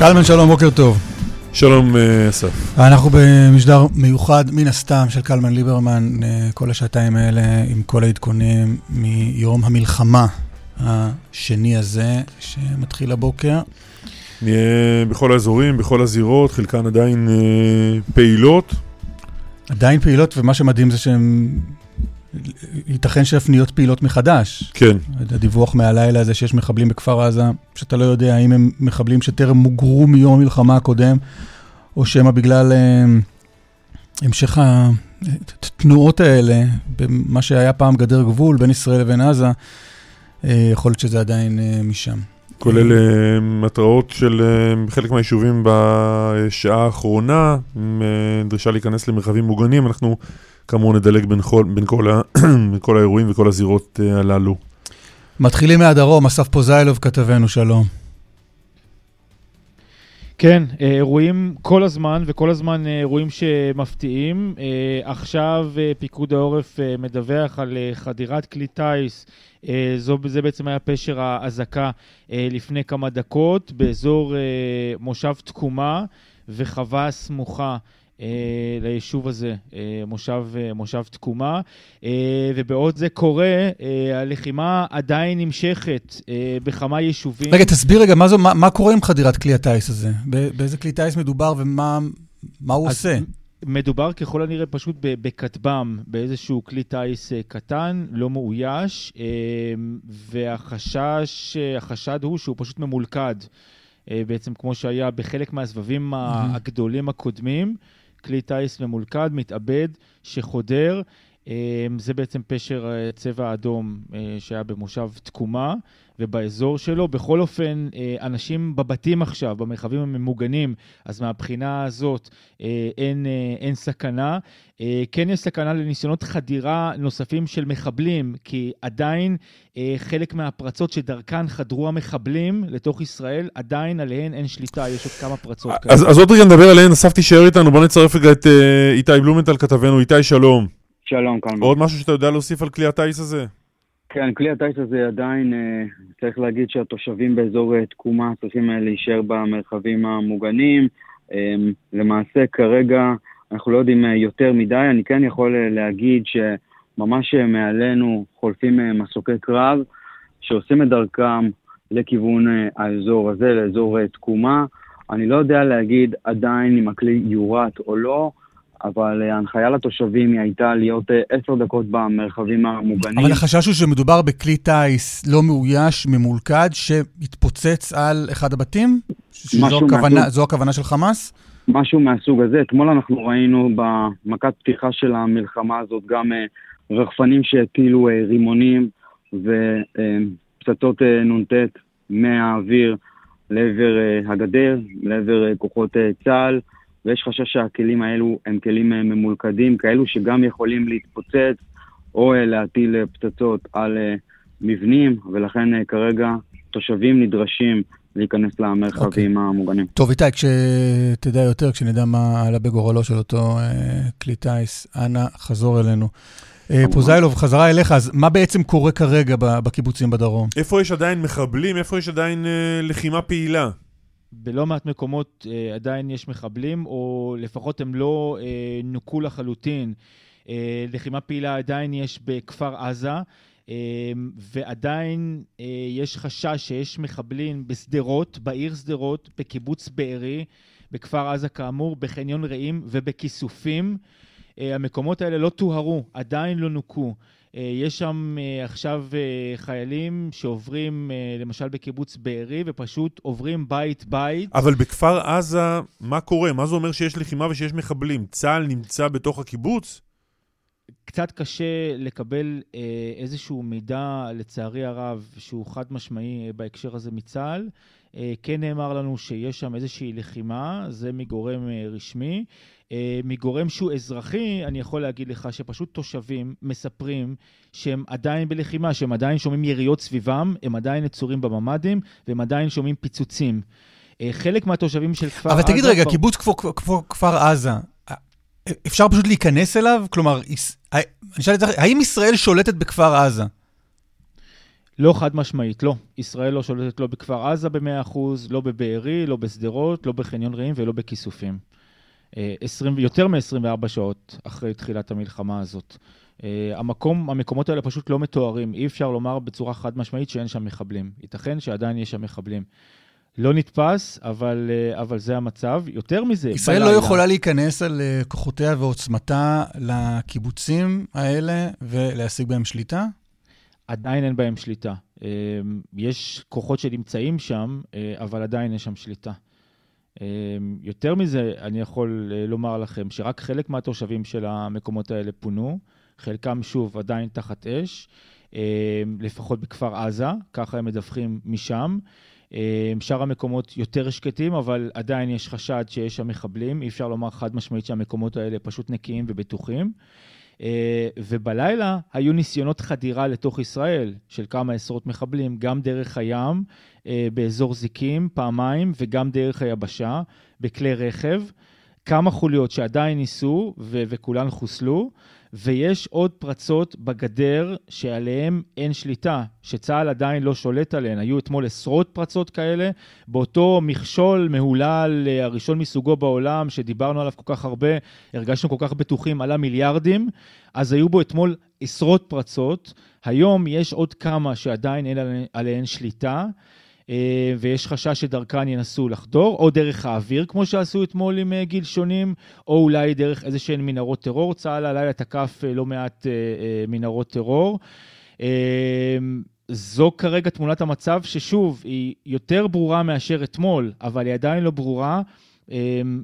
קלמן, שלום, בוקר טוב. שלום, אסף. אנחנו במשדר מיוחד, מן הסתם, של קלמן ליברמן, כל השעתיים האלה, עם כל העדכונים מיום המלחמה השני הזה, שמתחיל הבוקר. נהיה בכל האזורים, בכל הזירות, חלקן עדיין פעילות. עדיין פעילות, ומה שמדהים זה שהן... ייתכן שאף נהיות פעילות מחדש. כן. הדיווח מהלילה הזה שיש מחבלים בכפר עזה, שאתה לא יודע האם הם מחבלים שטרם מוגרו מיום המלחמה הקודם, או שמא בגלל אה, המשך התנועות האלה, במה שהיה פעם גדר גבול בין ישראל לבין עזה, אה, יכול להיות שזה עדיין אה, משם. כולל התראות של חלק מהיישובים בשעה האחרונה, עם דרישה להיכנס למרחבים מוגנים. אנחנו כאמור נדלג בין כל, בין כל, ה, בין כל האירועים וכל הזירות uh, הללו. מתחילים מהדרום, אסף פוזיילוב כתבנו, שלום. כן, אה, אירועים כל הזמן, וכל הזמן אה, אירועים שמפתיעים. עכשיו פיקוד העורף מדווח על חדירת כלי טיס, זו, זה בעצם היה פשר האזעקה לפני כמה דקות, באזור מושב תקומה וחווה סמוכה. אה, ליישוב הזה, אה, מושב, אה, מושב תקומה. ובעוד זה קורה, הלחימה עדיין נמשכת בכמה יישובים. רגע, תסביר רגע, מה, זו, מה, מה קורה עם חדירת כלי הטיס הזה? באיזה כלי טיס מדובר ומה הוא עושה? מדובר ככל הנראה פשוט בכטב"ם, באיזשהו כלי טיס קטן, לא מאויש, והחשש, החשד הוא שהוא פשוט ממולכד, בעצם כמו שהיה בחלק מהסבבים הגדולים הקודמים. כלי טיס ממולכד, מתאבד, שחודר. אה, זה בעצם פשר אה, צבע אדום אה, שהיה במושב תקומה ובאזור שלו. בכל אופן, אנשים בבתים עכשיו, במרחבים הממוגנים, אז מהבחינה הזאת אין, אין סכנה. כן יש סכנה לניסיונות חדירה נוספים של מחבלים, כי עדיין חלק מהפרצות שדרכן חדרו המחבלים לתוך ישראל, עדיין עליהן אין שליטה, יש עוד כמה פרצות כאלה. אז, אז עוד רגע נדבר עליהן, אסף תישאר איתנו, בוא נצרף רגע את איתי בלומנטל כתבנו. איתי, שלום. שלום, קלמן. עוד משהו שאתה יודע להוסיף על כלי הטיס הזה? כן, כלי הטיס הזה עדיין, אה, צריך להגיד שהתושבים באזור אה, תקומה צריכים אה, להישאר במרחבים המוגנים. למעשה, כרגע אנחנו לא יודעים יותר מדי. אני כן יכול להגיד שממש מעלינו חולפים מסוקי קרב שעושים את דרכם לכיוון האזור הזה, לאזור תקומה. אני לא יודע להגיד עדיין אם הכלי יורט או לא. אבל אה, ההנחיה לתושבים היא הייתה להיות אה, עשר דקות במרחבים המוגנים. אבל החשש הוא שמדובר בכלי טיס לא מאויש, ממולכד, שהתפוצץ על אחד הבתים? שזו הכוונה. הכוונה של חמאס? משהו מהסוג הזה. אתמול אנחנו ראינו במכת פתיחה של המלחמה הזאת גם אה, רחפנים שהטילו רימונים ופצצות נ"ט מהאוויר לעבר הגדר, לעבר כוחות צה"ל. ויש חשש שהכלים האלו הם כלים אה, ממולכדים, כאלו שגם יכולים להתפוצץ או אה, להטיל אה, פצצות על מבנים, ולכן כרגע תושבים נדרשים להיכנס למרחבים okay. אוקיי. המוגנים. טוב, איתי, כשתדע יותר, כשנדע מה עלה בגורלו של אותו אה, כלי טיס, אנא, חזור אלינו. אה, פוזיילוב, חזרה אליך, אז מה בעצם קורה כרגע בקיבוצים בדרום? איפה יש עדיין מחבלים? איפה יש עדיין אה, לחימה פעילה? בלא מעט מקומות אה, עדיין יש מחבלים, או לפחות הם לא אה, נוקו לחלוטין. אה, לחימה פעילה עדיין יש בכפר עזה, אה, ועדיין אה, יש חשש שיש מחבלים בשדרות, בעיר שדרות, בקיבוץ בארי, בכפר עזה כאמור, בחניון רעים ובכיסופים. אה, המקומות האלה לא טוהרו, עדיין לא נוקו. אה, יש שם אה, עכשיו אה, חיילים שעוברים, למשל בקיבוץ בארי, ופשוט עוברים בית-בית. אבל בכפר עזה, מה קורה? מה זה אומר שיש לחימה ושיש מחבלים? צה"ל נמצא בתוך הקיבוץ? קצת קשה לקבל איזשהו מידע, לצערי הרב, שהוא חד משמעי בהקשר הזה מצה"ל. כן נאמר לנו שיש שם איזושהי לחימה, זה מגורם רשמי. אה, מגורם שהוא אזרחי, אני יכול להגיד לך שפשוט תושבים מספרים שהם עדיין בלחימה, שהם עדיין שומעים יריות סביבם, הם עדיין נצורים בממ"דים, והם עדיין שומעים פיצוצים. אה, חלק מהתושבים של כפר עזה... אבל תגיד רגע, קיבוץ כפר עזה, אה, אפשר פשוט להיכנס אליו? כלומר, אני שואל את זה, האם ישראל שולטת בכפר עזה? לא חד משמעית, לא. ישראל לא שולטת לא בכפר עזה ב-100%, לא בבארי, לא בשדרות, לא בחניון רעים ולא בכיסופים. 20, יותר מ-24 שעות אחרי תחילת המלחמה הזאת. המקום, המקומות האלה פשוט לא מתוארים. אי אפשר לומר בצורה חד משמעית שאין שם מחבלים. ייתכן שעדיין יש שם מחבלים. לא נתפס, אבל, אה, אבל זה המצב. יותר מזה, ישראל לא בלילה... לא יכולה להיכנס על אה, כוחותיה ועוצמתה לקיבוצים האלה ולהשיג בהם שליטה? עדיין אין בהם שליטה. אה, יש כוחות שנמצאים שם, אבל עדיין יש שם שליטה. יותר מזה, אני יכול לומר לכם שרק חלק מהתושבים של המקומות האלה פונו, חלקם שוב עדיין תחת אש, לפחות בכפר עזה, ככה הם מדווחים משם. אה, שאר המקומות יותר שקטים, אבל עדיין יש חשד שיש שם מחבלים. אי אפשר לומר חד משמעית שהמקומות האלה פשוט נקיים ובטוחים. אה, ובלילה היו ניסיונות חדירה לתוך ישראל של כמה עשרות מחבלים, גם דרך הים, אה, באזור זיקים, פעמיים, וגם דרך היבשה, בכלי רכב. כמה חוליות שעדיין ניסו ו- וכולן חוסלו. ויש עוד פרצות בגדר שעליהן אין שליטה, שצה"ל עדיין לא שולט עליהן. היו אתמול עשרות פרצות כאלה, באותו מכשול מהולל, אה, הראשון מסוגו בעולם, שדיברנו עליו כל כך הרבה, הרגשנו כל כך בטוחים, עלה מיליארדים, אז היו בו אתמול עשרות פרצות. היום יש עוד כמה שעדיין אין עליהן שליטה. אה, ויש חשש שדרכן ינסו לחדור, או דרך האוויר, כמו שעשו אתמול עם אה, גיל שונים, או אולי דרך איזה שהן מנהרות טרור. צה"ל הלילה תקף אה, לא מעט מנהרות טרור. זו כרגע תמונת המצב, ששוב, היא יותר ברורה מאשר אתמול, אבל היא עדיין לא ברורה.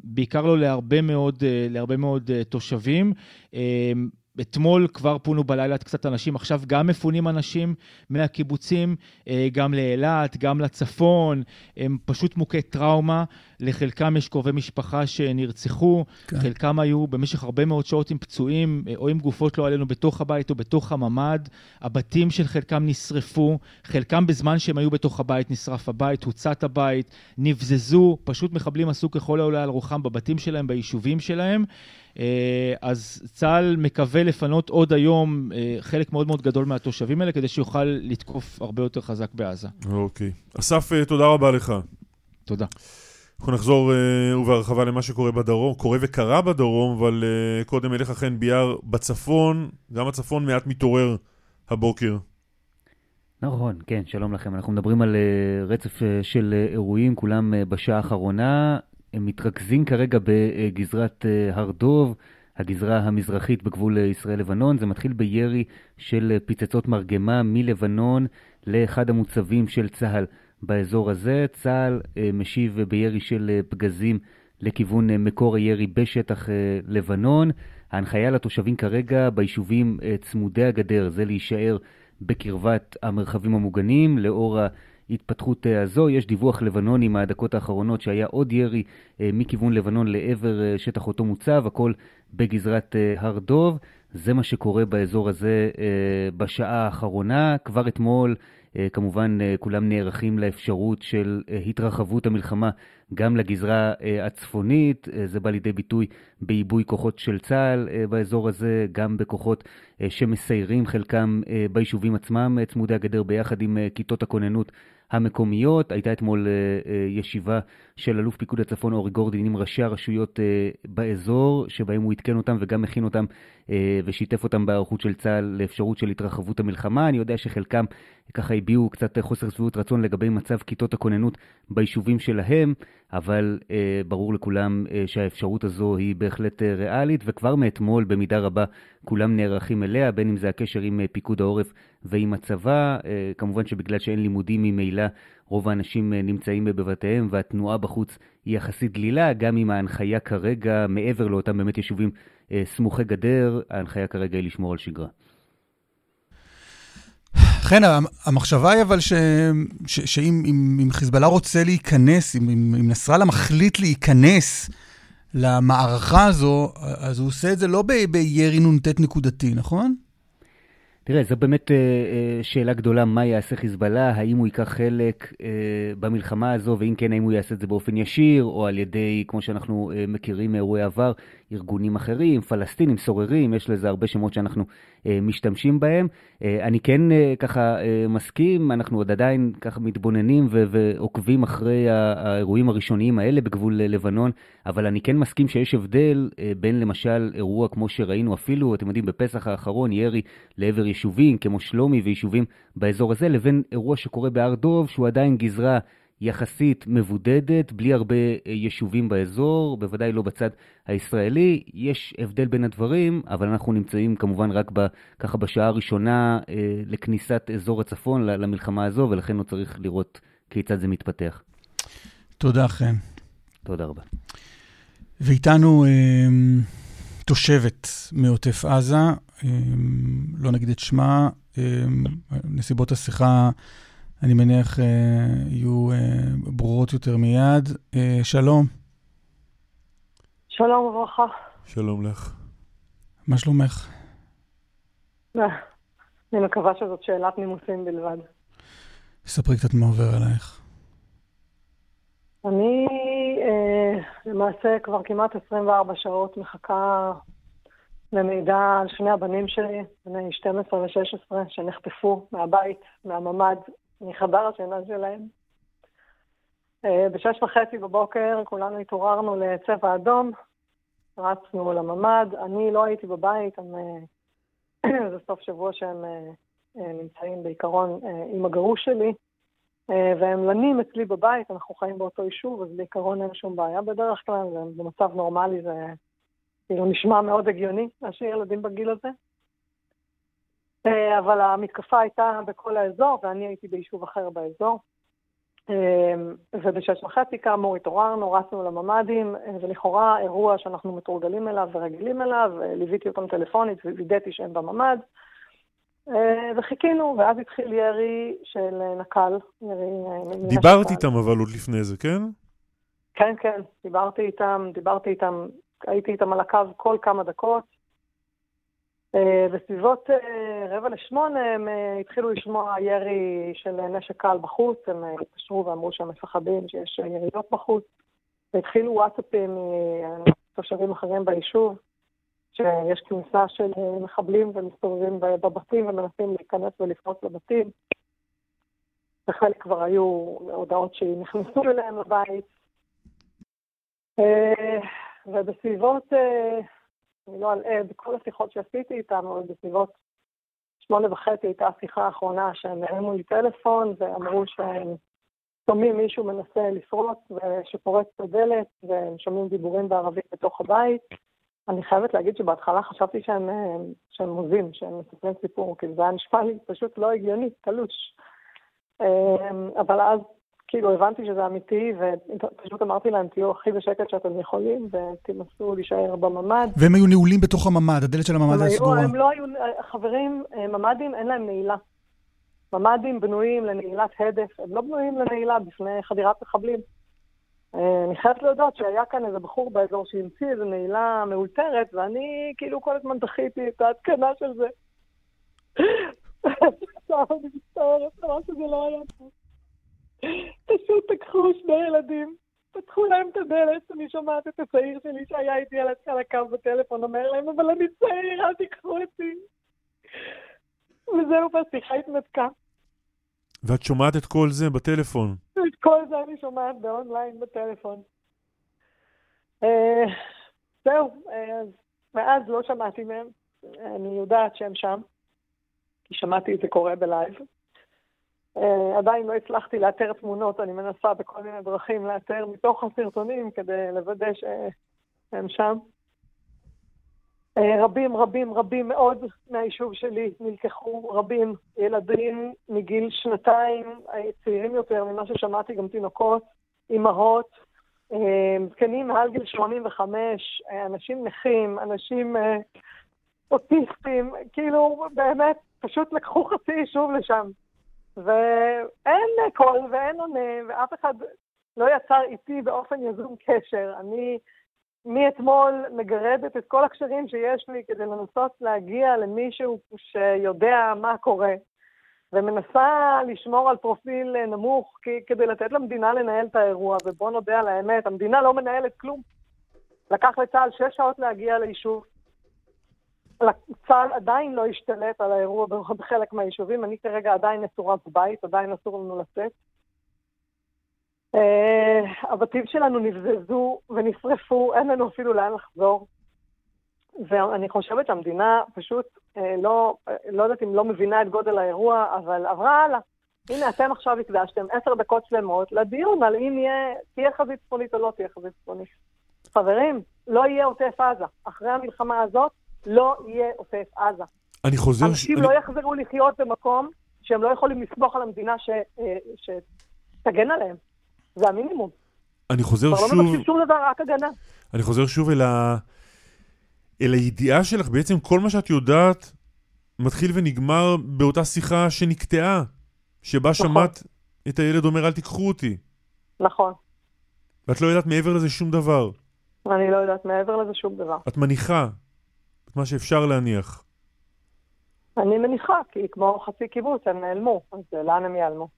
בעיקר לא להרבה מאוד, להרבה מאוד תושבים. אתמול כבר פונו בלילה קצת אנשים, עכשיו גם מפונים אנשים מהקיבוצים, אה, גם לאילת, גם לצפון, הם פשוט מוכי טראומה. לחלקם יש קרובי משפחה שנרצחו, כן. חלקם היו במשך הרבה מאוד שעות עם פצועים, אה, או עם גופות לא עלינו בתוך הבית או בתוך הממ"ד. הבתים של חלקם נשרפו, חלקם בזמן שהם היו בתוך הבית נשרף הבית, הוצת הבית, נבזזו, פשוט מחבלים עשו ככל העולה על רוחם בבתים שלהם, ביישובים שלהם. אה, אז צה"ל מקווה לפנות עוד היום אה, חלק מאוד מאוד גדול מהתושבים האלה, כדי שיוכל לתקוף הרבה יותר חזק בעזה. אוקיי. אסף, תודה רבה לך. תודה. אנחנו נחזור uh, ובהרחבה למה שקורה בדרום, קורה וקרה בדרום, אבל uh, קודם אליך חן ביאר בצפון, גם הצפון מעט מתעורר הבוקר. נכון, כן, שלום לכם. אנחנו מדברים על uh, רצף uh, של uh, אירועים, כולם uh, בשעה האחרונה. הם מתרכזים כרגע בגזרת uh, הר דוב, הגזרה המזרחית בגבול ישראל-לבנון. זה מתחיל בירי של פצצות מרגמה מלבנון לאחד המוצבים של צה"ל. באזור הזה. צה"ל אה, משיב בירי של אה, פגזים לכיוון אה, מקור הירי בשטח לבנון. ההנחיה לתושבים כרגע ביישובים צמודי הגדר זה להישאר בקרבת המרחבים המוגנים לאור ההתפתחות הזו. יש דיווח לבנוני מהדקות האחרונות שהיה עוד ירי מכיוון לבנון לעבר שטח אותו מוצב, הכל בגזרת הר דוב. זה מה שקורה באזור הזה בשעה האחרונה. כבר אתמול כמובן, אה, כולם נערכים לאפשרות של אה, התרחבות המלחמה גם לגזרה הצפונית. זה בא לידי ביטוי בעיבוי כוחות של צה"ל באזור הזה, גם בכוחות שמסיירים חלקם ביישובים עצמם צמודי הגדר ביחד עם כיתות הכוננות המקומיות. הייתה אתמול ישיבה של אלוף פיקוד הצפון אורי גורדין עם ראשי הרשויות באזור, שבהם הוא עדכן אותם וגם מכין אותם ושיתף אותם בהיערכות של צה"ל לאפשרות של התרחבות המלחמה. אני יודע שחלקם ככה הביעו קצת חוסר שביעות רצון לגבי מצב כיתות הכוננות ביישובים שלהם, אבל אה, ברור לכולם אה, שהאפשרות הזו היא בהחלט אה, ריאלית, וכבר מאתמול במידה רבה כולם נערכים אליה, בין אם זה הקשר עם אה, פיקוד העורף ועם הצבא. אה, כמובן שבגלל שאין לימודים ממילא, רוב האנשים אה, נמצאים בבתיהם והתנועה בחוץ היא יחסית דלילה, גם אם ההנחיה כרגע, מעבר לאותם באמת יישובים אה, סמוכי גדר, ההנחיה כרגע היא לשמור על שגרה. לכן המחשבה היא אבל ש, ש, שאם אם, אם חיזבאללה רוצה להיכנס, אם, אם, אם נסראללה מחליט להיכנס למערכה הזו, אז הוא עושה את זה לא בירי נ"ט נקודתי, נכון? תראה, זו באמת אה, אה, שאלה גדולה, מה יעשה חיזבאללה, האם הוא ייקח חלק אה, במלחמה הזו, ואם כן, האם הוא יעשה את זה באופן ישיר, או על ידי, כמו שאנחנו מכירים מאירועי עבר, ארגונים אחרים, פלסטינים, סוררים, יש לזה הרבה שמות שאנחנו משתמשים בהם. אני כן ככה מסכים, אנחנו עוד עדיין ככה מתבוננים ועוקבים אחרי האירועים הראשוניים האלה בגבול לבנון, אבל אני כן מסכים שיש הבדל בין למשל אירוע כמו שראינו אפילו, אתם יודעים, בפסח האחרון, ירי לעבר יישובים כמו שלומי ויישובים באזור הזה, לבין אירוע שקורה בהר דוב, שהוא עדיין גזרה יחסית מבודדת, בלי הרבה אה, יישובים באזור, בוודאי לא בצד הישראלי. יש הבדל בין הדברים, אבל אנחנו נמצאים כמובן רק ב, ככה בשעה הראשונה אה, לכניסת אזור הצפון למלחמה הזו, ולכן לא צריך לראות כיצד זה מתפתח. תודה, חן. תודה רבה. ואיתנו אה, תושבת מעוטף עזה, אמ, לא נגיד את שמה, אמ, נסיבות השיחה, אני מניח, אה, יהיו אה, ברורות יותר מיד. אה, שלום. שלום וברכה. שלום לך. מה שלומך? אני מקווה שזאת שאלת נימוסים בלבד. ספרי קצת מה עובר עלייך. אני אה, למעשה כבר כמעט 24 שעות מחכה למידע על שני הבנים שלי, בני 12 ו-16, שנחטפו מהבית, מהממ"ד, מחדר השינה שלהם. אה, בשש וחצי בבוקר כולנו התעוררנו לצבע אדום, רצנו לממ"ד, אני לא הייתי בבית, הם, אה, זה סוף שבוע שהם אה, נמצאים בעיקרון עם הגרוש שלי, והם לנים אצלי בבית, אנחנו חיים באותו יישוב, אז בעיקרון אין שום בעיה בדרך כלל, ובמצב נורמלי זה כאילו נשמע מאוד הגיוני להשאיר ילדים בגיל הזה. אה, אבל המתקפה הייתה בכל האזור, ואני הייתי ביישוב אחר באזור. אה, ובשש וחצי כאמור התעוררנו, רצנו לממ"דים, אה, ולכאורה אירוע שאנחנו מתורגלים אליו ורגילים אליו, ליוויתי אותם טלפונית ווידאתי שהם בממ"ד, וחיכינו, ואז התחיל ירי של נק"ל, ירי דיברת איתם אבל עוד לפני זה, כן? כן, כן, דיברתי איתם, דיברתי איתם הייתי איתם על הקו כל כמה דקות. אה, בסביבות אה, רבע לשמונה הם אה, התחילו לשמוע ירי של נשק קל בחוץ, הם התקשרו ואמרו שהם מפחדים שיש יריות בחוץ, והתחילו וואטסאפים מתושבים אחרים ביישוב, שיש כניסה של מחבלים ומסתובבים בבתים ומנסים להיכנס ולפרוץ לבתים. וחלק כבר היו הודעות שנכנסו אליהם לבית. ובסביבות, אני לא אלאה בכל השיחות שעשיתי איתם, אבל בסביבות שמונה וחצי הייתה השיחה האחרונה שהם הרימו לי טלפון ואמרו שהם שומעים מישהו מנסה לפרוץ ושפורץ את הדלת והם שומעים דיבורים בערבית בתוך הבית. אני חייבת להגיד שבהתחלה חשבתי שהם, אה, שהם מוזים, שהם מספרים סיפור, כי זה היה נשמע לי פשוט לא הגיוני, תלוש. אה, אבל אז כאילו הבנתי שזה אמיתי, ופשוט אמרתי להם, תהיו הכי בשקט שאתם יכולים, ותנסו להישאר בממ"ד. והם היו נעולים בתוך הממ"ד, הדלת של הממ"ד היה סגורה. הם לא היו, חברים, ממ"דים אין להם נעילה. ממ"דים בנויים לנעילת הדף, הם לא בנויים לנעילה בפני חדירת מחבלים. אה, אני חייבת להודות שהיה כאן איזה בחור באזור שהמציא איזו נעילה מאולתרת, ואני כאילו כל הזמן דחיתי את ההתקנה של זה. אני מצטערת, ממש שזה לא היה פה. פשוט תקחו שני ילדים, פתחו להם את הדלת, אני שומעת את הצעיר שלי שהיה איתי על הקו בטלפון, אומר להם, אבל אני צעיר, אל תיקחו אותי. וזהו, והשיחה התנתקה. ואת שומעת את כל זה בטלפון? את כל זה אני שומעת באונליין בטלפון. אה, זהו, אה, מאז לא שמעתי מהם. אני יודעת שהם שם, כי שמעתי את זה קורה ב live. אה, עדיין לא הצלחתי לאתר תמונות, אני מנסה בכל מיני דרכים לאתר מתוך הסרטונים כדי לוודא שהם שם. אה, רבים, רבים, רבים מאוד מהיישוב שלי נלקחו, רבים, ילדים מגיל שנתיים, צעירים יותר ממה ששמעתי, גם תינוקות, אימהות, זקנים מעל גיל 85, אנשים נכים, אנשים אוטיסטים, כאילו באמת, פשוט לקחו חצי יישוב לשם. ואין קול ואין עונה, ואף אחד לא יצר איתי באופן יזום קשר. אני מאתמול מגרדת את כל הקשרים שיש לי כדי לנסות להגיע למישהו שיודע מה קורה, ומנסה לשמור על פרופיל נמוך כדי לתת למדינה לנהל את האירוע, ובוא נודה על האמת, המדינה לא מנהלת כלום. לקח לצה"ל שש שעות להגיע ליישוב. צה"ל עדיין לא השתלט על האירוע בחלק מהיישובים, אני כרגע עדיין נצורה בבית, עדיין אסור לנו לצאת. אה, הבתים שלנו נבזזו ונשרפו, אין לנו אפילו לאן לחזור. ואני חושבת שהמדינה פשוט אה, לא, לא יודעת אם לא מבינה את גודל האירוע, אבל עברה הלאה. הנה, אתם עכשיו הקדשתם עשר דקות שלמות לדיון על אם יהיה, תהיה חזית צפונית או לא תהיה חזית צפונית. חברים, לא יהיה עוטף עזה. אחרי המלחמה הזאת, לא יהיה עוטף עזה. אני חוזר... אנשים ש... לא אני... יחזרו לחיות במקום שהם לא יכולים לסמוך על המדינה ש... אה, שתגן עליהם. זה המינימום. אני חוזר שוב... לא מבקשים שום דבר, רק הגנה. אני חוזר שוב אל, ה... אל הידיעה שלך. בעצם כל מה שאת יודעת מתחיל ונגמר באותה שיחה שנקטעה, שבה נכון. שמעת את הילד אומר, אל תיקחו אותי. נכון. ואת לא יודעת מעבר לזה שום דבר. אני לא יודעת מעבר לזה שום דבר. את מניחה מה שאפשר להניח. אני מניחה, כי כמו חצי קיבוץ, הם נעלמו, אז לאן הם ייעלמו?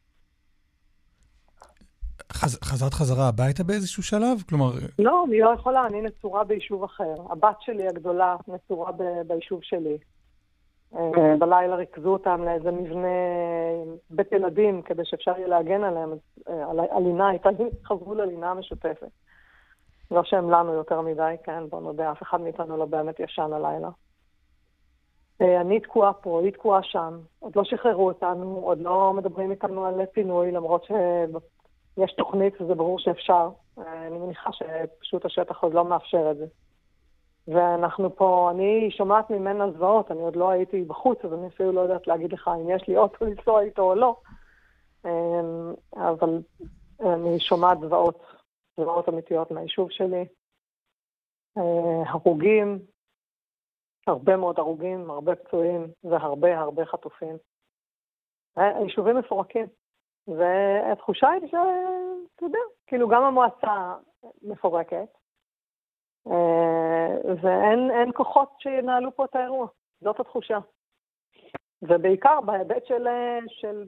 חז, חזרת חזרה הביתה באיזשהו שלב? כלומר... לא, אני לא יכולה, אני נצורה ביישוב אחר. הבת שלי הגדולה נצורה ב- ביישוב שלי. אה, בלילה ריכזו אותם לאיזה מבנה בית ילדים כדי שאפשר יהיה להגן עליהם, אז אה, הלינה הייתה, חזרו ללינה המשותפת. לא שהם לנו יותר מדי, כן, בוא נודה, אף אחד מאיתנו לא באמת ישן הלילה. אה, אני תקועה פה, היא תקועה שם, עוד לא שחררו אותנו, עוד לא מדברים איתנו על פינוי, למרות שיש תוכנית וזה ברור שאפשר. אה, אני מניחה שפשוט השטח עוד לא מאפשר את זה. ואנחנו פה, אני שומעת ממנה זוועות, אני עוד לא הייתי בחוץ, אז אני אפילו לא יודעת להגיד לך אם יש לי אוטו לנסוע איתו או לא. אה, אבל אני שומעת זוועות זוועות אמיתיות מהיישוב שלי. אה, הרוגים, הרבה מאוד הרוגים, הרבה פצועים והרבה הרבה חטופים. אה, היישובים מפורקים. והתחושה היא שאתה יודע, כאילו גם המועצה מפורקת, אה, ואין כוחות שינהלו פה את האירוע. זאת התחושה. ובעיקר בהיבט של, של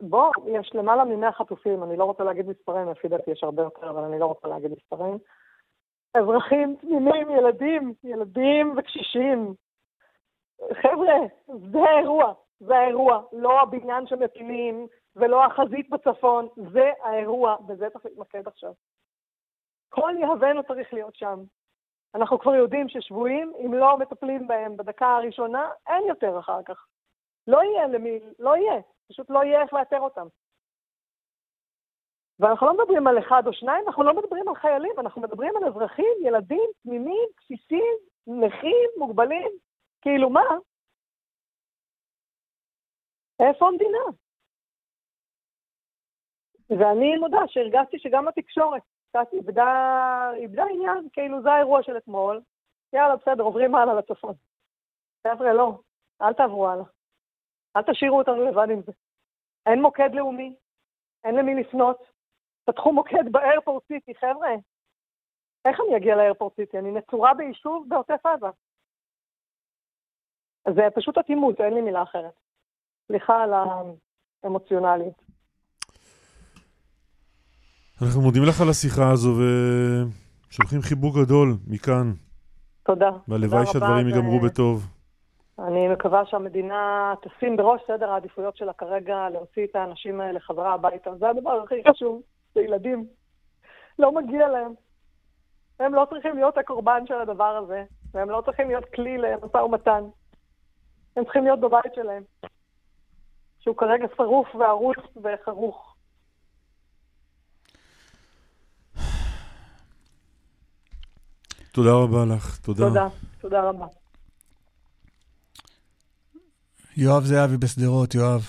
בוא, יש למעלה מ-100 חטופים, אני לא רוצה להגיד מספרים, לפי דעתי יש הרבה יותר, אבל אני לא רוצה להגיד מספרים. אזרחים תמימים, ילדים, ילדים וקשישים. חבר'ה, זה האירוע, זה האירוע, לא הבניין שמפילים ולא החזית בצפון, זה האירוע, בזה צריך להתמקד עכשיו. כל יהבנו צריך להיות שם. אנחנו כבר יודעים ששבויים, אם לא מטפלים בהם בדקה הראשונה, אין יותר אחר כך. לא יהיה למי, לא יהיה. פשוט לא יהיה איך לאתר אותם. ואנחנו לא מדברים על אחד או שניים, אנחנו לא מדברים על חיילים, אנחנו מדברים על אזרחים, ילדים, תמימים, קשישים, נכים, מוגבלים. כאילו מה? איפה המדינה? ואני מודה שהרגשתי שגם התקשורת קצת איבדה, איבדה עניין, כאילו זה האירוע של אתמול, יאללה, בסדר, עוברים הלאה לצפון. חבר'ה, לא, אל תעברו הלאה. אל תשאירו אותנו לבד עם זה. אין מוקד לאומי, אין למי לפנות. פתחו מוקד באיירפורט סיטי, חבר'ה. איך אני אגיע לאיירפורט סיטי? אני נצורה ביישוב בעוטף עזה. זה פשוט אטימות, אין לי מילה אחרת. סליחה על האמוציונליות. אנחנו מודים לך על השיחה הזו ושולחים חיבוק גדול מכאן. תודה. והלוואי שהדברים ייגמרו בטוב. אני מקווה שהמדינה תשים בראש סדר העדיפויות שלה כרגע להוציא את האנשים האלה חזרה הביתה. זה הדבר הכי חשוב, זה ילדים. לא מגיע להם. הם לא צריכים להיות הקורבן של הדבר הזה, והם לא צריכים להיות כלי למשא ומתן. הם צריכים להיות בבית שלהם, שהוא כרגע שרוף וערוץ וחרוך. תודה רבה לך, תודה. תודה, תודה רבה. יואב זהבי בשדרות, יואב.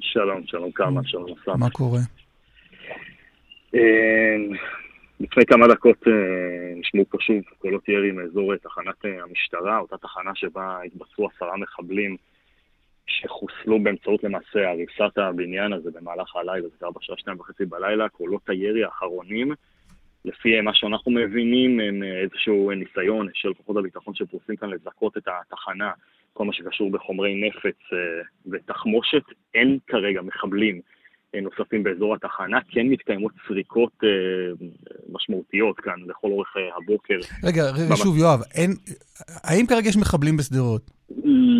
שלום, שלום כמה, שלום אסף. מה קורה? אמ, לפני כמה דקות אה, נשמעו פה שוב קולות ירי מאזור אה, תחנת אה, המשטרה, אותה תחנה שבה התבצעו עשרה מחבלים שחוסלו באמצעות למעשה הריסת הבניין הזה במהלך הלילה, זה קרה בשעה שתיים וחצי בלילה, קולות הירי האחרונים לפי מה שאנחנו מבינים, הם איזשהו ניסיון של כוחות הביטחון שפרוסים כאן לזכות את התחנה, כל מה שקשור בחומרי נפץ ותחמושת. אין כרגע מחבלים נוספים באזור התחנה, כן מתקיימות סריקות אה, משמעותיות כאן לכל אורך אה, הבוקר. רגע, רגע, שוב, יואב, אין, האם כרגע יש מחבלים בשדרות?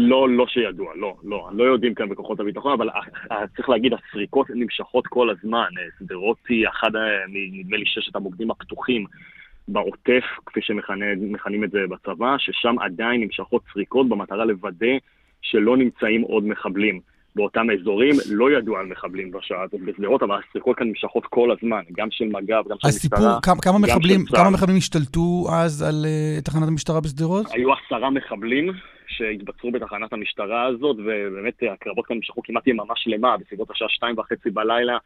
לא, לא שידוע, לא, לא. לא יודעים כאן בכוחות הביטחון, אבל אה, צריך להגיד, הסריקות נמשכות כל הזמן. שדרות היא אחד, נדמה לי, ששת המוקדים הפתוחים בעוטף, כפי שמכנים את זה בצבא, ששם עדיין נמשכות סריקות במטרה לוודא שלא נמצאים עוד מחבלים. באותם אזורים, לא ידעו על מחבלים בשעה הזאת בשדרות, אבל הסריקות כאן נמשכות כל הזמן, גם של מג"ב, גם של המשטרה, גם כמה, כמה מחבלים, של כמה מחבלים השתלטו אז על uh, תחנת המשטרה בשדרות? היו עשרה מחבלים שהתבצרו בתחנת המשטרה הזאת, ובאמת הקרבות כאן נמשכו כמעט יממה שלמה, בסביבות השעה שתיים וחצי בלילה.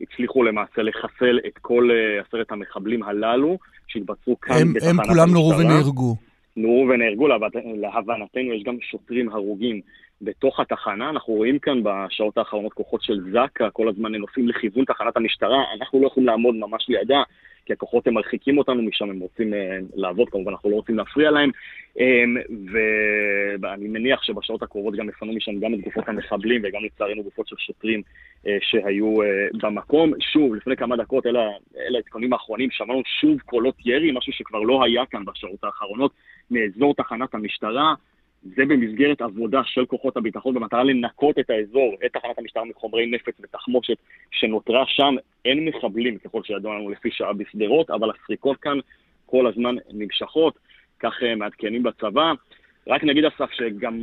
הצליחו למעשה לחסל את כל uh, עשרת המחבלים הללו, שהתבצרו כאן הם, בתחנת המשטרה. הם כולם נורו ונהרגו. נורו ונהרגו, להבנתנו יש גם שוטרים הרוגים בתוך התחנה. אנחנו רואים כאן בשעות האחרונות כוחות של זק"א, כל הזמן נוסעים לכיוון תחנת המשטרה. אנחנו לא יכולים לעמוד ממש לידה, כי הכוחות הם מרחיקים אותנו משם, הם רוצים uh, לעבוד, כמובן אנחנו לא רוצים להפריע להם. Um, ואני מניח שבשעות הקרובות גם יפנו משם גם את גופות המחבלים וגם לצערנו גופות של שוטרים uh, שהיו uh, במקום. שוב, לפני כמה דקות, אלה העדכונים האחרונים, שמענו שוב קולות ירי, משהו שכבר לא היה כאן בשעות האחרונות, מאזור תחנת המשטרה. זה במסגרת עבודה של כוחות הביטחון במטרה לנקות את האזור, את תחנת המשטרה מחומרי נפץ ותחמושת שנותרה שם. אין מחבלים, ככל שידוע לנו לפי שעה בשדרות, אבל הסריקות כאן כל הזמן נמשכות, כך אה, מעדכנים בצבא. רק נגיד אסף שגם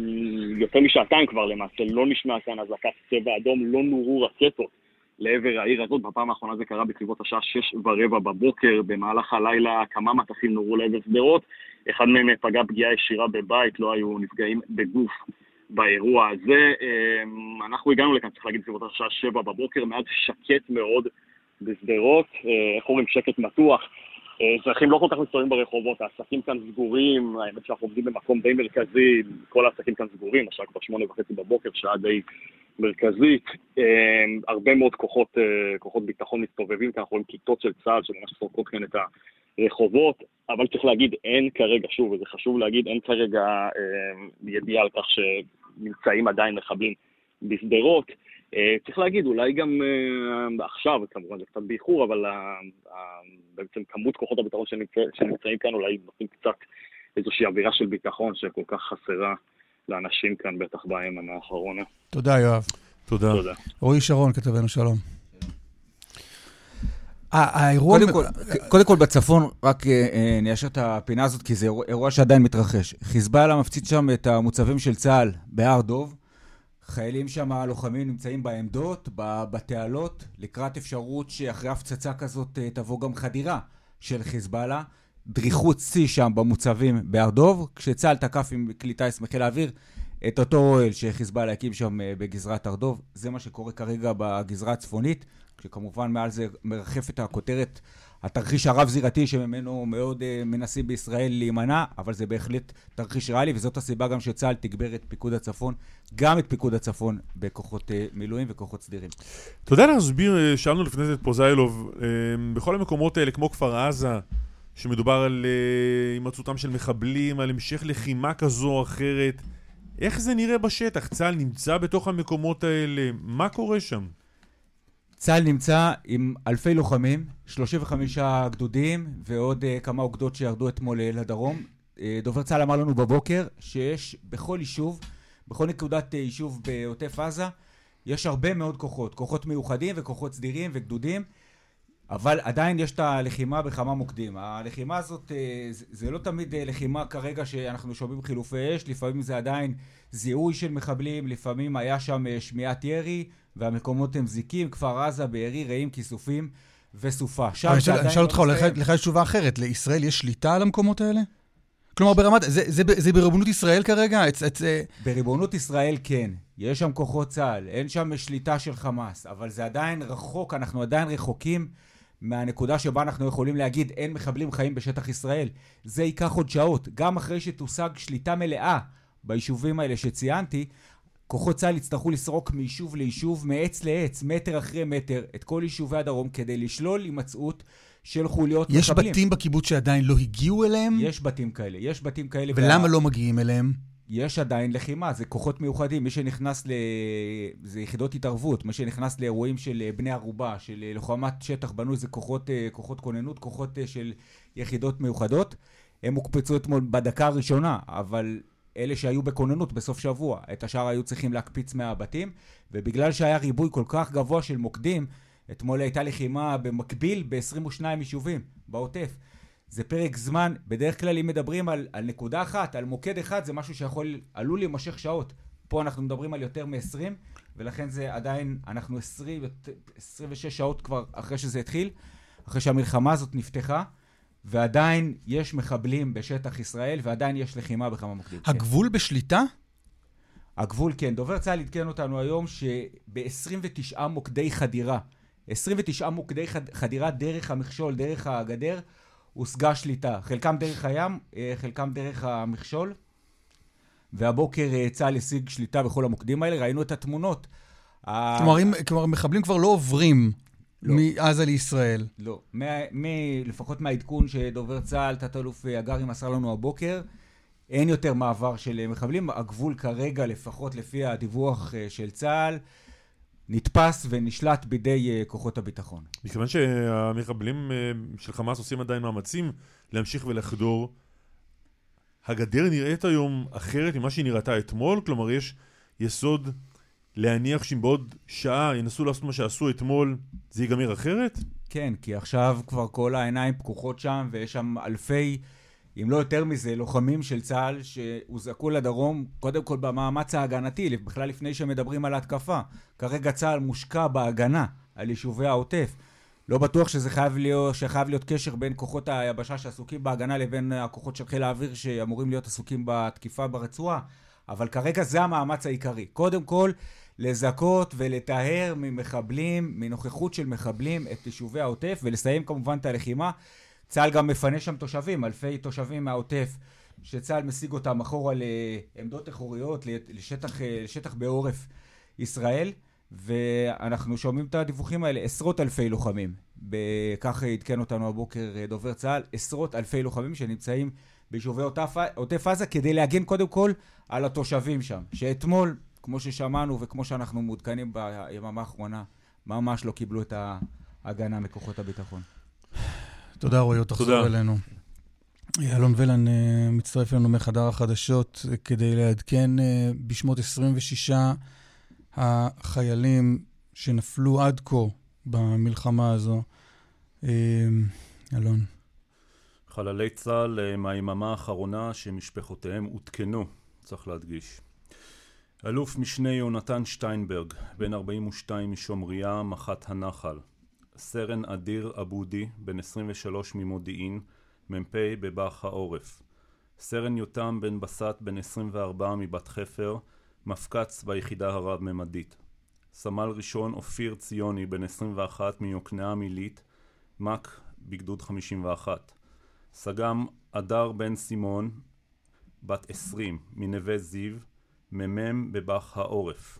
יותר משעתיים כבר למעשה לא נשמע כאן אזעקת צבע אדום, לא נורו רקטות לעבר העיר הזאת. בפעם האחרונה זה קרה בסביבות השעה שש ורבע בבוקר. במהלך הלילה כמה מטחים נורו לעבר שדרות. אחד מהם פגע פגיעה ישירה בבית, לא היו נפגעים בגוף באירוע הזה. אמ, אנחנו הגענו לכאן, צריך להגיד, בסביבות השעה שבע בבוקר, מאז שקט מאוד בשדרות, אה, איך אומרים, שקט מתוח. אה, אזרחים לא כל כך מסתובבים ברחובות, העסקים כאן סגורים, האמת שאנחנו עובדים במקום די מרכזי, כל העסקים כאן סגורים, השעה כבר שמונה וחצי בבוקר, שעה די מרכזית. אמ, הרבה מאוד כוחות, אה, כוחות ביטחון מסתובבים כאן, אנחנו רואים כיתות של צה"ל שממש סורקות כאן את הרחובות, אבל צריך להגיד, אין כרגע, שוב, וזה חשוב להגיד, אין כרגע אה, ידיעה על כך שנמצאים עדיין מחבלים בשדרות. אה, צריך להגיד, אולי גם אה, עכשיו, כמובן זה קצת באיחור, אבל אה, אה, בעצם כמות כוחות הביטחון שנמצא, שנמצאים כאן אולי נותנים קצת איזושהי אווירה של ביטחון שכל כך חסרה לאנשים כאן, בטח ביממה האחרונה. תודה, יואב. תודה. תודה. רועי שרון, כתבנו שלום. האירוע... קודם כל, קודם כל בצפון, רק אה, אה, ניישר את הפינה הזאת, כי זה אירוע, אירוע שעדיין מתרחש. חיזבאללה מפציץ שם את המוצבים של צה"ל בהר דוב. חיילים שם, לוחמים, נמצאים בעמדות, בתעלות, לקראת אפשרות שאחרי הפצצה כזאת אה, תבוא גם חדירה של חיזבאללה. דריכות שיא שם במוצבים בהר דוב, כשצה"ל תקף עם כלי טיס מחיל האוויר את אותו אוהל שחיזבאללה הקים שם בגזרת הר דוב. זה מה שקורה כרגע בגזרה הצפונית. כשכמובן מעל זה מרחפת הכותרת התרחיש הרב-זירתי שממנו מאוד uh, מנסים בישראל להימנע, אבל זה בהחלט תרחיש ריאלי, וזאת הסיבה גם שצה"ל תגבר את פיקוד הצפון, גם את פיקוד הצפון בכוחות uh, מילואים וכוחות סדירים. אתה יודע להסביר, אה, שאלנו לפני זה את פוזיילוב, uh, בכל המקומות האלה, כמו כפר עזה, שמדובר על הימצאותם uh, של מחבלים, על המשך לחימה כזו או אחרת, איך זה נראה בשטח? צה"ל נמצא בתוך המקומות האלה, מה קורה שם? צה"ל נמצא עם אלפי לוחמים, 35 גדודים ועוד uh, כמה אוגדות שירדו אתמול uh, לדרום. Uh, דובר צה"ל אמר לנו בבוקר שיש בכל יישוב, בכל נקודת uh, יישוב בעוטף עזה, יש הרבה מאוד כוחות, כוחות מיוחדים וכוחות סדירים וגדודים, אבל עדיין יש את הלחימה בכמה מוקדים. הלחימה הזאת, זה, זה לא תמיד לחימה כרגע שאנחנו שומעים חילופי אש, לפעמים זה עדיין זיהוי של מחבלים, לפעמים היה שם שמיעת ירי, והמקומות הם זיקים, כפר עזה, בארי, רעים, כיסופים וסופה. שם זה עדיין... אני אשאל אותך, לך יש תשובה אחרת. לישראל יש שליטה על המקומות האלה? כלומר, ברמת, זה, זה, זה בריבונות ישראל כרגע? את, את, בריבונות ישראל כן. יש שם כוחות צה"ל, אין שם שליטה של חמאס, אבל זה עדיין רחוק, אנחנו עדיין רחוקים מהנקודה שבה אנחנו יכולים להגיד אין מחבלים חיים בשטח ישראל. זה ייקח עוד שעות. גם אחרי שתושג שליטה מלאה ביישובים האלה שציינתי, כוחות צה"ל יצטרכו לסרוק מיישוב ליישוב, מעץ לעץ, מטר אחרי מטר, את כל יישובי הדרום, כדי לשלול הימצאות של חוליות יש מחבלים. בתים בקיבוץ שעדיין לא הגיעו אליהם? יש בתים כאלה, יש בתים כאלה. ולמה וה- לא מגיעים אליהם? יש עדיין לחימה, זה כוחות מיוחדים. מי שנכנס ל... זה יחידות התערבות. מי שנכנס לאירועים של אה, בני ערובה, של אה, לוחמת שטח בנוי, זה כוחות, אה, כוחות כוננות, כוחות של יחידות מיוחדות. הם הוקפצו אתמול בדקה הראשונה, אבל אלה שהיו בכוננות בסוף שבוע, את השאר היו צריכים להקפיץ מהבתים, ובגלל שהיה ריבוי כל כך גבוה של מוקדים, אתמול הייתה לחימה במקביל ב-22 יישובים בעוטף. זה פרק זמן, בדרך כלל אם מדברים על, על נקודה אחת, על מוקד אחד, זה משהו שיכול, עלול להימשך שעות. פה אנחנו מדברים על יותר מ-20, ולכן זה עדיין, אנחנו 20, 26 שעות כבר אחרי שזה התחיל, אחרי שהמלחמה הזאת נפתחה, ועדיין יש מחבלים בשטח ישראל, ועדיין יש לחימה בכמה מוקדים. כן. הגבול בשליטה? הגבול, כן. דובר צה"ל עדכן אותנו היום שב-29 מוקדי חדירה, 29 מוקדי חד- חדירה דרך המכשול, דרך הגדר, הושגה שליטה. חלקם דרך הים, אה, חלקם דרך המכשול. והבוקר אה, צה"ל השיג שליטה בכל המוקדים האלה, ראינו את התמונות. כלומר, אם- כלומר, מחבלים כבר לא עוברים לא. מעזה לישראל. לא. מה, מ, לפחות מהעדכון שדובר צה"ל, תת-אלוף אה, הגרי מסר לנו הבוקר, אין יותר מעבר של מחבלים. הגבול כרגע, לפחות לפי הדיווח של צה"ל, נתפס ונשלט בידי אה, כוחות הביטחון. מכיוון שהמחבלים אה, של חמאס עושים עדיין מאמצים להמשיך ולחדור, הגדר נראית היום אחרת ממה שהיא נראתה אתמול? כלומר, יש יסוד להניח שאם בעוד שעה ינסו לעשות מה שעשו אתמול, זה ייגמר אחרת? כן, כי עכשיו כבר כל העיניים פקוחות שם, ויש שם אלפי, אם לא יותר מזה, לוחמים של צה"ל שהוזעקו לדרום, קודם כל במאמץ ההגנתי, בכלל לפני שמדברים על התקפה. כרגע צה"ל מושקע בהגנה על יישובי העוטף. לא בטוח שזה חייב להיות, שחייב להיות קשר בין כוחות היבשה שעסוקים בהגנה לבין הכוחות של חיל האוויר שאמורים להיות עסוקים בתקיפה ברצועה, אבל כרגע זה המאמץ העיקרי. קודם כל, לזכות ולטהר ממחבלים, מנוכחות של מחבלים את יישובי העוטף ולסיים כמובן את הלחימה. צה"ל גם מפנה שם תושבים, אלפי תושבים מהעוטף, שצה"ל משיג אותם אחורה לעמדות אחוריות, לשטח, לשטח בעורף ישראל. ואנחנו שומעים את הדיווחים האלה, עשרות אלפי לוחמים. כך עדכן אותנו הבוקר דובר צה"ל, עשרות אלפי לוחמים שנמצאים ביישובי עוטף עזה כדי להגן קודם כל על התושבים שם. שאתמול, כמו ששמענו וכמו שאנחנו מעודכנים ביממה האחרונה, ממש לא קיבלו את ההגנה מכוחות הביטחון. תודה רועי, עוד תחזור אלינו. אלון ולן מצטרף אלינו מחדר החדשות כדי לעדכן בשמות 26 החיילים שנפלו עד כה במלחמה הזו. אלון. חללי צה"ל מהיממה האחרונה שמשפחותיהם עודכנו, צריך להדגיש. אלוף משנה יונתן שטיינברג, בן 42 משומריה, מח"ט הנחל. סרן אדיר אבודי, בן 23 ממודיעין, מ"פ בבאח העורף. סרן יותם בן בסט, בן 24 מבת חפר, מפקץ ביחידה הרב-ממדית. סמל ראשון אופיר ציוני, בן 21 מיוקנעם עילית, מק בגדוד 51. סג"ם אדר בן סימון, בת 20 מנווה זיו, מ"מ בבאח העורף.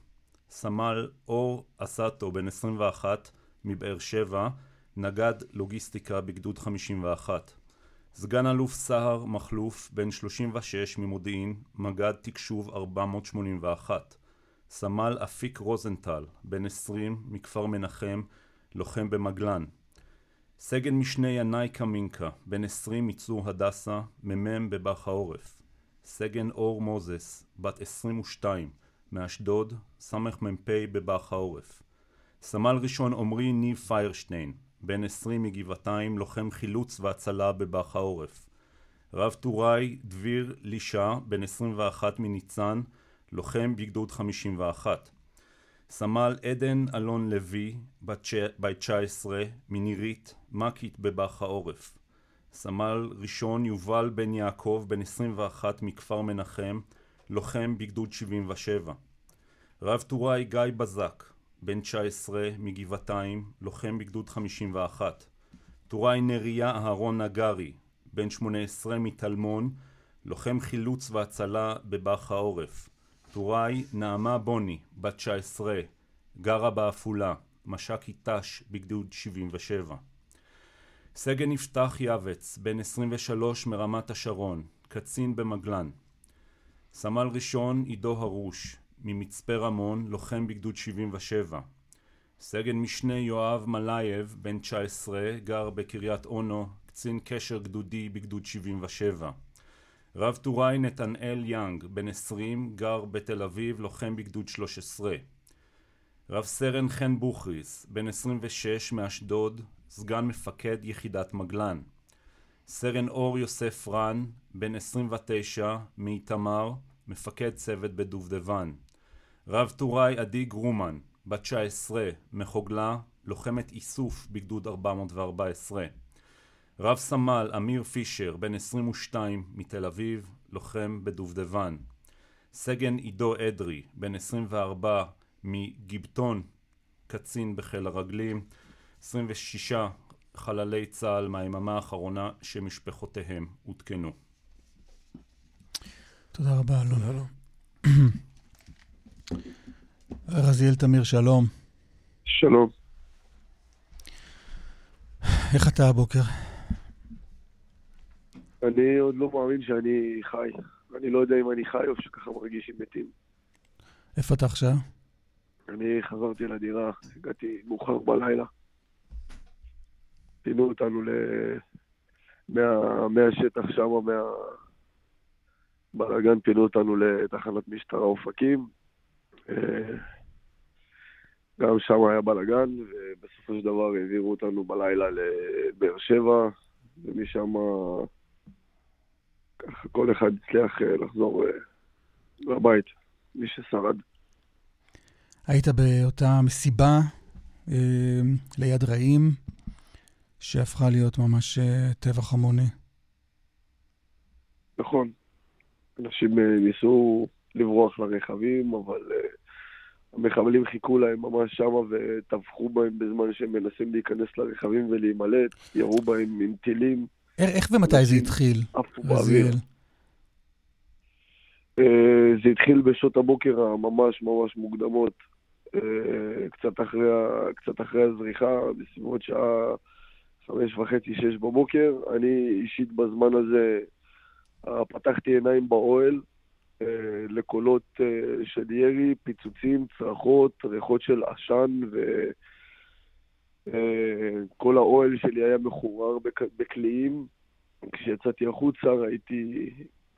סמל אור אסטו, בן 21 מבאר שבע, נגד לוגיסטיקה בגדוד 51. סגן אלוף סהר מחלוף, בן 36 ממודיעין, מג"ד תקשוב 481. סמל אפיק רוזנטל, בן 20 מכפר מנחם, לוחם במגלן. סגן משנה ינאי קמינקה, בן 20 מצור הדסה, מ"מ בבאח העורף. סגן אור מוזס, בת 22, מאשדוד, סמ"פ בבאח העורף. סמל ראשון עמרי ניב פיירשטיין, בן 20 מגבעתיים, לוחם חילוץ והצלה בבאח העורף. רב טוראי דביר לישה, בן 21 מניצן, לוחם בגדוד 51. סמל עדן אלון לוי, בת 19, מנירית, מקית בבאח העורף. סמל ראשון יובל בן יעקב, בן 21 מכפר מנחם, לוחם בגדוד 77. רב טוראי גיא בזק, בן 19 מגבעתיים, לוחם בגדוד 51. טוראי נריה אהרון נגרי, בן 18 מטלמון, לוחם חילוץ והצלה בבאח העורף. טוראי נעמה בוני, בת 19, גרה בעפולה, מש"קית ת"ש בגדוד 77. סגן יפתח יעבץ, בן 23 מרמת השרון, קצין במגלן. סמל ראשון עידו הרוש, ממצפה רמון, לוחם בגדוד 77. סגן משנה יואב מלייב, בן 19, גר בקריית אונו, קצין קשר גדודי בגדוד 77. רב טוראי נתנאל יאנג, בן 20, גר בתל אביב, לוחם בגדוד 13. רב סרן חן בוכריס, בן 26, מאשדוד, סגן מפקד יחידת מגלן. סרן אור יוסף רן, בן 29, מאיתמר, מפקד צוות בדובדבן. רב טוראי עדי גרומן, בת 19, מחוגלה, לוחמת איסוף בגדוד 414. רב סמל אמיר פישר, בן 22, מתל אביב, לוחם בדובדבן. סגן עידו אדרי, בן 24, מגיבטון, קצין בחיל הרגלים. 26 חללי צה"ל מהיממה האחרונה שמשפחותיהם עודכנו. תודה רבה, אלון. רזיאל תמיר, שלום. שלום. איך אתה הבוקר? אני עוד לא מאמין שאני חי. אני לא יודע אם אני חי או שככה מרגיש עם מתים. איפה אתה עכשיו? אני חזרתי לדירה, הגעתי מאוחר בלילה. פינו אותנו ל... מה... מהשטח שם, מהבלאגן, פינו אותנו לתחנת משטרה אופקים. אה, גם שם היה בלאגן, ובסופו של דבר העבירו אותנו בלילה לבאר שבע, ומשם ככה כל אחד הצליח אה, לחזור אה, לבית, מי ששרד. היית באותה מסיבה אה, ליד רעים, שהפכה להיות ממש אה, טבח המוני. נכון. אנשים ניסו לברוח לרכבים, אבל uh, המחבלים חיכו להם ממש שמה וטבחו בהם בזמן שהם מנסים להיכנס לרכבים ולהימלט, ירו בהם עם טילים. איך ומתי זה התחיל, רזיאל? Uh, זה התחיל בשעות הבוקר הממש ממש מוקדמות, uh, קצת, אחרי, קצת אחרי הזריחה, בסביבות שעה חמש וחצי, שש בבוקר. אני אישית בזמן הזה פתחתי עיניים באוהל, אה, לקולות אה, של ירי, פיצוצים, צרחות, ריחות של עשן, וכל אה, האוהל שלי היה מחורר בקליעים. כשיצאתי החוצה ראיתי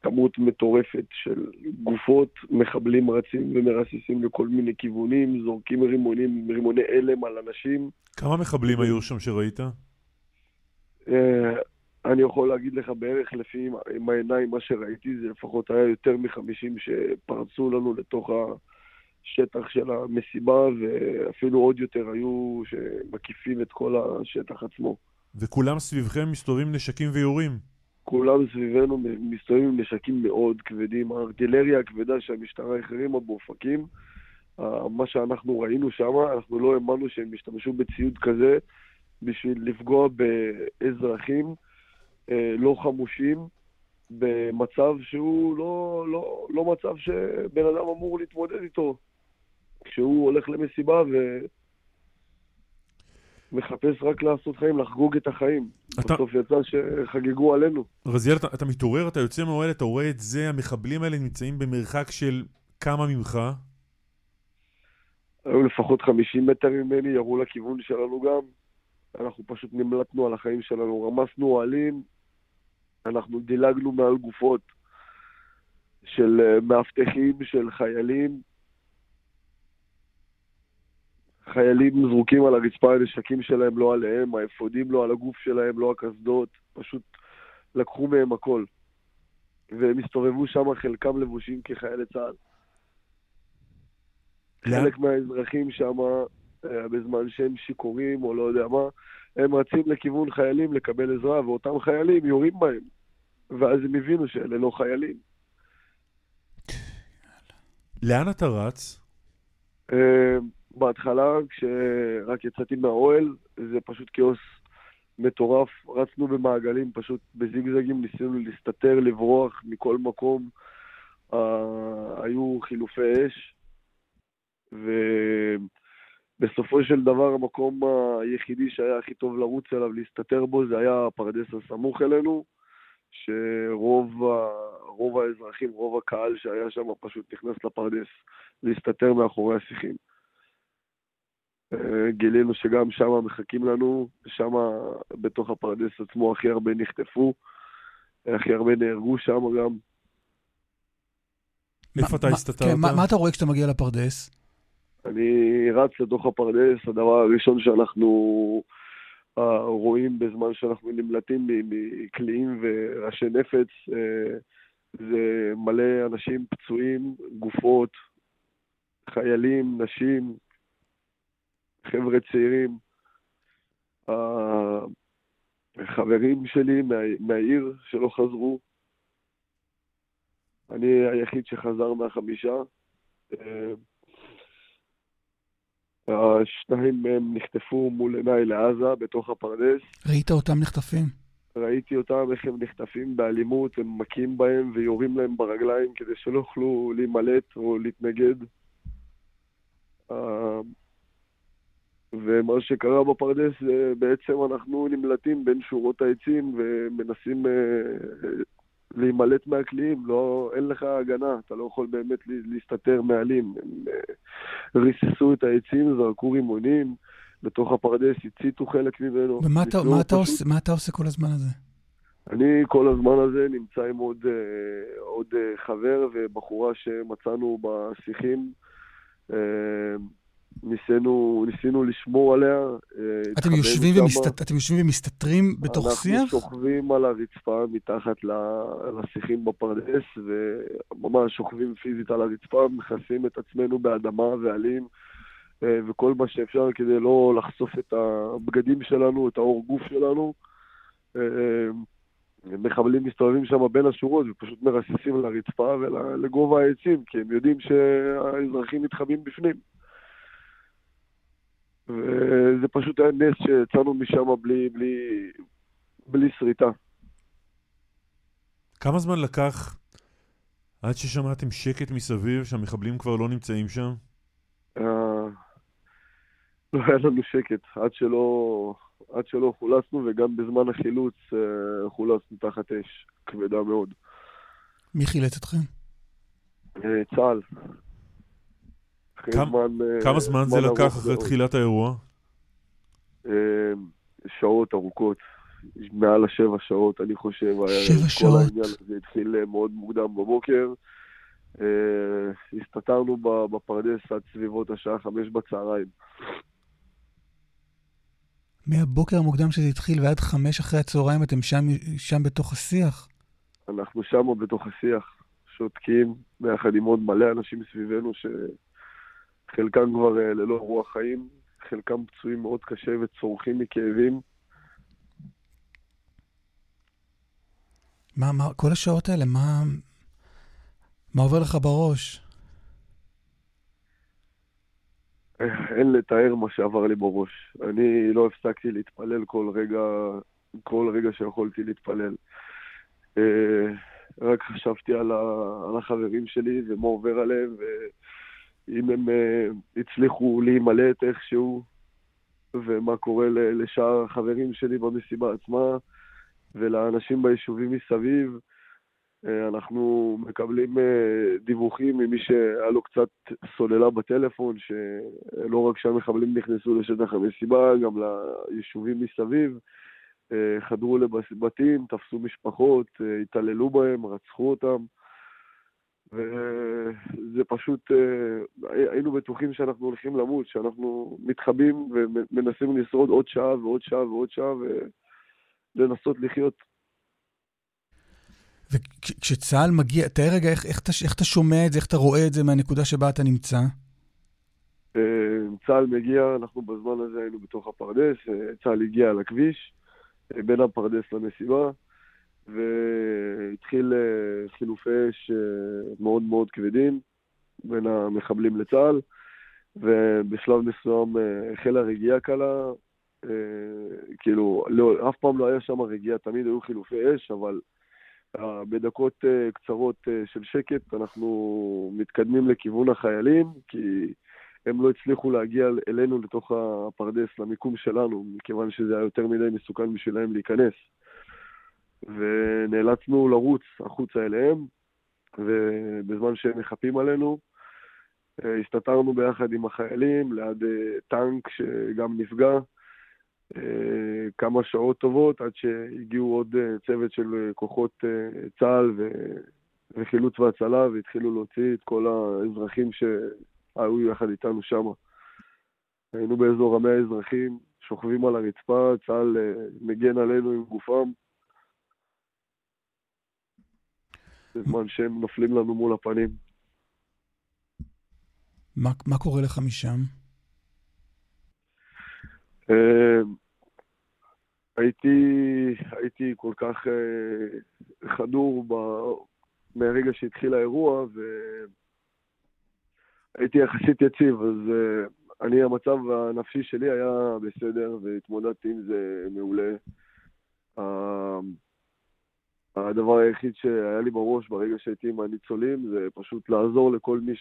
כמות מטורפת של גופות, מחבלים רצים ומרסיסים לכל מיני כיוונים, זורקים רימונים, רימוני הלם על אנשים. כמה מחבלים היו שם שראית? אני יכול להגיד לך בערך לפי עם העיניים, מה שראיתי, זה לפחות היה יותר מחמישים שפרצו לנו לתוך השטח של המסיבה, ואפילו עוד יותר היו שמקיפים את כל השטח עצמו. וכולם סביבכם מסתובבים נשקים ויורים? כולם סביבנו מסתובבים עם נשקים מאוד כבדים. הארטילריה הכבדה שהמשטרה החרימה באופקים, מה שאנחנו ראינו שם, אנחנו לא האמנו שהם השתמשו בציוד כזה בשביל לפגוע באזרחים. אה, לא חמושים במצב שהוא לא, לא, לא מצב שבן אדם אמור להתמודד איתו. כשהוא הולך למסיבה ומחפש רק לעשות חיים, לחגוג את החיים. אתה... בסוף יצא שחגגו עלינו. רזיאל, אתה, אתה מתעורר, אתה יוצא מהאוהל, אתה רואה את זה, המחבלים האלה נמצאים במרחק של כמה ממך? היו לפחות 50 מטר ממני, ירו לכיוון שלנו גם. אנחנו פשוט נמלטנו על החיים שלנו, רמסנו אוהלים, אנחנו דילגנו מעל גופות של אה, מאבטחים, של חיילים. חיילים זרוקים על הרצפה, הנשקים שלהם לא עליהם, האפודים לא על הגוף שלהם, לא הקסדות, פשוט לקחו מהם הכל. והם הסתובבו שם, חלקם לבושים כחיילי צה"ל. חלק מהאזרחים שם, אה, בזמן שהם שיכורים או לא יודע מה, הם רצים לכיוון חיילים לקבל עזרה, ואותם חיילים יורים בהם. ואז הם הבינו שאלה לא חיילים. לאן אתה רץ? Uh, בהתחלה, כשרק יצאתי מהאוהל, זה פשוט כאוס מטורף. רצנו במעגלים, פשוט בזיגזגים, ניסינו להסתתר, לברוח מכל מקום. Uh, היו חילופי אש, ו... בסופו של דבר המקום היחידי שהיה הכי טוב לרוץ אליו, להסתתר בו, זה היה הפרדס הסמוך אלינו, שרוב ה... רוב האזרחים, רוב הקהל שהיה שם פשוט נכנס לפרדס להסתתר מאחורי השיחים. אה, גילינו שגם שם מחכים לנו, שם בתוך הפרדס עצמו הכי הרבה נחטפו, הכי הרבה נהרגו שם גם. איפה אתה הסתתרת? כן, מה אתה רואה כשאתה מגיע לפרדס? אני רץ לתוך הפרדס, הדבר הראשון שאנחנו uh, רואים בזמן שאנחנו נמלטים מקליעים וראשי נפץ, uh, זה מלא אנשים פצועים, גופות, חיילים, נשים, חבר'ה צעירים. החברים שלי מה, מהעיר שלא חזרו. אני היחיד שחזר מהחמישה. השניים מהם נחטפו מול עיניי לעזה, בתוך הפרדס. ראית אותם נחטפים? ראיתי אותם, איך הם נחטפים באלימות, הם מכים בהם ויורים להם ברגליים כדי שלא יוכלו להימלט או להתנגד. אה, ומה שקרה בפרדס בעצם אנחנו נמלטים בין שורות העצים ומנסים אה, להימלט מהקליעים, לא, אין לך הגנה, אתה לא יכול באמת להסתתר מעלים. הם אה, ריססו את העצים, זרקו רימונים. בתוך הפרדס, הציתו חלק ממנו. ומה אתה, מה אתה, עושה, מה אתה עושה כל הזמן הזה? אני כל הזמן הזה נמצא עם עוד, אה, עוד אה, חבר ובחורה שמצאנו בשיחים. אה, ניסינו, ניסינו לשמור עליה. אתם יושבים, ומסת... אתם יושבים ומסתתרים בתוך אנחנו שיח? אנחנו שוכבים על הרצפה מתחת לשיחים בפרדס, וממש שוכבים פיזית על הרצפה, מכסים את עצמנו באדמה ועלים. אה, וכל מה שאפשר כדי לא לחשוף את הבגדים שלנו, את האור גוף שלנו. אה, מחבלים מסתובבים שם בין השורות ופשוט מרססים לרצפה ולגובה העצים, כי הם יודעים שהאזרחים מתחבאים בפנים. וזה פשוט היה נס שיצאנו משם בלי, בלי, בלי שריטה. כמה זמן לקח עד ששמעתם שקט מסביב, שהמחבלים כבר לא נמצאים שם? אה, לא היה לנו שקט עד שלא, עד שלא חולצנו, וגם בזמן החילוץ אה, חולצנו תחת אש כבדה מאוד. מי חילץ אתכם? אה, צה"ל. כמה, זמן, אה, כמה זמן זה לקח אחרי תחילת האירוע? שעות ארוכות, מעל השבע שעות, אני חושב. שבע שעות. כל העניין הזה התחיל מאוד מוקדם בבוקר. הסתתרנו בפרדס עד סביבות השעה חמש בצהריים. מהבוקר המוקדם שזה התחיל ועד חמש אחרי הצהריים אתם שם, שם בתוך השיח? אנחנו שם בתוך השיח, שותקים, ביחד עם עוד מלא אנשים סביבנו שחלקם כבר אה, ללא רוח חיים, חלקם פצועים מאוד קשה וצורכים מכאבים. מה, מה, כל השעות האלה, מה, מה עובר לך בראש? אין לתאר מה שעבר לי בראש. אני לא הפסקתי להתפלל כל רגע, כל רגע שיכולתי להתפלל. אה, רק חשבתי על, ה, על החברים שלי ומה עובר עליהם, ואם הם אה, הצליחו להימלט איכשהו, ומה קורה לשאר החברים שלי במסיבה עצמה, ולאנשים ביישובים מסביב. אה, אנחנו מקבלים אה, דיווחים ממי שהיה לו קצת סוללה בטלפון, שלא רק שהמחבלים נכנסו לשטח המסיבה, גם ליישובים מסביב, חדרו לבתים, תפסו משפחות, התעללו בהם, רצחו אותם. וזה פשוט, היינו בטוחים שאנחנו הולכים למות, שאנחנו מתחבאים ומנסים לשרוד עוד שעה ועוד שעה ועוד שעה ולנסות לחיות וכשצה"ל מגיע, תאר רגע איך, איך, איך אתה שומע את זה, איך אתה רואה את זה מהנקודה שבה אתה נמצא. אה, צה"ל מגיע, אנחנו בזמן הזה היינו בתוך הפרדס, אה, צה"ל הגיע לכביש, אה, בין הפרדס למסיבה, והתחיל חילופי אש מאוד מאוד כבדים בין המחבלים לצה"ל, ובשלב מסוים החלה רגיעה קלה, כאילו, לא, אף פעם לא היה שם רגיעה, תמיד היו חילופי אש, אבל בדקות אה, קצרות אה, של שקט אנחנו מתקדמים לכיוון החיילים, כי הם לא הצליחו להגיע אלינו לתוך הפרדס, למיקום שלנו, מכיוון שזה היה יותר מדי מסוכן בשבילם להיכנס. ונאלצנו לרוץ החוצה אליהם, ובזמן שהם מחפים עלינו, אה, הסתתרנו ביחד עם החיילים ליד אה, טנק שגם נפגע. אה, כמה שעות טובות עד שהגיעו עוד צוות של כוחות צה"ל וחילוץ והצלה והתחילו להוציא את כל האזרחים שהיו יחד איתנו שם. היינו באזור המאה האזרחים, שוכבים על הרצפה, צה"ל מגן עלינו עם גופם. בזמן שהם נופלים לנו מול הפנים. מה, מה קורה לך משם? אה, הייתי, הייתי כל כך uh, חדור ב... מהרגע שהתחיל האירוע, והייתי יחסית יציב, אז uh, אני, המצב הנפשי שלי היה בסדר, והתמודדתי עם זה מעולה. Uh, הדבר היחיד שהיה לי בראש ברגע שהייתי עם הניצולים זה פשוט לעזור לכל מי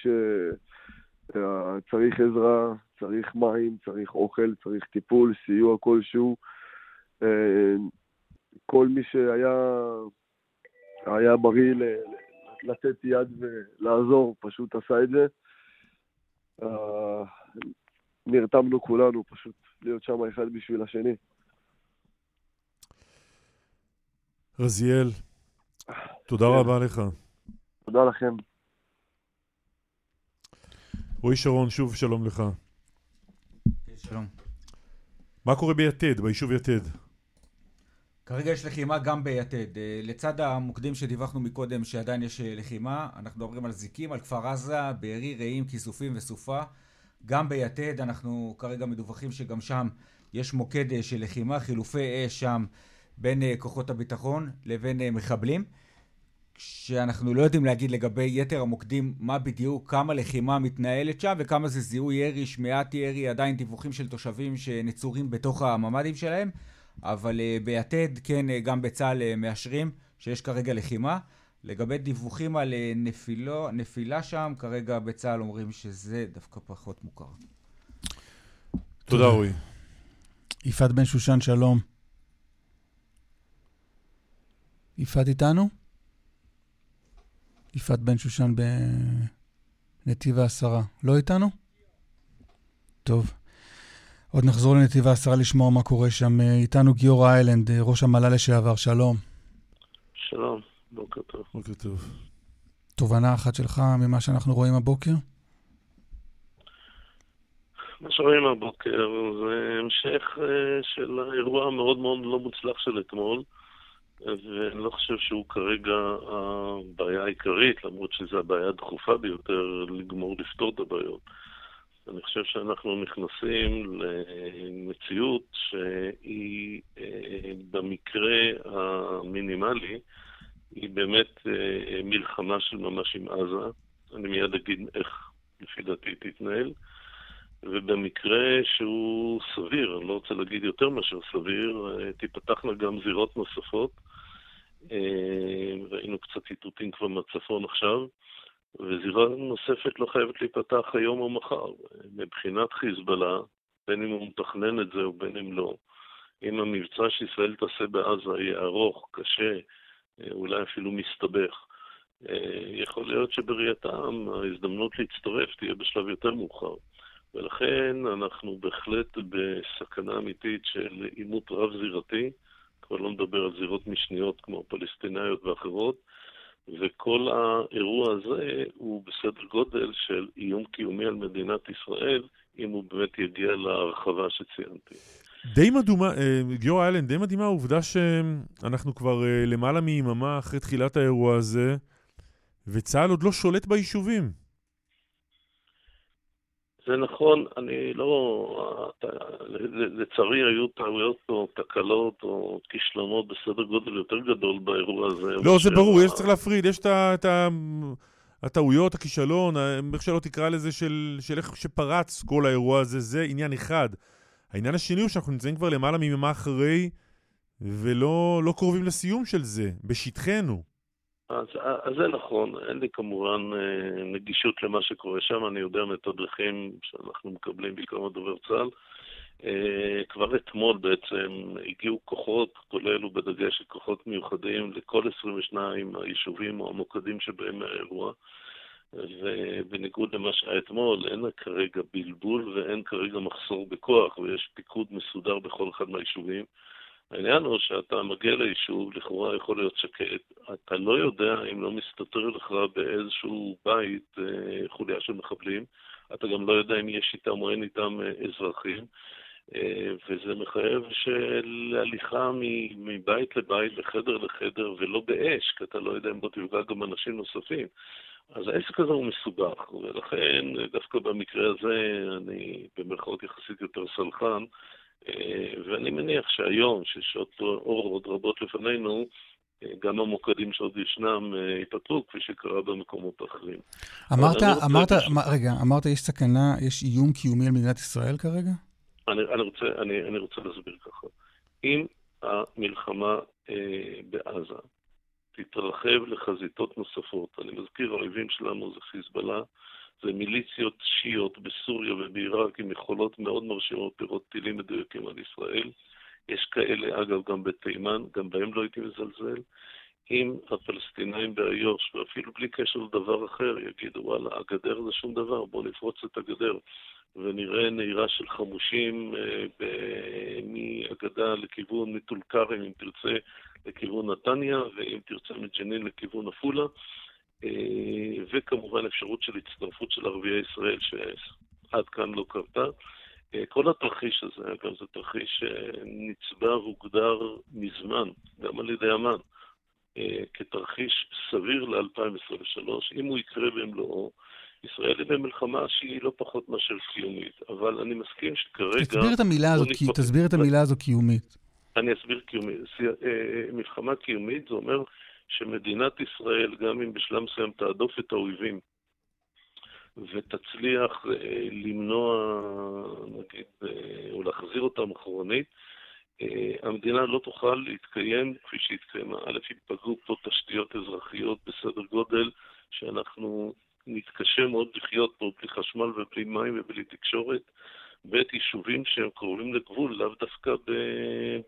שצריך עזרה, צריך מים, צריך אוכל, צריך טיפול, סיוע כלשהו. אה, כל מי שהיה היה בריא לתת יד ולעזור, פשוט עשה את זה. אה, נרתמנו כולנו פשוט להיות שם אחד בשביל השני. רזיאל, תודה כן. רבה לך. תודה לכם. רועי שרון, שוב שלום לך. שלום. מה קורה ביתד, ביישוב יתד? כרגע יש לחימה גם ביתד. אה, לצד המוקדים שדיווחנו מקודם שעדיין יש אה, לחימה, אנחנו מדברים על זיקים, על כפר עזה, בארי, רעים, כיסופים וסופה. גם ביתד אנחנו כרגע מדווחים שגם שם יש מוקד אה, של לחימה, חילופי אש שם בין כוחות הביטחון לבין מחבלים. שאנחנו לא יודעים להגיד לגבי יתר המוקדים מה בדיוק, כמה לחימה מתנהלת שם וכמה זה זיהוי ירי, שמיעת ירי, עדיין דיווחים של תושבים שנצורים בתוך הממ"דים שלהם, אבל uh, ביתד, כן, uh, גם בצה"ל uh, מאשרים שיש כרגע לחימה. לגבי דיווחים על uh, נפילו, נפילה שם, כרגע בצה"ל אומרים שזה דווקא פחות מוכר. תודה רועי. יפעת בן שושן, שלום. יפעת איתנו? יפעת בן שושן בנתיב העשרה. לא איתנו? טוב. עוד נחזור לנתיב העשרה לשמוע מה קורה שם. איתנו גיורא איילנד, ראש המל"ל לשעבר, שלום. שלום, בוקר טוב. בוקר טוב. תובנה אחת שלך ממה שאנחנו רואים הבוקר? מה שרואים הבוקר זה המשך אה, של האירוע המאוד מאוד לא מוצלח של אתמול. ואני לא חושב שהוא כרגע הבעיה העיקרית, למרות שזו הבעיה הדחופה ביותר לגמור לפתור את הבעיות. אני חושב שאנחנו נכנסים למציאות שהיא אה, במקרה המינימלי, היא באמת אה, מלחמה של ממש עם עזה. אני מיד אגיד איך לפי דעתי תתנהל. ובמקרה שהוא סביר, אני לא רוצה להגיד יותר מאשר סביר, אה, תיפתחנה גם זירות נוספות. אה, ראינו קצת איתותים כבר מהצפון עכשיו, וזירה נוספת לא חייבת להיפתח היום או מחר. מבחינת חיזבאללה, בין אם הוא מתכנן את זה ובין אם לא, אם המבצע שישראל תעשה בעזה יהיה ארוך, קשה, אה, אולי אפילו מסתבך, יכול להיות שבראייתם ההזדמנות להצטרף תהיה בשלב יותר מאוחר. ולכן אנחנו בהחלט בסכנה אמיתית של עימות רב-זירתי, כבר לא נדבר על זירות משניות כמו פלסטינאיות ואחרות, וכל האירוע הזה הוא בסדר גודל של איום קיומי על מדינת ישראל, אם הוא באמת יגיע להרחבה שציינתי. די מדומה, אה, גיורא איילן, די מדהימה העובדה שאנחנו כבר אה, למעלה מיממה אחרי תחילת האירוע הזה, וצה"ל עוד לא שולט ביישובים. זה נכון, אני לא... לצערי היו טעויות או תקלות או כישלונות בסדר גודל יותר גדול באירוע הזה. לא, זה ברור, יש צריך להפריד, יש את הטעויות, הכישלון, איך שלא תקרא לזה, של, של איך שפרץ כל האירוע הזה, זה עניין אחד. העניין השני הוא שאנחנו נמצאים כבר למעלה מיממה אחרי, ולא לא קרובים לסיום של זה, בשטחנו. אז, אז זה נכון, אין לי כמובן אה, נגישות למה שקורה שם, אני יודע מתדרכים שאנחנו מקבלים בעיקר מדובר צה"ל. אה, כבר אתמול בעצם הגיעו כוחות, כולל ובדגש כוחות מיוחדים לכל 22 היישובים או המוקדים שבהם האירוע. ובניגוד למה שהיה אתמול, אין כרגע בלבול ואין כרגע מחסור בכוח, ויש פיקוד מסודר בכל אחד מהיישובים. העניין הוא שאתה מגיע ליישוב, לכאורה יכול להיות שקט, אתה לא יודע אם לא מסתתר לך באיזשהו בית אה, חוליה של מחבלים, אתה גם לא יודע אם יש איתם או אין איתם אה, אזרחים, אה, וזה מחייב של הליכה מבית לבית, מחדר לחדר, ולא באש, כי אתה לא יודע אם בוא תפגע גם אנשים נוספים. אז העסק הזה הוא מסובך, ולכן דווקא במקרה הזה אני במרכאות יחסית יותר סלחן, ואני מניח שהיום, ששעות אור עוד רבות לפנינו, אה, גם המוקדים שעוד ישנם אה, ייפתרו, כפי שקרה במקומות אחרים. אמרת, אמרת, מה, רגע, אמרת יש סכנה, יש איום קיומי על מדינת ישראל כרגע? אני, אני, רוצה, אני, אני רוצה להסביר ככה. אם המלחמה אה, בעזה תתרחב לחזיתות נוספות, אני מזכיר, האויבים שלנו זה חיזבאללה, זה מיליציות שיעיות בסוריה ובעיראק עם יכולות מאוד מרשימות לראות טילים מדויקים על ישראל. יש כאלה, אגב, גם בתימן, גם בהם לא הייתי מזלזל. אם הפלסטינאים באיו"ש, ואפילו בלי קשר לדבר אחר, יגידו, וואלה, הגדר זה שום דבר, בואו נפרוץ את הגדר. ונראה נהירה של חמושים אה, מהגדה לכיוון מטול כרם, אם תרצה, לכיוון נתניה, ואם תרצה מג'נין לכיוון עפולה. אה, וכמובן אפשרות של הצטרפות של ערביי ישראל שעד כאן לא קרתה. אה, כל התרחיש הזה, אגב, זה תרחיש שנצבע והוגדר מזמן, גם על ידי אמ"ן, אה, כתרחיש סביר ל-2023. אם הוא יקרה במלואו, ישראל היא במלחמה שהיא לא פחות מאשר קיומית, אבל אני מסכים שכרגע... תסביר את המילה הזו, כי... תסביר את המילה הזו קיומית. אני אסביר קיומית. מלחמה קיומית זה אומר שמדינת ישראל, גם אם בשלב מסוים תעדוף את האויבים ותצליח אה, למנוע, נגיד, אה, או להחזיר אותם אחורנית, אה, המדינה לא תוכל להתקיים כפי שהתקיימה. א', ייפגעו פה תשתיות אזרחיות בסדר גודל שאנחנו נתקשה מאוד לחיות פה בלי חשמל ובלי מים ובלי תקשורת. ב', יישובים שהם קרובים לגבול, לאו דווקא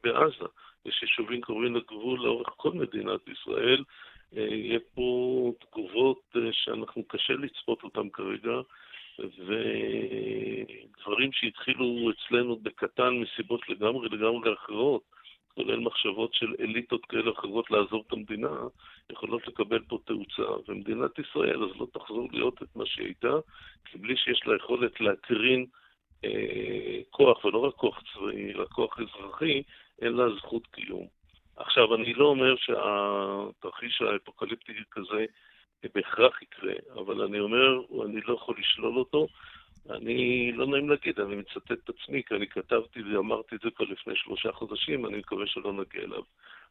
בעזה. יש יישובים קרובים לגבול לאורך כל מדינת ישראל. אה, יהיה פה תגובות אה, שאנחנו קשה לצפות אותן כרגע, ודברים שהתחילו אצלנו בקטן מסיבות לגמרי לגמרי אחרות, כולל מחשבות של אליטות כאלה אחרות לעזוב את המדינה, יכולות לקבל פה תאוצה. ומדינת ישראל אז לא תחזור להיות את מה שהיא הייתה, כי בלי שיש לה יכולת להקרין אה, כוח, ולא רק כוח צבאי, אלא כוח אזרחי, אין לה זכות קיום. עכשיו, אני לא אומר שהתרחיש האפוקליפטי כזה בהכרח יקרה, אבל אני אומר, אני לא יכול לשלול אותו. אני, לא נעים להגיד, אני מצטט את עצמי, כי אני כתבתי ואמרתי את זה כבר לפני שלושה חודשים, אני מקווה שלא נגיע אליו.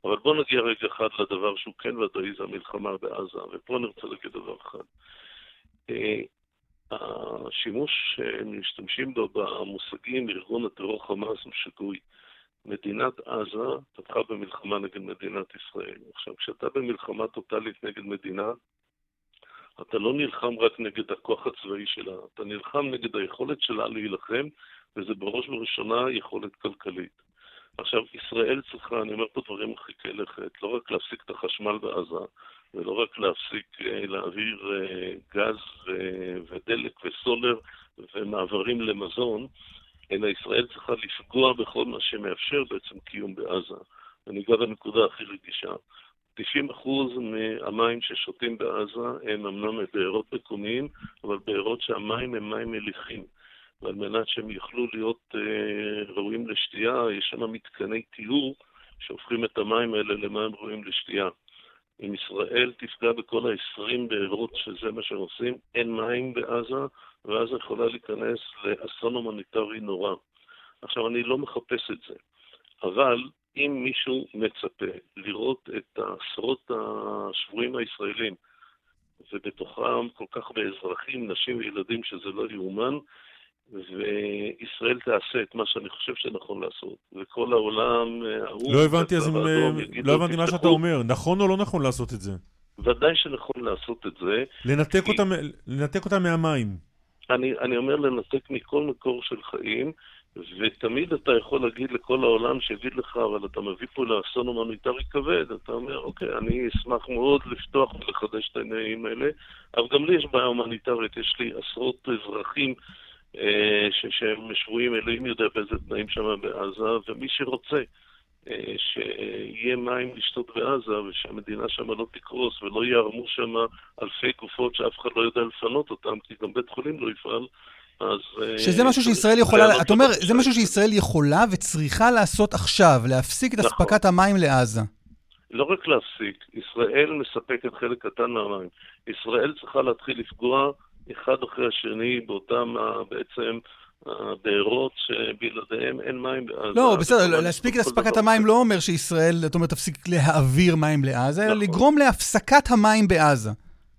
אבל בואו נגיע רגע אחד לדבר שהוא כן ודאי, זה המלחמה בעזה, ופה אני רוצה להגיד דבר אחד. אה, השימוש שמשתמשים בו במושגים ארגון הטרור חמאס הוא שגוי. מדינת עזה פתחה במלחמה נגד מדינת ישראל. עכשיו, כשאתה במלחמה טוטאלית נגד מדינה, אתה לא נלחם רק נגד הכוח הצבאי שלה, אתה נלחם נגד היכולת שלה להילחם, וזה בראש ובראשונה יכולת כלכלית. עכשיו, ישראל צריכה, אני אומר פה דברים מרחיקי לכת, לא רק להפסיק את החשמל בעזה, ולא רק להפסיק אה, להעביר אה, גז ודלק וסולר ומעברים למזון, אלא ישראל צריכה לפגוע בכל מה שמאפשר בעצם קיום בעזה. אני אגע בנקודה הכי רגישה. 90% מהמים ששותים בעזה הם אמנם מבארות מקומיים, אבל בארות שהמים הם מים מליחים. ועל מנת שהם יוכלו להיות אה, ראויים לשתייה, יש שם מתקני טיהור שהופכים את המים האלה למים ראויים לשתייה. אם ישראל תפגע בכל ה-20 בארות שזה מה שהם עושים, אין מים בעזה, ואז יכולה להיכנס לאסון הומניטרי נורא. עכשיו, אני לא מחפש את זה, אבל אם מישהו מצפה לראות את העשרות השבויים הישראלים, ובתוכם כל כך הרבה אזרחים, נשים וילדים, שזה לא יאומן, וישראל תעשה את מה שאני חושב שנכון לעשות, וכל העולם... אה, לא הבנתי, אז, לא הבנתי מה שאתה אומר, נכון או לא נכון לעשות את זה? ודאי שנכון לעשות את זה. לנתק, כי... אותם, לנתק אותם מהמים. אני, אני אומר לנתק מכל מקור של חיים, ותמיד אתה יכול להגיד לכל העולם שיגיד לך, אבל אתה מביא פה לאסון הומניטרי כבד, אתה אומר, אוקיי, אני אשמח מאוד לפתוח ולחדש את העניינים האלה, אבל גם לי יש בעיה הומניטרית, יש לי עשרות אזרחים אה, שהם שבויים, אלוהים יודע באיזה תנאים שם בעזה, ומי שרוצה אה, שיהיה מים לשתות בעזה ושהמדינה שם לא תקרוס ולא יערמו שם אלפי גופות שאף אחד לא יודע לפנות אותם, כי גם בית חולים לא יפעל. אז... אה, שזה משהו שישראל יכולה, אתה אומר, זה משהו שישראל יכולה וצריכה לעשות עכשיו, להפסיק את נכון. אספקת המים לעזה. לא רק להפסיק, ישראל מספקת חלק קטן מהמים. ישראל צריכה להתחיל לפגוע אחד אחרי השני באותם בעצם הבארות שבלעדיהם אין מים בעזה. לא, בסדר, להספיק את אספקת המים לא אומר שישראל, אתה אומר, תפסיק להעביר מים לעזה, אלא נכון. לגרום להפסקת המים בעזה.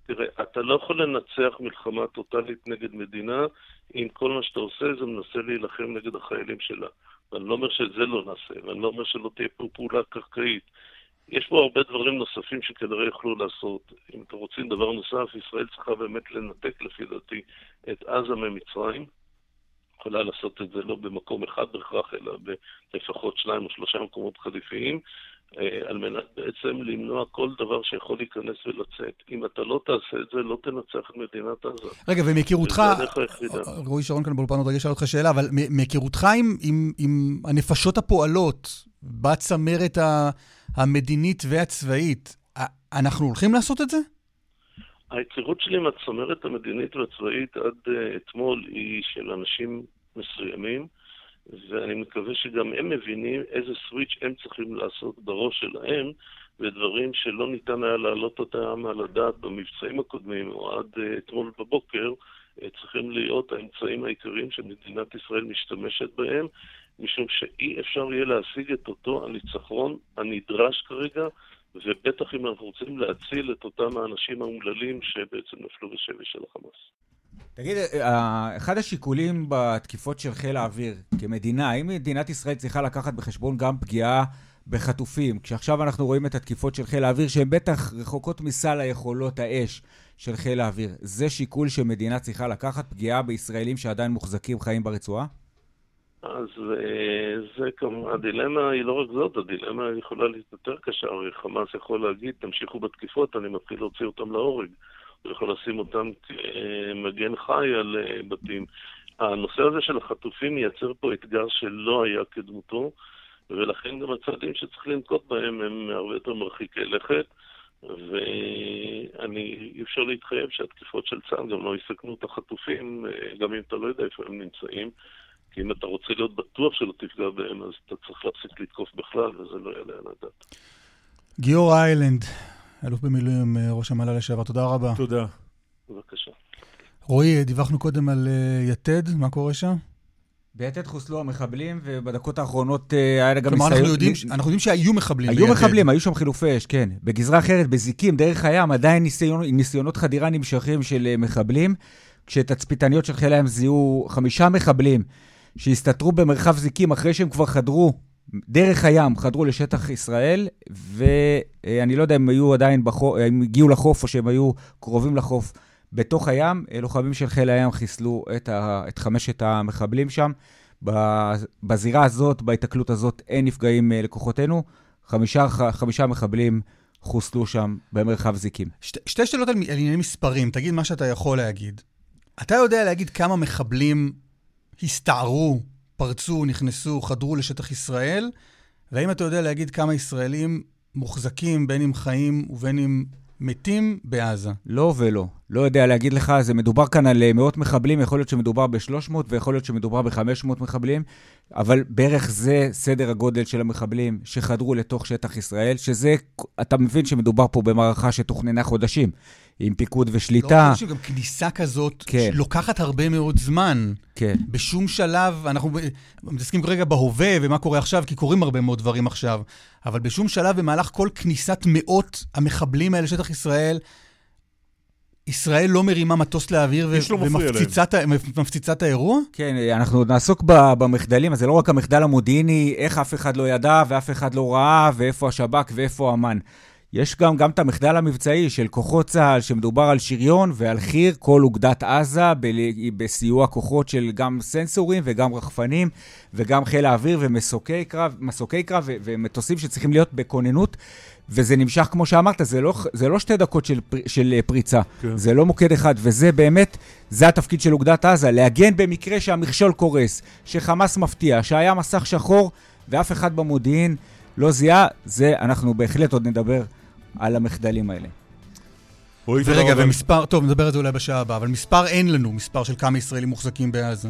תראה, אתה לא יכול לנצח מלחמה טוטאלית נגד מדינה אם כל מה שאתה עושה זה מנסה להילחם נגד החיילים שלה. ואני לא אומר שאת זה לא נעשה, ואני לא אומר שלא תהיה פה פעולה קרקעית. יש פה הרבה דברים נוספים שכנראה יוכלו לעשות. אם אתם רוצים דבר נוסף, ישראל צריכה באמת לנתק לפי דעתי את עזה ממצרים. יכולה לעשות את זה לא במקום אחד בהכרח, אלא בלפחות שניים או שלושה מקומות חליפיים, אה, על מנת בעצם למנוע כל דבר שיכול להיכנס ולצאת. אם אתה לא תעשה את זה, לא תנצח את מדינת עזה. רגע, ומהיכרותך, רועי שרון כאן באולפן עוד רגע שאל אותך שאלה, אבל מהיכרותך עם, עם, עם הנפשות הפועלות בצמרת המדינית והצבאית, אנחנו הולכים לעשות את זה? ההיכרות שלי עם הצמרת המדינית והצבאית עד uh, אתמול היא של אנשים מסוימים, ואני מקווה שגם הם מבינים איזה סוויץ' הם צריכים לעשות בראש שלהם, ודברים שלא ניתן היה להעלות אותם על הדעת במבצעים הקודמים או עד uh, אתמול בבוקר, uh, צריכים להיות האמצעים העיקריים שמדינת ישראל משתמשת בהם, משום שאי אפשר יהיה להשיג את אותו הניצחון הנדרש כרגע ובטח אם אנחנו רוצים להציל את אותם האנשים האומללים שבעצם נפלו בשבי של החמאס. תגיד, אה, אחד השיקולים בתקיפות של חיל האוויר כמדינה, האם מדינת ישראל צריכה לקחת בחשבון גם פגיעה בחטופים? כשעכשיו אנחנו רואים את התקיפות של חיל האוויר, שהן בטח רחוקות מסל היכולות האש של חיל האוויר, זה שיקול שמדינה צריכה לקחת, פגיעה בישראלים שעדיין מוחזקים חיים ברצועה? אז אה, זה כמובן, הדילמה היא לא רק זאת, הדילמה יכולה להיות יותר קשה, הרי חמאס יכול להגיד, תמשיכו בתקיפות, אני מתחיל להוציא אותם להורג. הוא יכול לשים אותם כמגן חי על אה, בתים. הנושא הזה של החטופים מייצר פה אתגר שלא היה כדמותו, ולכן גם הצעדים שצריך לנקוט בהם הם הרבה יותר מרחיקי לכת, ואני, אפשר להתחייב שהתקיפות של צה"ל גם לא יסכנו את החטופים, אה, גם אם אתה לא יודע איפה הם נמצאים. כי אם אתה רוצה להיות בטוח שלא תפגע בהם, אז אתה צריך להפסיק לתקוף בכלל, וזה לא יעלה על הדעת. גיורא איילנד, אלוף במילואים, אה, ראש המל"ל לשעבר, תודה רבה. תודה. בבקשה. רועי, דיווחנו קודם על uh, יתד, מה קורה שם? ביתד חוסלו המחבלים, ובדקות האחרונות uh, היה גם ניסיון... כלומר, אנחנו אנחנו יודעים שהיו מחבלים היו ביתד. מחבלים, היו שם חילופי אש, כן. בגזרה אחרת, בזיקים, דרך הים, עדיין ניסיון, ניסיונות חדירה נמשכים של מחבלים, כשתצפיתניות של חיל הים זיהו חמישה מחבלים שהסתתרו במרחב זיקים אחרי שהם כבר חדרו דרך הים, חדרו לשטח ישראל, ואני לא יודע אם היו עדיין בחוף, אם הגיעו לחוף או שהם היו קרובים לחוף בתוך הים. לוחמים של חיל הים חיסלו את, ה, את חמשת המחבלים שם. בזירה הזאת, בהיתקלות הזאת, אין נפגעים אה, לכוחותינו. חמישה, חמישה מחבלים חוסלו שם במרחב זיקים. שתי, שתי שאלות על ענייני מספרים, תגיד מה שאתה יכול להגיד. אתה יודע להגיד כמה מחבלים הסתערו, פרצו, נכנסו, חדרו לשטח ישראל? והאם אתה יודע להגיד כמה ישראלים מוחזקים, בין אם חיים ובין אם מתים, בעזה? לא ולא. לא יודע להגיד לך, זה מדובר כאן על אה, מאות מחבלים, יכול להיות שמדובר ב-300 ויכול להיות שמדובר ב-500 מחבלים, אבל בערך זה סדר הגודל של המחבלים שחדרו לתוך שטח ישראל, שזה, אתה מבין שמדובר פה במערכה שתוכננה חודשים. עם פיקוד ושליטה. לא חושב שגם כניסה כזאת כן. לוקחת הרבה מאוד זמן. כן. בשום שלב, אנחנו מתעסקים כרגע בהווה ומה קורה עכשיו, כי קורים הרבה מאוד דברים עכשיו, אבל בשום שלב במהלך כל כניסת מאות המחבלים האלה לשטח ישראל, ישראל לא מרימה מטוס לאוויר ו- לא ומפציצה את האירוע? כן, אנחנו נעסוק במחדלים, אז זה לא רק המחדל המודיעיני, איך אף אחד לא ידע ואף אחד לא ראה, ואיפה השב"כ ואיפה אמ"ן. יש גם, גם את המחדל המבצעי של כוחות צה"ל, שמדובר על שריון ועל חי"ר, כל אוגדת עזה, ב- בסיוע כוחות של גם סנסורים וגם רחפנים, וגם חיל האוויר ומסוקי קרב, מסוקי קרב ו- ומטוסים שצריכים להיות בכוננות. וזה נמשך, כמו שאמרת, זה לא, זה לא שתי דקות של, פר, של פריצה, כן. זה לא מוקד אחד, וזה באמת, זה התפקיד של אוגדת עזה, להגן במקרה שהמכשול קורס, שחמאס מפתיע, שהיה מסך שחור ואף אחד במודיעין לא זיהה, זה, אנחנו בהחלט עוד נדבר על המחדלים האלה. ורגע, ומספר, טוב, נדבר על זה אולי בשעה הבאה, אבל מספר אין לנו, מספר של כמה ישראלים מוחזקים בעזה.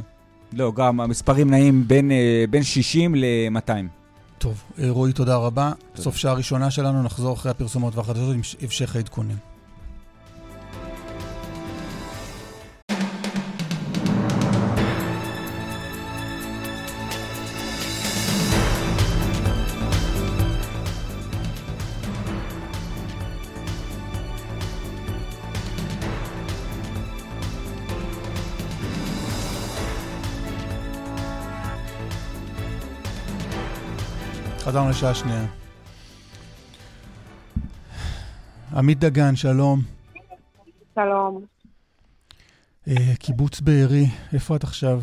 לא, גם המספרים נעים בין, אה, בין 60 ל-200. טוב, אה, רועי, תודה רבה. תודה. סוף שעה ראשונה שלנו, נחזור אחרי הפרסומות והחדשות עם המשך העדכונים. חזרנו לשעה שנייה. עמית דגן, שלום. שלום. Uh, קיבוץ בארי, איפה את עכשיו?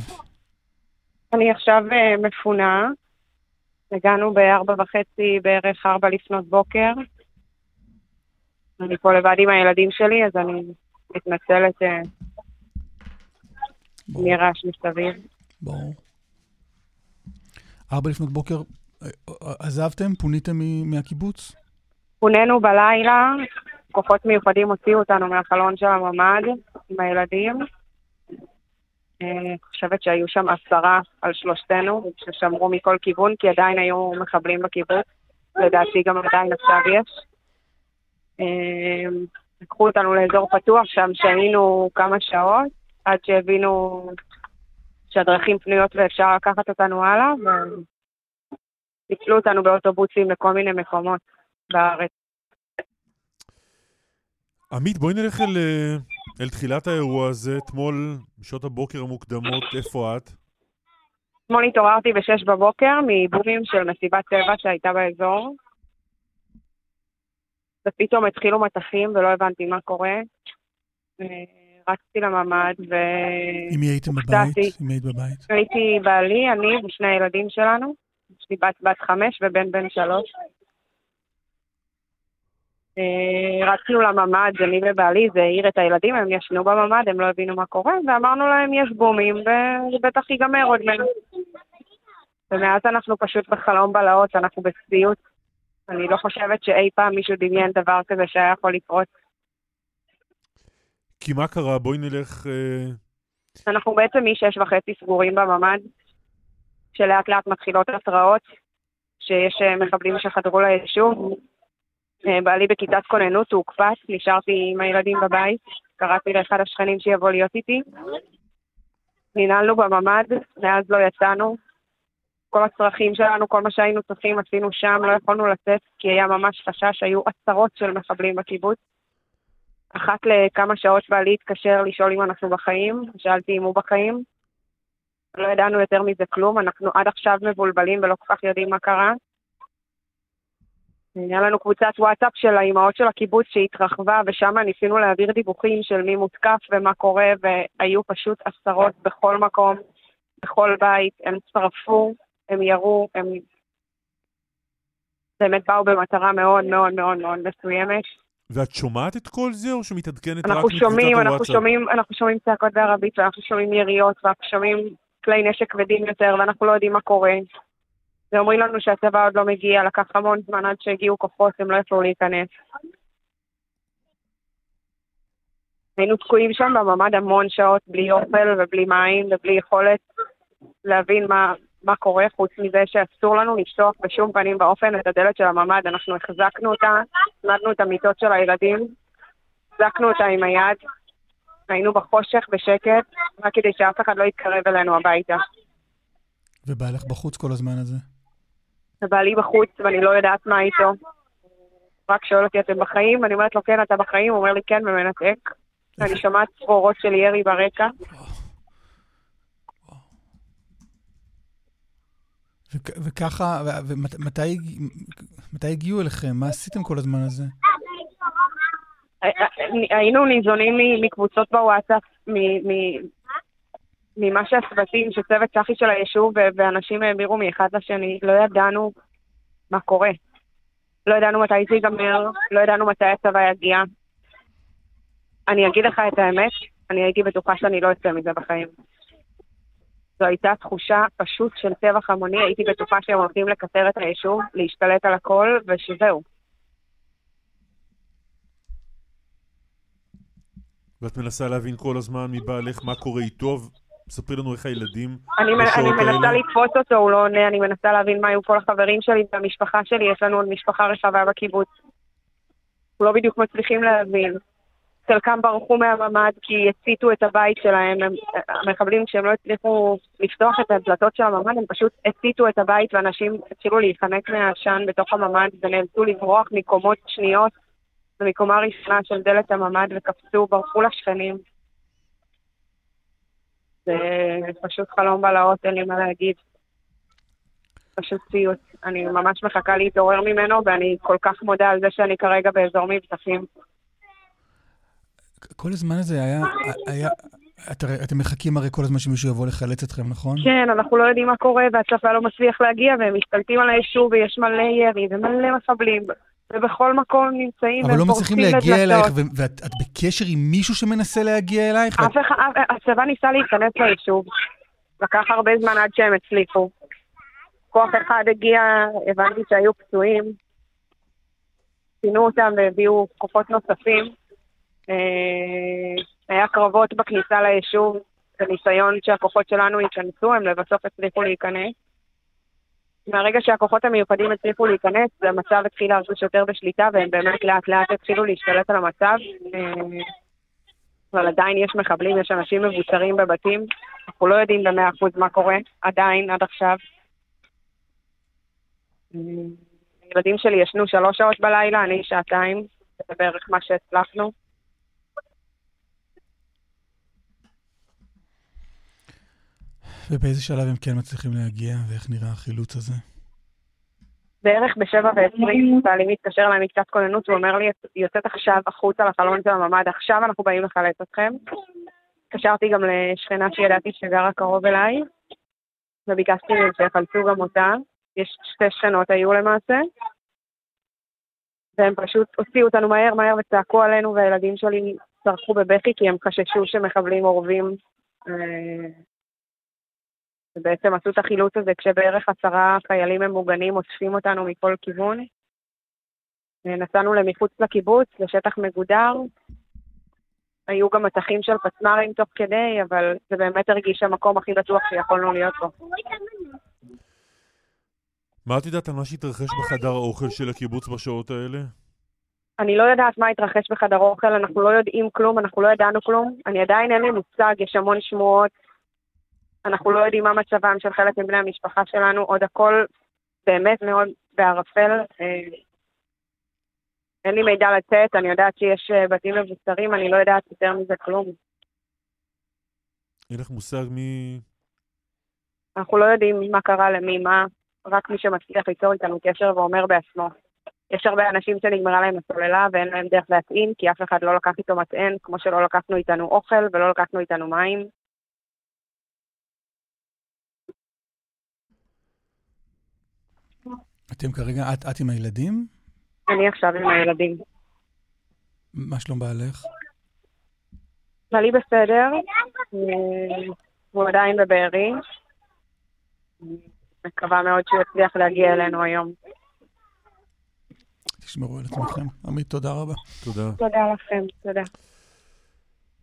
אני עכשיו uh, מפונה. הגענו בארבע וחצי, בערך ארבע לפנות בוקר. אני פה לבד עם הילדים שלי, אז אני מתנצלת uh, מרעש מסביב. ברור. ארבע לפנות בוקר, עזבתם? פוניתם מהקיבוץ? פונינו בלילה, כוחות מיוחדים הוציאו אותנו מהחלון של הממ"ד עם הילדים. אני אה, חושבת שהיו שם עשרה על שלושתנו, ששמרו מכל כיוון, כי עדיין היו מחבלים בקיבוץ. לדעתי גם עדיין עכשיו יש. אה, לקחו אותנו לאזור פתוח, שם שהיינו כמה שעות, עד שהבינו שהדרכים פנויות ואפשר לקחת אותנו הלאה, פיצלו אותנו באוטובוסים לכל מיני מקומות בארץ. עמית, בואי נלך אל, אל תחילת האירוע הזה. אתמול, בשעות הבוקר המוקדמות, איפה את? אתמול התעוררתי ב-6 בבוקר מבומים של מסיבת טבע שהייתה באזור. ופתאום התחילו מטחים ולא הבנתי מה קורה. אה, רצתי לממ"ד ו... מי הייתם בבית? מי היית בבית? הייתי בעלי, אני ושני הילדים שלנו. יש לי בת בת חמש ובן בן שלוש. אה, רצנו לממ"ד, זה אני ובעלי, זה העיר את הילדים, הם ישנו בממ"ד, הם לא הבינו מה קורה, ואמרנו להם, יש בומים, וזה בטח ייגמר עוד מעט. ומאז אנחנו פשוט בחלום בלהות, אנחנו בצביעות. אני לא חושבת שאי פעם מישהו דמיין דבר כזה שהיה יכול לקרות. כי מה קרה? בואי נלך... אה... אנחנו בעצם משש וחצי סגורים בממ"ד. שלאט לאט מתחילות התראות שיש אה, מחבלים שחדרו ליישוב. אה, בעלי בכיתת כוננות, הוא הוקפץ, נשארתי עם הילדים בבית, קראתי לאחד השכנים שיבוא להיות איתי. ננעלנו בממ"ד, מאז לא יצאנו. כל הצרכים שלנו, כל מה שהיינו צריכים עשינו שם, לא יכולנו לצאת, כי היה ממש חשש, היו עשרות של מחבלים בקיבוץ. אחת לכמה שעות בעלי התקשר לשאול אם אנחנו בחיים, שאלתי אם הוא בחיים. לא ידענו יותר מזה כלום, אנחנו עד עכשיו מבולבלים ולא כל כך יודעים מה קרה. היה לנו קבוצת וואטסאפ של האימהות של הקיבוץ שהתרחבה, ושם ניסינו להעביר דיווחים של מי מותקף ומה קורה, והיו פשוט עשרות בכל מקום, בכל בית. הם שרפו, הם ירו, הם באמת באו במטרה מאוד מאוד מאוד מאוד מסוימת. ואת שומעת את כל זה, או שמתעדכנת רק מקבוצת הוואטסאפ? אנחנו שומעים, אנחנו שומעים צעקות בערבית, ואנחנו שומעים יריות, ואנחנו שומעים כלי נשק כבדים יותר, ואנחנו לא יודעים מה קורה. ואומרים לנו שהצבא עוד לא מגיע, לקח המון זמן עד שהגיעו כוחות, הם לא יכלו להיכנס. היינו תקועים שם בממ"ד המון שעות, בלי אוכל ובלי מים ובלי יכולת להבין מה, מה קורה, חוץ מזה שאסור לנו לפתוח בשום פנים ואופן את הדלת של הממ"ד. אנחנו החזקנו אותה, הצמדנו את המיטות של הילדים, החזקנו אותה עם היד, היינו בחושך, בשקט, רק כדי שאף אחד לא יתקרב אלינו הביתה. ובעלך בחוץ כל הזמן הזה? ובעלי בחוץ, ואני לא יודעת מה איתו. רק שואל אותי, אתם בחיים? אני אומרת לו, כן, אתה בחיים? הוא אומר לי, כן, ומנתק. ואני שומעת צרורות של ירי ברקע. וככה, ומתי הגיעו אליכם? מה עשיתם כל הזמן הזה? היינו ניזונים מקבוצות בוואטסאפ, ממה שהצוותים, שצוות צחי של היישוב ואנשים העבירו מאחד לשני, לא ידענו מה קורה. לא ידענו מתי זה ייגמר, לא ידענו מתי הצבא יגיע. אני אגיד לך את האמת, אני הייתי בטוחה שאני לא אצא מזה בחיים. זו הייתה תחושה פשוט של טבח המוני, הייתי בטוחה שהם הולכים לקצר את היישוב, להשתלט על הכל, ושזהו. ואת מנסה להבין כל הזמן מבעלך מה קורה איתו, ספרי לנו איך הילדים אני, אני מנסה לתפוס אותו, הוא לא עונה, אני מנסה להבין מה היו כל החברים שלי והמשפחה שלי, יש לנו עוד משפחה רחבה בקיבוץ. לא בדיוק מצליחים להבין. חלקם ברחו מהממ"ד כי הציתו את הבית שלהם. הם, המחבלים, כשהם לא הצליחו לפתוח את הדלתות של הממ"ד, הם פשוט הציתו את הבית ואנשים התחילו להיחנק מהעשן בתוך הממ"ד ונאלצו לברוח מקומות שניות ומקומה ראשונה של דלת הממ"ד וקפצו, ברחו לשכנים. זה פשוט חלום בלהות, אין לי מה להגיד. פשוט ציוץ. אני ממש מחכה להתעורר ממנו, ואני כל כך מודה על זה שאני כרגע באזור מבטחים. כל הזמן הזה היה, היה, את, אתם מחכים הרי כל הזמן שמישהו יבוא לחלץ אתכם, נכון? כן, אנחנו לא יודעים מה קורה, והצבא לא מצליח להגיע, והם משתלטים על היישוב, ויש מלא ירי ומלא מחבלים. ובכל מקום נמצאים אבל לא מצליחים להגיע אלייך, ואת בקשר עם מישהו שמנסה להגיע אלייך? אף אחד, הצבא ניסה להיכנס ליישוב. לקח הרבה זמן עד שהם הצליחו. כוח אחד הגיע, הבנתי שהיו פצועים, פינו אותם והביאו כוחות נוספים. אה, היה קרבות בכניסה ליישוב, בניסיון שהכוחות שלנו ייכנסו, הם לבסוף הצליחו להיכנס. מהרגע שהכוחות המיוחדים הצליחו להיכנס, המצב התחיל להרגיש יותר בשליטה, והם באמת לאט לאט התחילו להשתלט על המצב. אה, אבל עדיין יש מחבלים, יש אנשים מבוצרים בבתים. אנחנו לא יודעים במאה אחוז מה קורה, עדיין, עד עכשיו. הילדים אה, שלי ישנו שלוש שעות בלילה, אני שעתיים, זה בערך מה שהצלחנו. ובאיזה שלב הם כן מצליחים להגיע, ואיך נראה החילוץ הזה? בערך בשבע ועשרים, בעלי מתקשר אליי מקצת כוננות, הוא אומר לי, יוצאת עכשיו החוצה לחלון של הממ"ד, עכשיו אנחנו באים לחלץ אתכם. התקשרתי גם לשכנה שידעתי שגרה קרוב אליי, וביקשתי מהם שיחלצו גם אותה. יש שתי שכנות היו למעשה, והם פשוט הוציאו אותנו מהר מהר וצעקו עלינו, והילדים שלי צרחו בבכי כי הם חששו שמחבלים אורבים אה, ובעצם עשו את החילוץ הזה כשבערך עשרה חיילים ממוגנים אוספים אותנו מכל כיוון. נסענו למחוץ לקיבוץ, לשטח מגודר. היו גם מטחים של פצמ"רים תוך כדי, אבל זה באמת הרגיש המקום הכי בטוח שיכולנו להיות בו. מה את יודעת על מה שהתרחש בחדר האוכל של הקיבוץ בשעות האלה? אני לא יודעת מה התרחש בחדר האוכל, אנחנו לא יודעים כלום, אנחנו לא ידענו כלום. אני עדיין אין לי מושג, יש המון שמועות, אנחנו לא יודעים מה מצבם של חלק מבני המשפחה שלנו, עוד הכל באמת מאוד בערפל. אה, אין לי מידע לצאת, אני יודעת שיש אה, בתים מבוצרים, אני לא יודעת יותר מזה כלום. אין לך מושג מי... אנחנו לא יודעים מה קרה למי, מה, רק מי שמצליח ליצור איתנו קשר ואומר בעצמו. יש הרבה אנשים שנגמרה להם הסוללה ואין להם דרך להטעין, כי אף אחד לא לקח איתו מטען, כמו שלא לקחנו איתנו אוכל ולא לקחנו איתנו מים. אתם כרגע, את, את עם הילדים? אני עכשיו עם הילדים. מה שלום בעלך? בעלי בסדר, הוא עדיין בבארי. מקווה מאוד שהוא יצליח להגיע אלינו היום. תשמרו על עצמכם. עמית, תודה רבה. תודה. תודה לכם, תודה.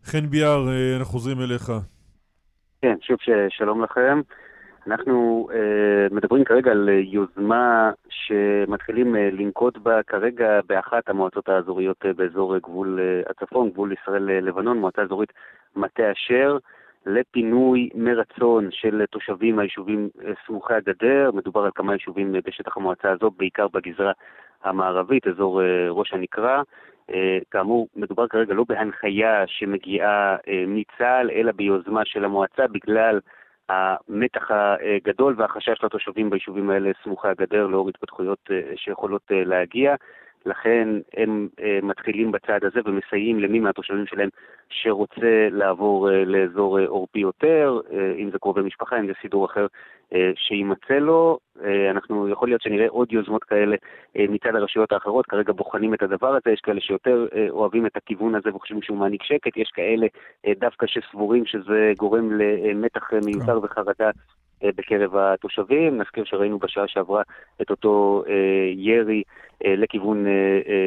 חן ביאר, אה, אנחנו חוזרים אליך. כן, שוב שלום לכם. אנחנו uh, מדברים כרגע על יוזמה שמתחילים uh, לנקוט בה כרגע באחת המועצות האזוריות uh, באזור גבול uh, הצפון, גבול ישראל-לבנון, מועצה אזורית מטה אשר, לפינוי מרצון של תושבים מהיישובים uh, סמוכי הגדר. מדובר על כמה יישובים uh, בשטח המועצה הזו, בעיקר בגזרה המערבית, אזור uh, ראש הנקרה. Uh, כאמור, מדובר כרגע לא בהנחיה שמגיעה uh, מצה"ל, אלא ביוזמה של המועצה בגלל המתח הגדול והחשש לתושבים ביישובים האלה סמוכי הגדר לאור התפתחויות שיכולות להגיע. לכן הם אה, מתחילים בצעד הזה ומסייעים למי מהתושבים שלהם שרוצה לעבור אה, לאזור אה, עורפי יותר, אם זה קרובי משפחה, אם זה סידור אחר שימצא לו. אנחנו, יכול להיות שנראה עוד יוזמות כאלה מצד הרשויות האחרות, כרגע בוחנים את הדבר הזה, יש כאלה שיותר אוהבים את הכיוון הזה וחושבים שהוא מעניק שקט, יש כאלה דווקא שסבורים שזה גורם למתח מיותר וחרדה. אה, בקרב התושבים. נזכיר שראינו בשעה שעברה את אותו אה, ירי אה, לכיוון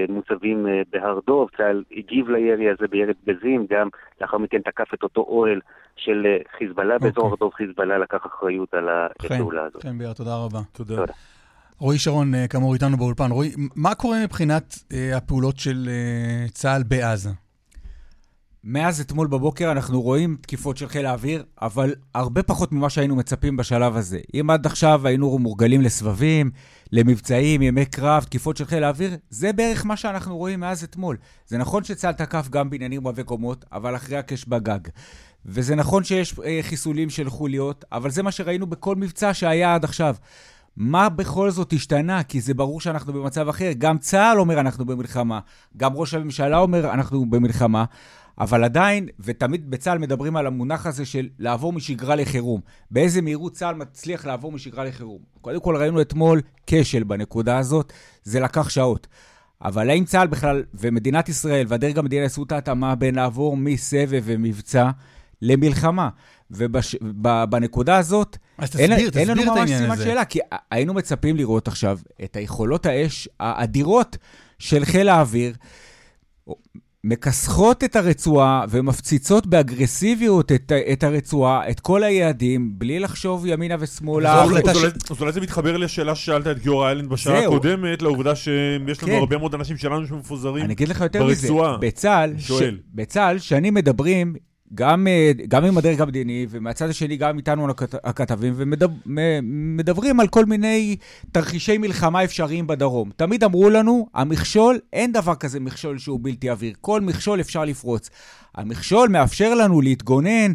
מוצבים בהר דוב. צה"ל הגיב לירי הזה בירד בזים, גם לאחר מכן תקף את אותו אוהל של חיזבאללה okay. באזור אוקיי. הר דוב. חיזבאללה לקח אחריות על הפעולה הזאת. חן ביאר, תודה רבה. תודה. תודה. רועי שרון, כאמור, איתנו באולפן. רועי, מה קורה מבחינת הפעולות של צה"ל בעזה? מאז אתמול בבוקר אנחנו רואים תקיפות של חיל האוויר, אבל הרבה פחות ממה שהיינו מצפים בשלב הזה. אם עד עכשיו היינו מורגלים לסבבים, למבצעים, ימי קרב, תקיפות של חיל האוויר, זה בערך מה שאנחנו רואים מאז אתמול. זה נכון שצה"ל תקף גם בניינים רבי קומות, אבל אחרי הקש בגג. וזה נכון שיש אה, חיסולים של חוליות, אבל זה מה שראינו בכל מבצע שהיה עד עכשיו. מה בכל זאת השתנה? כי זה ברור שאנחנו במצב אחר. גם צה"ל אומר אנחנו במלחמה, גם ראש הממשלה אומר אנחנו במלחמה. אבל עדיין, ותמיד בצה"ל מדברים על המונח הזה של לעבור משגרה לחירום. באיזה מהירות צה"ל מצליח לעבור משגרה לחירום. קודם כל ראינו אתמול כשל בנקודה הזאת, זה לקח שעות. אבל האם צה"ל בכלל, ומדינת ישראל והדרג המדיני עשו את ההתאמה בין לעבור מסבב ומבצע למלחמה? ובנקודה הזאת, אז תסביר, אין, תסביר אין לנו ממש סימן שאלה, כי היינו מצפים לראות עכשיו את היכולות האש האדירות של חיל האוויר. מכסחות את הרצועה ומפציצות באגרסיביות את, את הרצועה, את כל היעדים, בלי לחשוב ימינה ושמאלה. אז אולי זה מתחבר לשאלה ששאלת את גיורא איילנד בשעה הקודמת, לעובדה שיש לנו כן. הרבה מאוד אנשים שלנו שמפוזרים ברצועה. אני אגיד לך יותר מזה, בצה"ל, בצה"ל, שנים מדברים גם, אה, גם עם הדרג המדיני, ומהצד השני גם איתנו הכתבים, ומדברים על כל מיני תרחישי מלחמה אפשריים בדרום. תמיד אמרו לנו, המכשול, אין דבר כזה מכשול שהוא בלתי עביר. כל מכשול אפשר לפרוץ. המכשול מאפשר לנו להתגונן.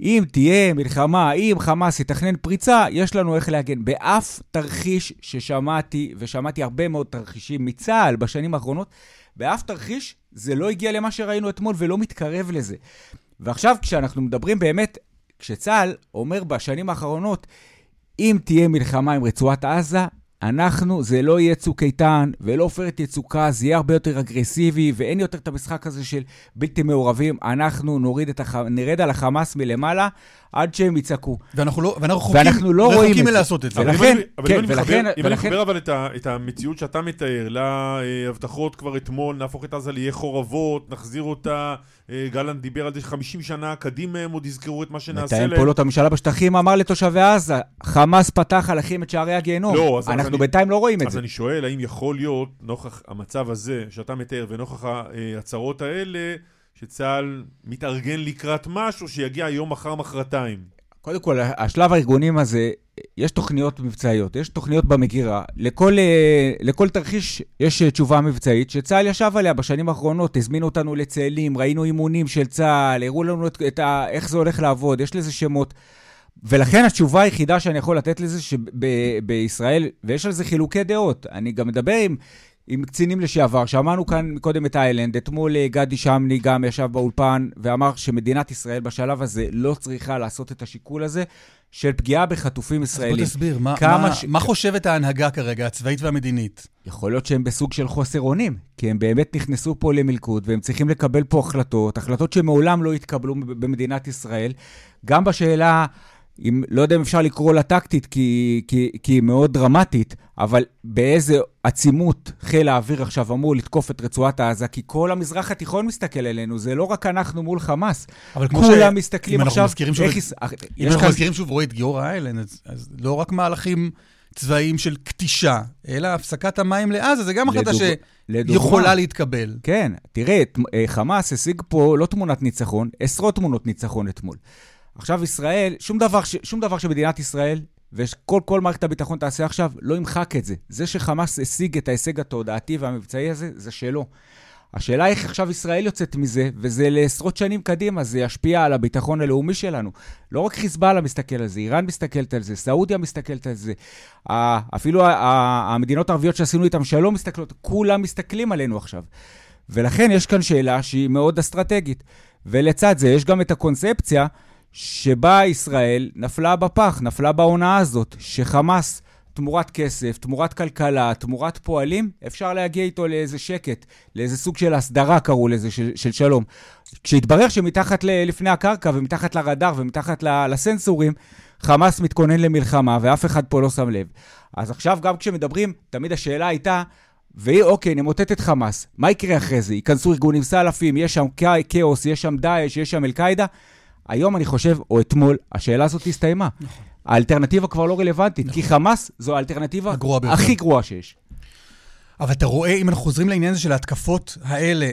אם תהיה מלחמה, אם חמאס יתכנן פריצה, יש לנו איך להגן. באף תרחיש ששמעתי, ושמעתי הרבה מאוד תרחישים מצה"ל בשנים האחרונות, באף תרחיש זה לא הגיע למה שראינו אתמול ולא מתקרב לזה. ועכשיו, כשאנחנו מדברים באמת, כשצה"ל אומר בשנים האחרונות, אם תהיה מלחמה עם רצועת עזה, אנחנו, זה לא יהיה צוק איתן ולא עופרת יצוקה, זה יהיה הרבה יותר אגרסיבי ואין יותר את המשחק הזה של בלתי מעורבים. אנחנו נוריד את הח... נרד על החמאס מלמעלה עד שהם יצעקו. ואנחנו לא, ואנחנו רחוקים, ואנחנו לא רחוקים מלעשות את זה. ולכן, אבל כן, ולכן... אם אני מחבר אבל את, ה, את המציאות שאתה מתאר להבטחות כבר אתמול, נהפוך את עזה לאיי חורבות, נחזיר אותה, אה, גלנט דיבר על זה ש-50 שנה קדימה הם עוד יזכרו את מה שנעשה להם. מתאם פעולות הממשלה בשטחים אמר לתושבי עזה, חמאס פתח עליכם את שערי הגיהנום. לא, אז אנחנו אני, בינתיים לא רואים את אז זה. אז אני שואל, האם יכול להיות, נוכח המצב הזה שאתה מתאר ונוכח ההצהרות האלה, שצה"ל מתארגן לקראת משהו שיגיע יום מחר מחרתיים. קודם כל, השלב הארגונים הזה, יש תוכניות מבצעיות, יש תוכניות במגירה. לכל, אה, לכל תרחיש יש תשובה מבצעית שצה"ל ישב עליה בשנים האחרונות, הזמינו אותנו לצאלים, ראינו אימונים של צה"ל, הראו לנו את, את ה, איך זה הולך לעבוד, יש לזה שמות. ולכן התשובה היחידה שאני יכול לתת לזה שבישראל, ויש על זה חילוקי דעות, אני גם מדבר עם עם קצינים לשעבר, שמענו כאן קודם את איילנד, אתמול אה, גדי שמני גם ישב באולפן ואמר שמדינת ישראל בשלב הזה לא צריכה לעשות את השיקול הזה של פגיעה בחטופים ישראלים. אז בוא תסביר, מה, מה, ש... מה חושבת ההנהגה כרגע, הצבאית והמדינית? יכול להיות שהם בסוג של חוסר אונים, כי הם באמת נכנסו פה למלכוד והם צריכים לקבל פה החלטות, החלטות שמעולם לא התקבלו במדינת ישראל, גם בשאלה... אם, לא יודע אם אפשר לקרוא לה טקטית, כי, כי, כי היא מאוד דרמטית, אבל באיזה עצימות חיל האוויר עכשיו אמור לתקוף את רצועת עזה, כי כל המזרח התיכון מסתכל אלינו, זה לא רק אנחנו מול חמאס. אבל כמו כולם ש... מסתכלים אם עכשיו... אנחנו איך... שוב... אם אנחנו כאן... מזכירים שוב, רועי, את גיורא איילנד, אז, אז לא רק מהלכים צבאיים של כתישה, אלא הפסקת המים לעזה, זה גם החלטה לדוג... שיכולה להתקבל. כן, תראה, אה, חמאס השיג פה לא תמונת ניצחון, עשרות תמונות ניצחון אתמול. עכשיו ישראל, שום דבר, שום דבר שמדינת ישראל וכל כל מערכת הביטחון תעשה עכשיו, לא ימחק את זה. זה שחמאס השיג את ההישג התודעתי והמבצעי הזה, זה שלו. השאלה איך עכשיו ישראל יוצאת מזה, וזה לעשרות שנים קדימה, זה ישפיע על הביטחון הלאומי שלנו. לא רק חיזבאללה מסתכל על זה, איראן מסתכלת על זה, סעודיה מסתכלת על זה, אפילו המדינות הערביות שעשינו איתן שלום מסתכלות, כולם מסתכלים עלינו עכשיו. ולכן יש כאן שאלה שהיא מאוד אסטרטגית. ולצד זה יש גם את הקונספציה שבה ישראל נפלה בפח, נפלה בהונאה הזאת, שחמאס תמורת כסף, תמורת כלכלה, תמורת פועלים, אפשר להגיע איתו לאיזה שקט, לאיזה סוג של הסדרה קראו לזה, של, של שלום. כשהתברר שמתחת ל, לפני הקרקע ומתחת לרדאר ומתחת לסנסורים, חמאס מתכונן למלחמה ואף אחד פה לא שם לב. אז עכשיו גם כשמדברים, תמיד השאלה הייתה, והיא, אוקיי, נמוטט את חמאס, מה יקרה אחרי זה? ייכנסו ארגונים סלאפים, יש שם כאוס, יש שם דאעש, יש שם אל-קאעידה? היום אני חושב, או אתמול, השאלה הזאת הסתיימה. נכון. האלטרנטיבה כבר לא רלוונטית, נכון. כי חמאס זו האלטרנטיבה הכי גרועה שיש. אבל אתה רואה, אם אנחנו חוזרים לעניין הזה של ההתקפות האלה,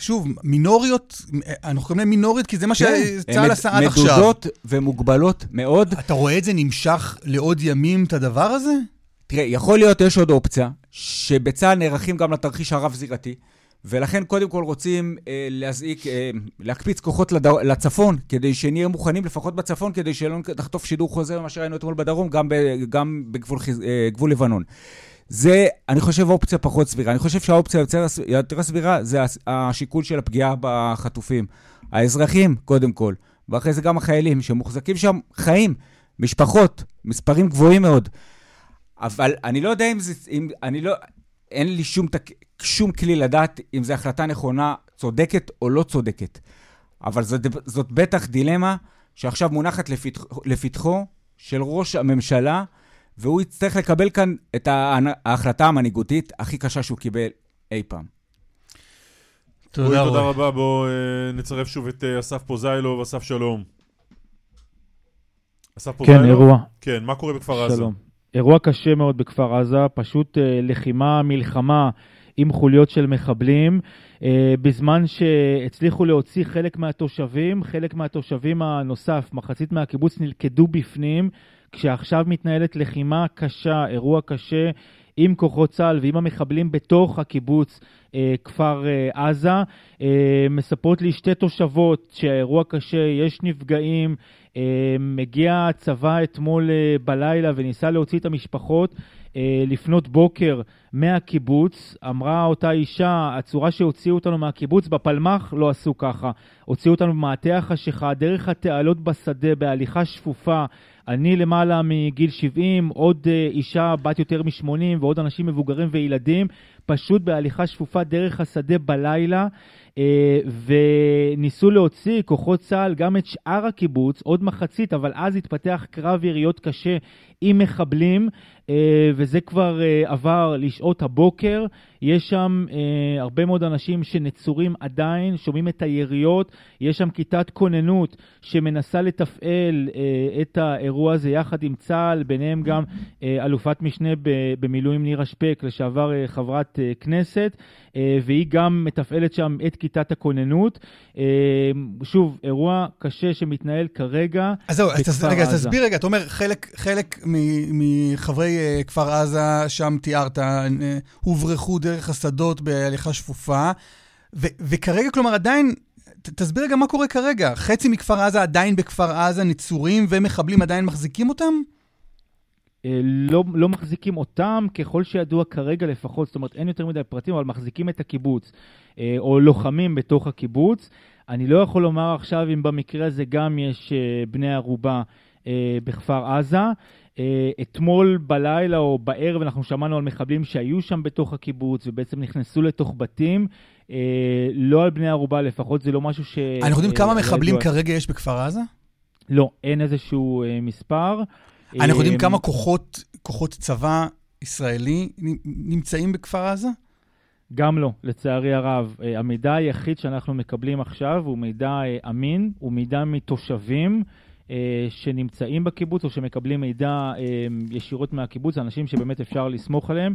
שוב, מינוריות, אנחנו קוראים להן מינוריות, כי זה מה כן, שצה"ל עשה עד עכשיו. מדודות ומוגבלות מאוד. אתה רואה את זה נמשך לעוד ימים, את הדבר הזה? תראה, יכול להיות, יש עוד אופציה, שבצה"ל נערכים גם לתרחיש הרב-זירתי. ולכן קודם כל רוצים אה, להזעיק, אה, להקפיץ כוחות לד... לצפון, כדי שנהיה מוכנים לפחות בצפון, כדי שלא נחטוף שידור חוזר ממה שראינו אתמול בדרום, גם, ב, גם בגבול אה, גבול לבנון. זה, אני חושב, אופציה פחות סבירה. אני חושב שהאופציה יותר סבירה זה השיקול של הפגיעה בחטופים. האזרחים, קודם כל, ואחרי זה גם החיילים, שמוחזקים שם חיים, משפחות, מספרים גבוהים מאוד. אבל אני לא יודע אם זה, אם, אני לא, אין לי שום, תק... שום כלי לדעת אם זו החלטה נכונה, צודקת או לא צודקת. אבל זאת, זאת בטח דילמה שעכשיו מונחת לפתח, לפתחו של ראש הממשלה, והוא יצטרך לקבל כאן את ההחלטה המנהיגותית הכי קשה שהוא קיבל אי פעם. תודה, תודה רבה. בואו אה, נצרף שוב את אה, אסף פוזיילוב. אסף שלום. אסף כן, פוזיילוב? כן, אירוע. כן, מה קורה בכפר עזה? שלום. אירוע קשה מאוד בכפר עזה, פשוט אה, לחימה, מלחמה עם חוליות של מחבלים, אה, בזמן שהצליחו להוציא חלק מהתושבים, חלק מהתושבים הנוסף, מחצית מהקיבוץ, נלכדו בפנים, כשעכשיו מתנהלת לחימה קשה, אירוע קשה. עם כוחות צה"ל ועם המחבלים בתוך הקיבוץ אה, כפר אה, עזה. אה, מספרות לי שתי תושבות שהאירוע קשה, יש נפגעים, אה, מגיע הצבא אתמול אה, בלילה וניסה להוציא את המשפחות. אה, לפנות בוקר מהקיבוץ, אמרה אותה אישה, הצורה שהוציאו אותנו מהקיבוץ, בפלמ"ח לא עשו ככה. הוציאו אותנו במעטה החשיכה, דרך התעלות בשדה, בהליכה שפופה. אני למעלה מגיל 70, עוד אישה בת יותר מ-80 ועוד אנשים מבוגרים וילדים, פשוט בהליכה שפופה דרך השדה בלילה. אה, וניסו להוציא כוחות צה"ל גם את שאר הקיבוץ, עוד מחצית, אבל אז התפתח קרב יריות קשה עם מחבלים, אה, וזה כבר אה, עבר לשעות הבוקר. יש שם הרבה מאוד אנשים שנצורים עדיין, שומעים את היריות. יש שם כיתת כוננות שמנסה לתפעל את האירוע הזה יחד עם צה"ל, ביניהם גם אלופת משנה במילואים נירה שפק, לשעבר חברת כנסת. אה, והיא גם מתפעלת שם את כיתת הכוננות. אה, שוב, אירוע קשה שמתנהל כרגע אז זהו, אז תסביר רגע, אתה אומר, חלק, חלק מחברי אה, כפר עזה, שם תיארת, הוברחו דרך השדות בהליכה שפופה, ו- וכרגע, כלומר, עדיין... תסביר רגע מה קורה כרגע. חצי מכפר עזה עדיין בכפר עזה, נצורים ומחבלים עדיין מחזיקים אותם? אה, לא, לא מחזיקים אותם, ככל שידוע כרגע לפחות, זאת אומרת אין יותר מדי פרטים, אבל מחזיקים את הקיבוץ, אה, או לוחמים בתוך הקיבוץ. אני לא יכול לומר עכשיו אם במקרה הזה גם יש אה, בני ערובה בכפר עזה. אתמול בלילה או בערב אנחנו שמענו על מחבלים שהיו שם בתוך הקיבוץ ובעצם נכנסו לתוך בתים. לא על בני ערובה, לפחות זה לא משהו ש... אנחנו יודעים כמה מחבלים כרגע יש בכפר עזה? לא, אין איזשהו מספר. אנחנו יודעים כמה כוחות, כוחות צבא ישראלי נמצאים בכפר עזה? גם לא, לצערי הרב. אה, המידע היחיד שאנחנו מקבלים עכשיו הוא מידע אה, אמין, הוא מידע מתושבים אה, שנמצאים בקיבוץ או שמקבלים מידע ישירות מהקיבוץ, אנשים שבאמת אפשר לסמוך עליהם,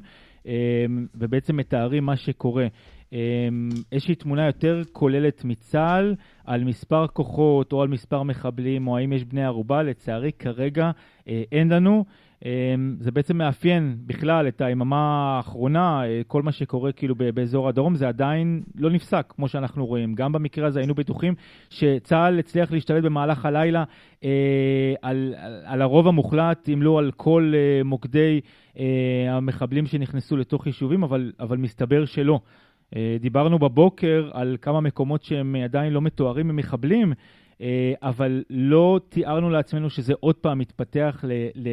ובעצם מתארים מה שקורה. איזושהי תמונה יותר כוללת מצה"ל על מספר כוחות או על מספר מחבלים או האם יש בני ערובה, לצערי כרגע אין לנו. זה בעצם מאפיין בכלל את היממה האחרונה, כל מה שקורה כאילו באזור הדרום, זה עדיין לא נפסק, כמו שאנחנו רואים. גם במקרה הזה היינו בטוחים שצה"ל הצליח להשתלט במהלך הלילה אה, על, על, על הרוב המוחלט, אם לא על כל אה, מוקדי אה, המחבלים שנכנסו לתוך יישובים, אבל, אבל מסתבר שלא. אה, דיברנו בבוקר על כמה מקומות שהם עדיין לא מתוארים ממחבלים, אה, אבל לא תיארנו לעצמנו שזה עוד פעם מתפתח ל, ל,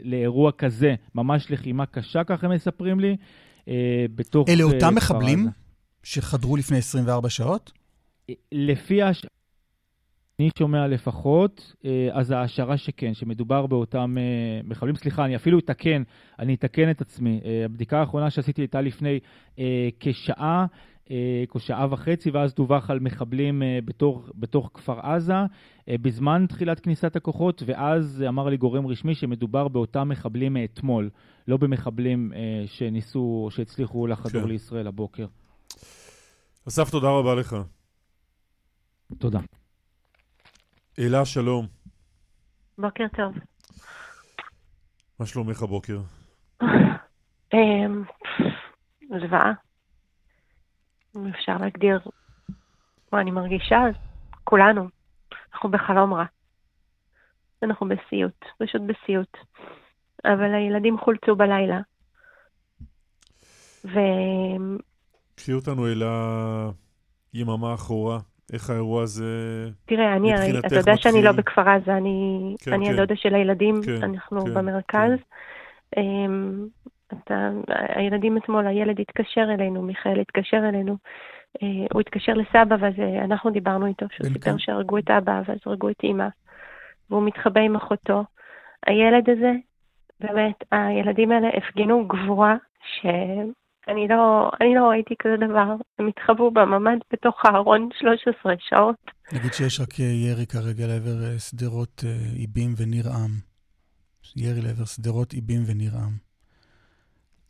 לאירוע כזה, ממש לחימה קשה, ככה מספרים לי, אה, בתוך... אלה אותם מחבלים שחדרו לפני 24 שעות? לפי הש... אני שומע לפחות, אז ההשערה שכן, שמדובר באותם מחבלים. סליחה, אני אפילו אתקן, אני אתקן את עצמי. הבדיקה האחרונה שעשיתי הייתה לפני כשעה. כשעה וחצי, ואז דווח על מחבלים בתוך, בתוך כפר עזה בזמן תחילת כניסת הכוחות, ואז אמר לי גורם רשמי שמדובר באותם מחבלים מאתמול, לא במחבלים שניסו, שהצליחו לחדור כן. לישראל הבוקר. אסף, תודה רבה לך. תודה. אלה, שלום. בוקר טוב. מה שלומך הבוקר? זוועה. אם אפשר להגדיר מה אני מרגישה, אז כולנו, אנחנו בחלום רע. אנחנו בסיוט, פשוט בסיוט. אבל הילדים חולצו בלילה. ו... קחי אותנו אל היממה האחורה. איך האירוע הזה תראה, אני הרי, אתה יודע מתחיל... שאני לא בכפר עזה, אני, כן, אני כן. הדודה של הילדים, כן, אנחנו כן, במרכז. כן. אתה, הילדים אתמול, הילד התקשר אלינו, מיכאל התקשר אלינו, uh, הוא התקשר לסבא, ואז uh, אנחנו דיברנו איתו, שהוא סיפר שהרגו את אבא, ואז הרגו את אימא, והוא מתחבא עם אחותו. הילד הזה, באמת, הילדים האלה הפגינו גבורה, ש... אני לא, אני לא ראיתי כזה דבר. הם התחבאו בממ"ד בתוך הארון 13 שעות. נגיד שיש רק ירי כרגע לעבר אה, שדרות אה, איבים וניר עם. ירי לעבר שדרות איבים וניר עם.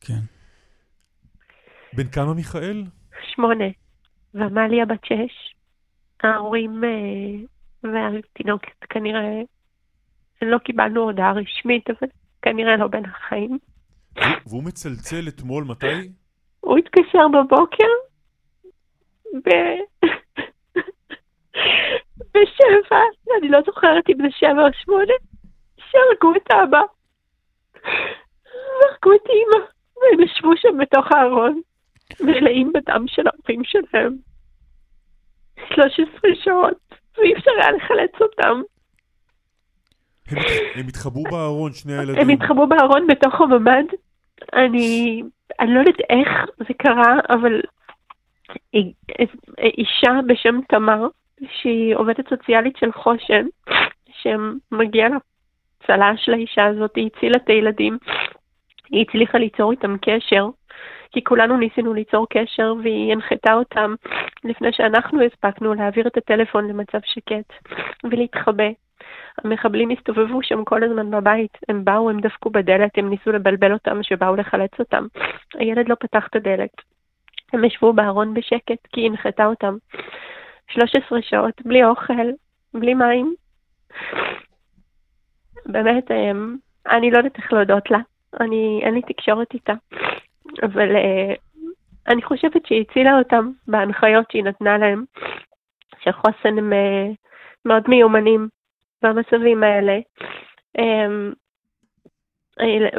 כן. בן כמה מיכאל? שמונה. ועמליה בת שש. ההורים אה, והתינוקת כנראה, לא קיבלנו הודעה רשמית, אבל כנראה לא בין החיים. והוא מצלצל אתמול מתי? הוא התקשר בבוקר, ב... בשבע, אני לא זוכרת אם זה שבע או שמונה, שהרגו את אבא. והרגו את אימא, והם ישבו שם בתוך הארון, מלאים בדם של ההורים שלהם. 13 שעות, ואי אפשר היה לחלץ אותם. הם, הם התחבאו בארון, שני הילדים. הם התחבאו בארון בתוך הממ"ד. אני אני לא יודעת איך זה קרה, אבל אישה בשם תמר, שהיא עובדת סוציאלית של חושן, שמגיעה לצל"ש לאישה הזאת, היא הצילה את הילדים, היא הצליחה ליצור איתם קשר, כי כולנו ניסינו ליצור קשר, והיא הנחתה אותם לפני שאנחנו הספקנו להעביר את הטלפון למצב שקט ולהתחבא. המחבלים הסתובבו שם כל הזמן בבית, הם באו, הם דפקו בדלת, הם ניסו לבלבל אותם שבאו לחלץ אותם. הילד לא פתח את הדלת. הם ישבו בארון בשקט, כי היא הנחתה אותם. 13 שעות, בלי אוכל, בלי מים. באמת, אמ, אני לא יודעת איך להודות לה. אני, אין לי תקשורת איתה. אבל uh, אני חושבת שהיא הצילה אותם בהנחיות שהיא נתנה להם, שחוסן הם uh, מאוד מיומנים במצבים האלה. אמ,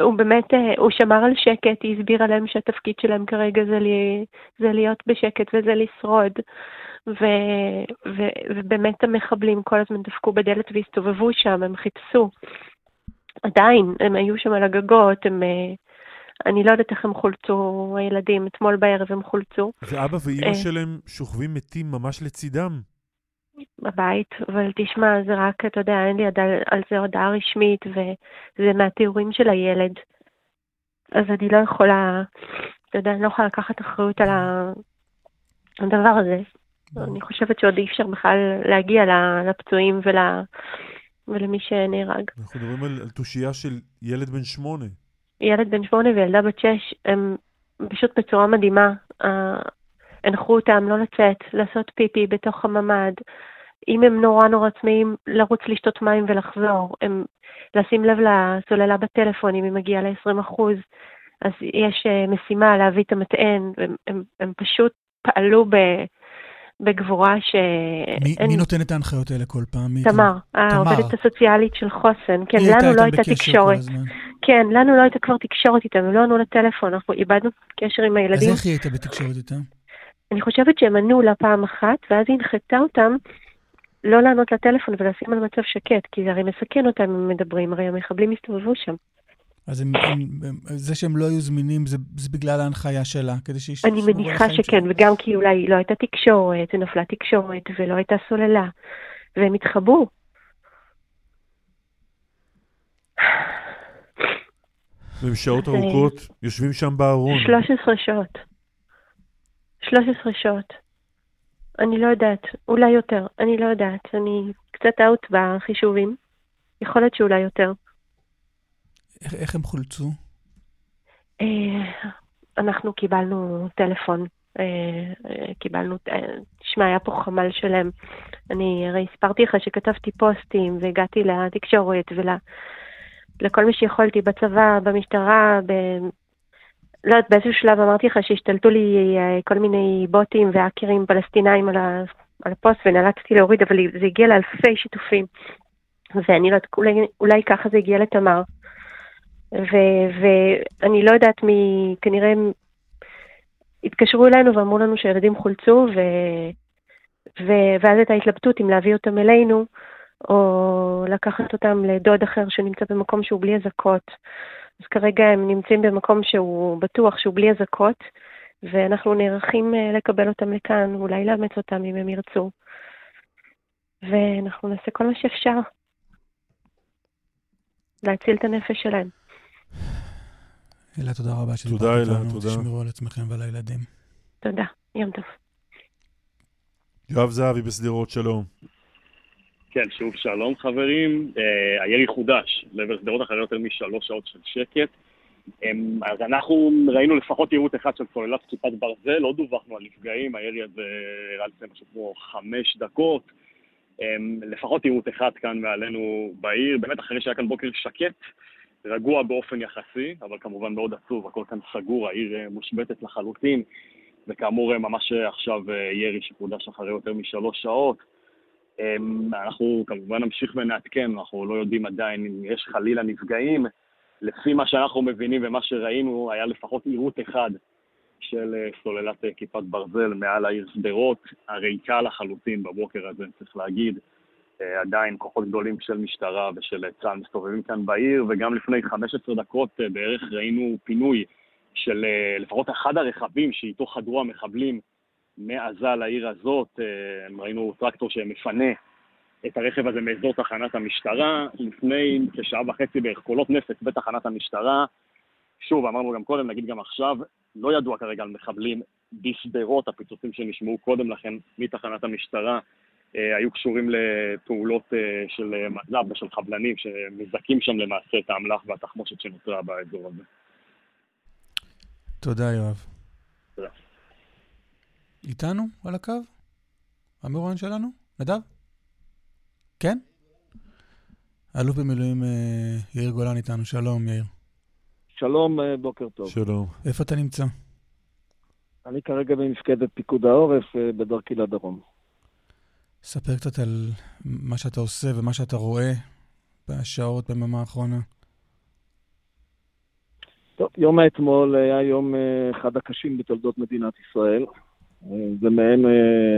הוא באמת, הוא שמר על שקט, היא הסבירה להם שהתפקיד שלהם כרגע זה, לי, זה להיות בשקט וזה לשרוד. ו, ו, ובאמת המחבלים כל הזמן דפקו בדלת והסתובבו שם, הם חיפשו. עדיין, הם היו שם על הגגות, הם... אה, אני לא יודעת איך הם חולצו, הילדים, אתמול בערב הם חולצו. ואבא ואימא אה. שלהם שוכבים מתים ממש לצידם. בבית, אבל תשמע, זה רק, אתה יודע, אין לי עד על זה הודעה רשמית, וזה מהתיאורים של הילד. אז אני לא יכולה, אתה יודע, אני לא יכולה לקחת אחריות על הדבר הזה. אני חושבת שעוד אי אפשר בכלל להגיע לפצועים ול... ולמי שנהרג. אנחנו מדברים על, על תושייה של ילד בן שמונה. ילד בן שמונה וילדה בת שש, הם פשוט בצורה מדהימה. הנחו אותם לא לצאת, לעשות פיפי בתוך הממ"ד. אם הם נורא נורא צמאים, לרוץ לשתות מים ולחזור. הם, לשים לב לסוללה בטלפון, אם היא מגיעה ל-20%, אז יש אה, משימה להביא את המטען, הם, הם, הם פשוט פעלו ב... בגבורה ש... מי, אין... מי נותן את ההנחיות האלה כל פעם? תמר, העובדת הסוציאלית של חוסן. כן, לנו לא הייתה תקשורת. כן, לנו לא הייתה כבר תקשורת איתם, הם לא ענו לטלפון, אנחנו איבדנו קשר עם הילדים. אז איך היא הייתה בתקשורת איתם? אני חושבת שהם ענו לה פעם אחת, ואז היא הנחתה אותם לא לענות לטלפון ולשים על מצב שקט, כי זה הרי מסכן אותם אם הם מדברים, הרי המחבלים הסתובבו שם. אז הם, הם, הם, זה שהם לא היו זמינים, זה, זה בגלל ההנחיה שלה, כדי החיים אני מניחה שכן, שלה. וגם כי אולי לא הייתה תקשורת, נפלה תקשורת, ולא הייתה סוללה, והם התחבאו. והם שעות ארוכות יושבים שם בארון. 13 שעות. 13 שעות. אני לא יודעת, אולי יותר, אני לא יודעת. אני קצת אאוט בחישובים. יכול להיות שאולי יותר. איך, איך הם חולצו? אה, אנחנו קיבלנו טלפון. אה, אה, קיבלנו, תשמע, היה פה חמ"ל שלם. אני הרי הספרתי לך שכתבתי פוסטים והגעתי לתקשורת ולכל מי שיכולתי בצבא, במשטרה, ב... לא יודעת, באיזשהו שלב אמרתי לך שהשתלטו לי כל מיני בוטים והאקרים פלסטינאים על, ה... על הפוסט ונאלצתי להוריד, אבל זה הגיע לאלפי שיתופים. ואני לא יודעת, אולי, אולי ככה זה הגיע לתמר. ואני לא יודעת מי, כנראה הם התקשרו אלינו ואמרו לנו שהילדים חולצו, ו... ו... ואז הייתה התלבטות אם להביא אותם אלינו, או לקחת אותם לדוד אחר שנמצא במקום שהוא בלי אזעקות. אז כרגע הם נמצאים במקום שהוא בטוח שהוא בלי אזעקות, ואנחנו נערכים אה, לקבל אותם לכאן, אולי לאמץ אותם אם הם ירצו. ואנחנו נעשה כל מה שאפשר. להציל את הנפש שלהם. אלה, תודה רבה שדיברת איתנו. תודה, אלה, תודה. תשמרו על עצמכם ועל הילדים. תודה, יום טוב. יואב זהבי בשדרות, שלום. כן, שוב שלום חברים. Uh, הירי חודש לעבר שדרות אחרי יותר משלוש שעות של שקט. Um, אז אנחנו ראינו לפחות יירוט אחד של צוללת כיפת ברזל, לא דווחנו על נפגעים, הירי הזה הראה לפני משהו כמו חמש דקות. Um, לפחות יירוט אחד כאן מעלינו בעיר, באמת אחרי שהיה כאן בוקר שקט. רגוע באופן יחסי, אבל כמובן מאוד עצוב, הכל כאן סגור, העיר אה, מושבתת לחלוטין, וכאמור אה, ממש אה, עכשיו ירי שקודש אחרי יותר משלוש שעות. אמ, אנחנו כמובן נמשיך ונעדכן, אנחנו לא יודעים עדיין אם יש חלילה נפגעים. לפי מה שאנחנו מבינים ומה שראינו, היה לפחות עירות אחד של סוללת כיפת ברזל מעל העיר שדרות, הריקה לחלוטין בבוקר הזה, צריך להגיד. אה, עדיין כוחות גדולים של משטרה ושל צה"ל מסתובבים כאן בעיר, וגם לפני 15 דקות אה, בערך ראינו פינוי של אה, לפחות אחד הרכבים שאיתו חדרו המחבלים מעזה לעיר הזאת. ראינו טרקטור שמפנה את הרכב הזה מאזור תחנת המשטרה. לפני כשעה וחצי בערך קולות נפץ בתחנת המשטרה. שוב, אמרנו גם קודם, נגיד גם עכשיו, לא ידוע כרגע על מחבלים בשדרות, הפיצוצים שנשמעו קודם לכן מתחנת המשטרה היו קשורים לפעולות אה, של אה, מז"ב ושל חבלנים שמזכים שם למעשה את האמל"ח והתחמושת שנותרה באזור הזה. תודה, יואב. תודה. איתנו על הקו? המרואיין שלנו? נדב? כן? אלוף במילואים יאיר גולן איתנו. שלום, יאיר. שלום, בוקר טוב. שלום. איפה אתה נמצא? אני כרגע במפקדת פיקוד העורף בדרכי לדרום. ספר קצת על מה שאתה עושה ומה שאתה רואה בשעות ביממה האחרונה. טוב, יום האתמול היה יום אה, אחד הקשים בתולדות מדינת ישראל. אה, זה מעין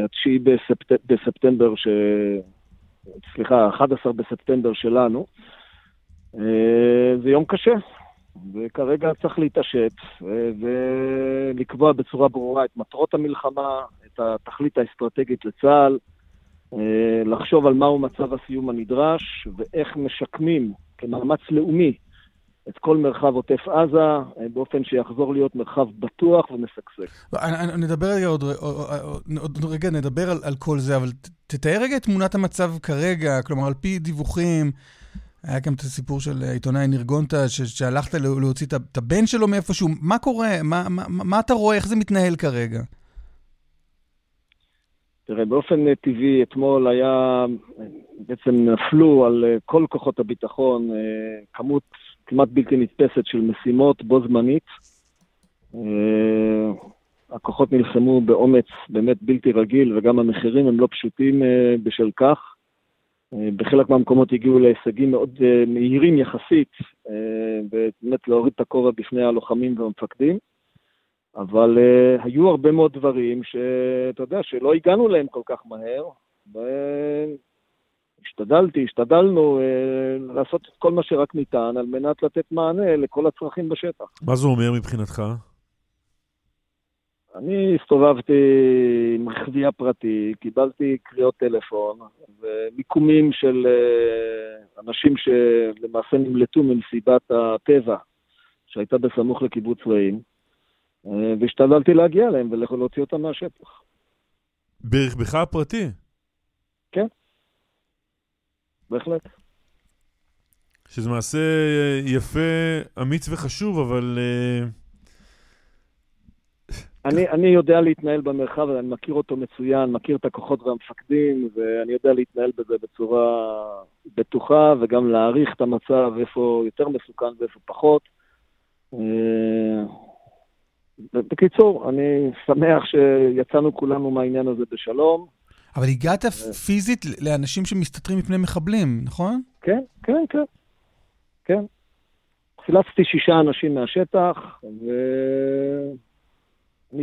התשיעי אה, בספט... בספטמבר, ש... סליחה, 11 בספטמבר שלנו. זה יום קשה, וכרגע צריך להתעשת ולקבוע בצורה ברורה את מטרות המלחמה, את התכלית האסטרטגית לצה"ל, אה, לחשוב על מהו מצב הסיום הנדרש ואיך משקמים כמאמץ לאומי את כל מרחב עוטף עזה אה, באופן שיחזור להיות מרחב בטוח ומשגשג. נדבר רגע עוד, עוד רגע, נדבר על, על כל זה, אבל תתאר רגע את תמונת המצב כרגע, כלומר, על פי דיווחים, היה גם את הסיפור של העיתונאי ניר גונטה, שהלכת להוציא את הבן שלו מאיפשהו, מה קורה? מה, מה, מה אתה רואה? איך זה מתנהל כרגע? תראה, באופן אה, טבעי, אתמול היה, בעצם נפלו על אה, כל כוחות הביטחון אה, כמות כמעט בלתי נתפסת של משימות בו זמנית. הכוחות נלחמו באומץ באמת בלתי רגיל, וגם המחירים הם לא פשוטים בשל כך. בחלק מהמקומות הגיעו להישגים מאוד מהירים יחסית, ובאמת להוריד את הכובע בפני הלוחמים והמפקדים. אבל uh, היו הרבה מאוד דברים שאתה יודע, שלא הגענו להם כל כך מהר, והשתדלתי, השתדלנו uh, לעשות את כל מה שרק ניתן על מנת לתת מענה לכל הצרכים בשטח. מה זה אומר מבחינתך? אני הסתובבתי עם רכבי הפרטי, קיבלתי קריאות טלפון ומיקומים של uh, אנשים שלמעשה נמלטו ממסיבת הטבע שהייתה בסמוך לקיבוץ רעים. אה, והשתדלתי להגיע אליהם ולהוציא אותם מהשטח. ברכבך הפרטי? כן, בהחלט. שזה מעשה אה, יפה, אמיץ וחשוב, אבל... אה, אני, אני יודע להתנהל במרחב, אני מכיר אותו מצוין, מכיר את הכוחות והמפקדים, ואני יודע להתנהל בזה בצורה בטוחה, וגם להעריך את המצב, איפה יותר מסוכן ואיפה פחות. בקיצור, אני שמח שיצאנו כולנו מהעניין הזה בשלום. אבל הגעת פיזית לאנשים שמסתתרים מפני מחבלים, נכון? כן, כן, כן. כן. חילצתי שישה אנשים מהשטח, ואני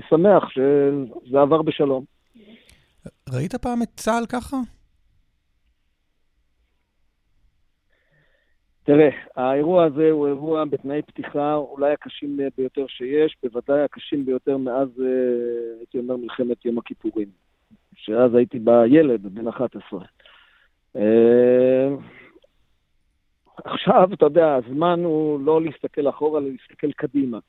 שמח שזה עבר בשלום. ראית פעם את צה"ל ככה? תראה, האירוע הזה הוא אירוע בתנאי פתיחה אולי הקשים ביותר שיש, בוודאי הקשים ביותר מאז, אה, הייתי אומר, מלחמת יום הכיפורים, שאז הייתי בה ילד, בן 11. אה, עכשיו, אתה יודע, הזמן הוא לא להסתכל אחורה, אלא להסתכל קדימה.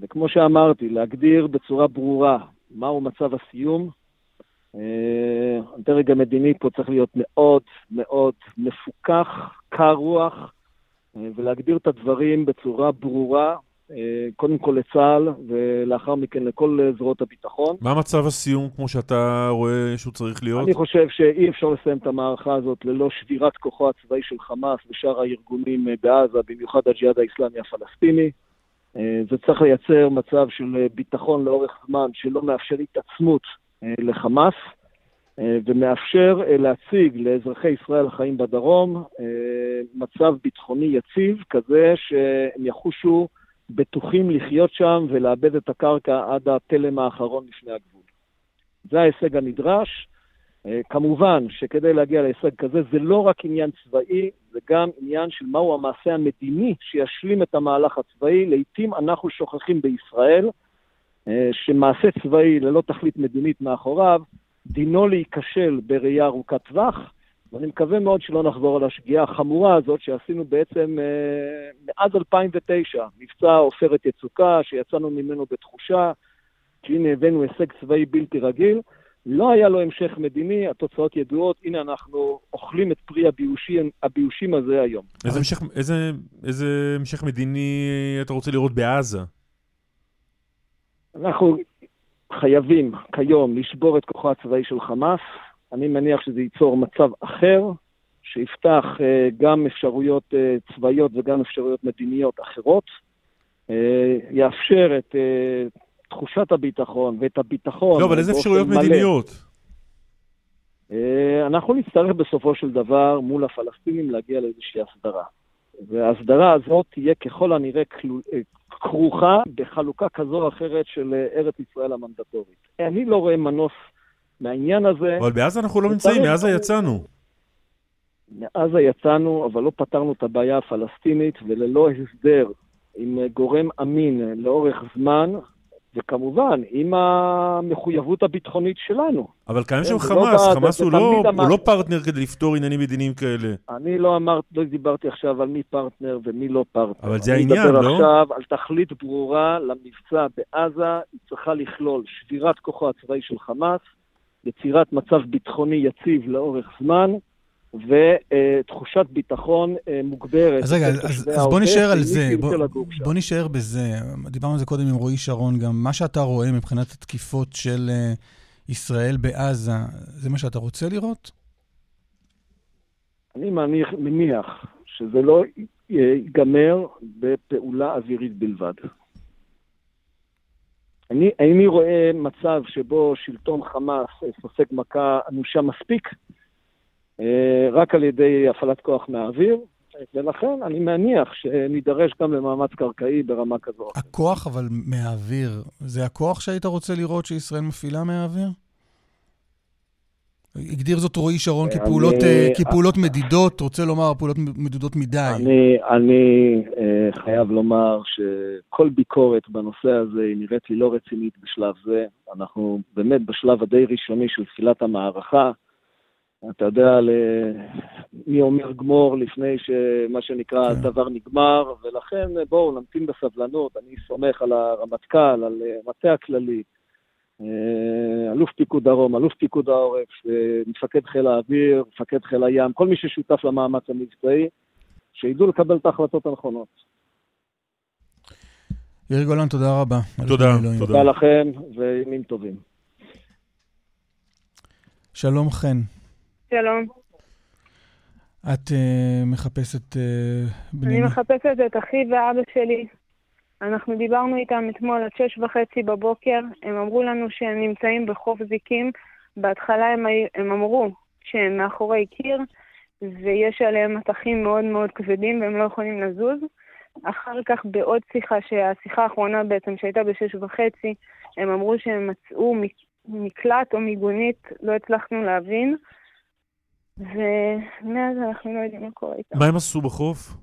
וכמו שאמרתי, להגדיר בצורה ברורה מהו מצב הסיום, הדרג המדיני פה צריך להיות מאוד מאוד מפוקח, קר רוח, אה, ולהגדיר את הדברים בצורה ברורה, אה, קודם כל לצה"ל, ולאחר מכן לכל זרועות הביטחון. מה מצב הסיום, כמו שאתה רואה שהוא צריך להיות? אני חושב שאי אפשר לסיים את המערכה הזאת ללא שבירת כוחו הצבאי של חמאס ושאר הארגונים בעזה, במיוחד הג'יהאד האיסלאמי הפלסטיני. זה צריך לייצר מצב של ביטחון לאורך זמן שלא מאפשר התעצמות אה, לחמאס, אה, ומאפשר אה, להציג לאזרחי ישראל החיים בדרום מצב ביטחוני יציב, כזה שהם יחושו בטוחים לחיות שם ולאבד את הקרקע עד התלם האחרון לפני הגבול. זה ההישג הנדרש. כמובן שכדי להגיע להישג כזה זה לא רק עניין צבאי, זה גם עניין של מהו המעשה המדיני שישלים את המהלך הצבאי. לעתים אנחנו שוכחים בישראל אה, שמעשה צבאי ללא תכלית מדינית מאחוריו, דינו להיכשל בראייה ארוכת טווח, ואני מקווה מאוד שלא נחזור על השגיאה החמורה הזאת שעשינו בעצם אה, מאז 2009, מבצע עופרת יצוקה, שיצאנו ממנו בתחושה שהנה הבאנו הישג צבאי בלתי רגיל. לא היה לו המשך מדיני, התוצאות ידועות, הנה אנחנו אוכלים את פרי הביושים, הביושים הזה היום. איזה המשך, איזה, איזה המשך מדיני אתה רוצה לראות בעזה? אנחנו חייבים כיום לשבור את כוחו הצבאי של חמאס. אני מניח שזה ייצור מצב אחר, שיפתח uh, גם אפשרויות uh, צבאיות וגם אפשרויות מדיניות אחרות. Uh, יאפשר את תחושת הביטחון ואת הביטחון לא, אבל איזה אפשרויות מלא. מדיניות? אנחנו נצטרך בסופו של דבר מול הפלסטינים להגיע לאיזושהי הסדרה. וההסדרה הזאת תהיה ככל הנראה כרוכה בחלוקה כזו או אחרת של אה, ארץ ישראל המנדטורית. אני לא רואה מנוס מהעניין הזה. אבל בעזה אנחנו לא נמצאים, מעזה יצאנו. מעזה יצאנו, אבל לא פתרנו את הבעיה הפלסטינית, וללא הסדר עם גורם אמין לאורך זמן, וכמובן, עם המחויבות הביטחונית שלנו. אבל קיים שם חמאס, לא חמאס הוא, לא, הוא לא פרטנר כדי לפתור עניינים מדיניים כאלה. אני לא אמרת, לא דיברתי עכשיו על מי פרטנר ומי לא פרטנר. אבל זה העניין, לא? אני מדבר עכשיו על תכלית ברורה למבצע בעזה, היא צריכה לכלול שבירת כוחו הצבאי של חמאס, יצירת מצב ביטחוני יציב לאורך זמן, ותחושת ביטחון אה, מוגברת. אז רגע, אז, אז בוא נשאר על זה, בוא, בוא נשאר בזה. דיברנו על זה קודם עם רועי שרון, גם מה שאתה רואה מבחינת התקיפות של אה, ישראל בעזה, זה מה שאתה רוצה לראות? אני מניח, מניח שזה לא ייגמר בפעולה אווירית בלבד. אני איני רואה מצב שבו שלטון חמאס סופג מכה אנושה מספיק אה, רק על ידי הפעלת כוח מהאוויר, ולכן אני מניח שנידרש גם למאמץ קרקעי ברמה כזו. הכוח אבל מהאוויר, זה הכוח שהיית רוצה לראות שישראל מפעילה מהאוויר? הגדיר זאת רועי שרון אני- כפעולות, אה, כפעולות מדידות, רוצה לומר פעולות מדידות מדי. אני, אני אה, חייב לומר שכל ביקורת בנושא הזה היא נראית לי לא רצינית בשלב זה. אנחנו באמת בשלב הדי ראשוני של תחילת המערכה. אתה יודע. מי אומר גמור לפני שמה שנקרא הדבר נגמר, ולכן בואו נמתין בסבלנות. אני סומך על הרמטכ"ל, על אה, המטה הכללי, אה, אלוף פיקוד דרום, אלוף פיקוד העורף, אה, מפקד חיל האוויר, מפקד חיל הים, כל מי ששותף למאמץ המבצעי, שידעו לקבל את ההחלטות הנכונות. יאיר גולן, תודה רבה. תודה, במילואים. תודה לכם וימים טובים. שלום חן, שלום. את uh, מחפשת uh, בני... אני מחפשת את אחי ואבא שלי. אנחנו דיברנו איתם אתמול עד שש וחצי בבוקר. הם אמרו לנו שהם נמצאים בחוף זיקים. בהתחלה הם, הם אמרו שהם מאחורי קיר, ויש עליהם מטחים מאוד מאוד כבדים והם לא יכולים לזוז. אחר כך בעוד שיחה, שהשיחה האחרונה בעצם שהייתה בשש וחצי, הם אמרו שהם מצאו מק- מקלט או מיגונית, לא הצלחנו להבין. ומאז אנחנו לא יודעים מה קורה איתם. מה הם עשו בחוף?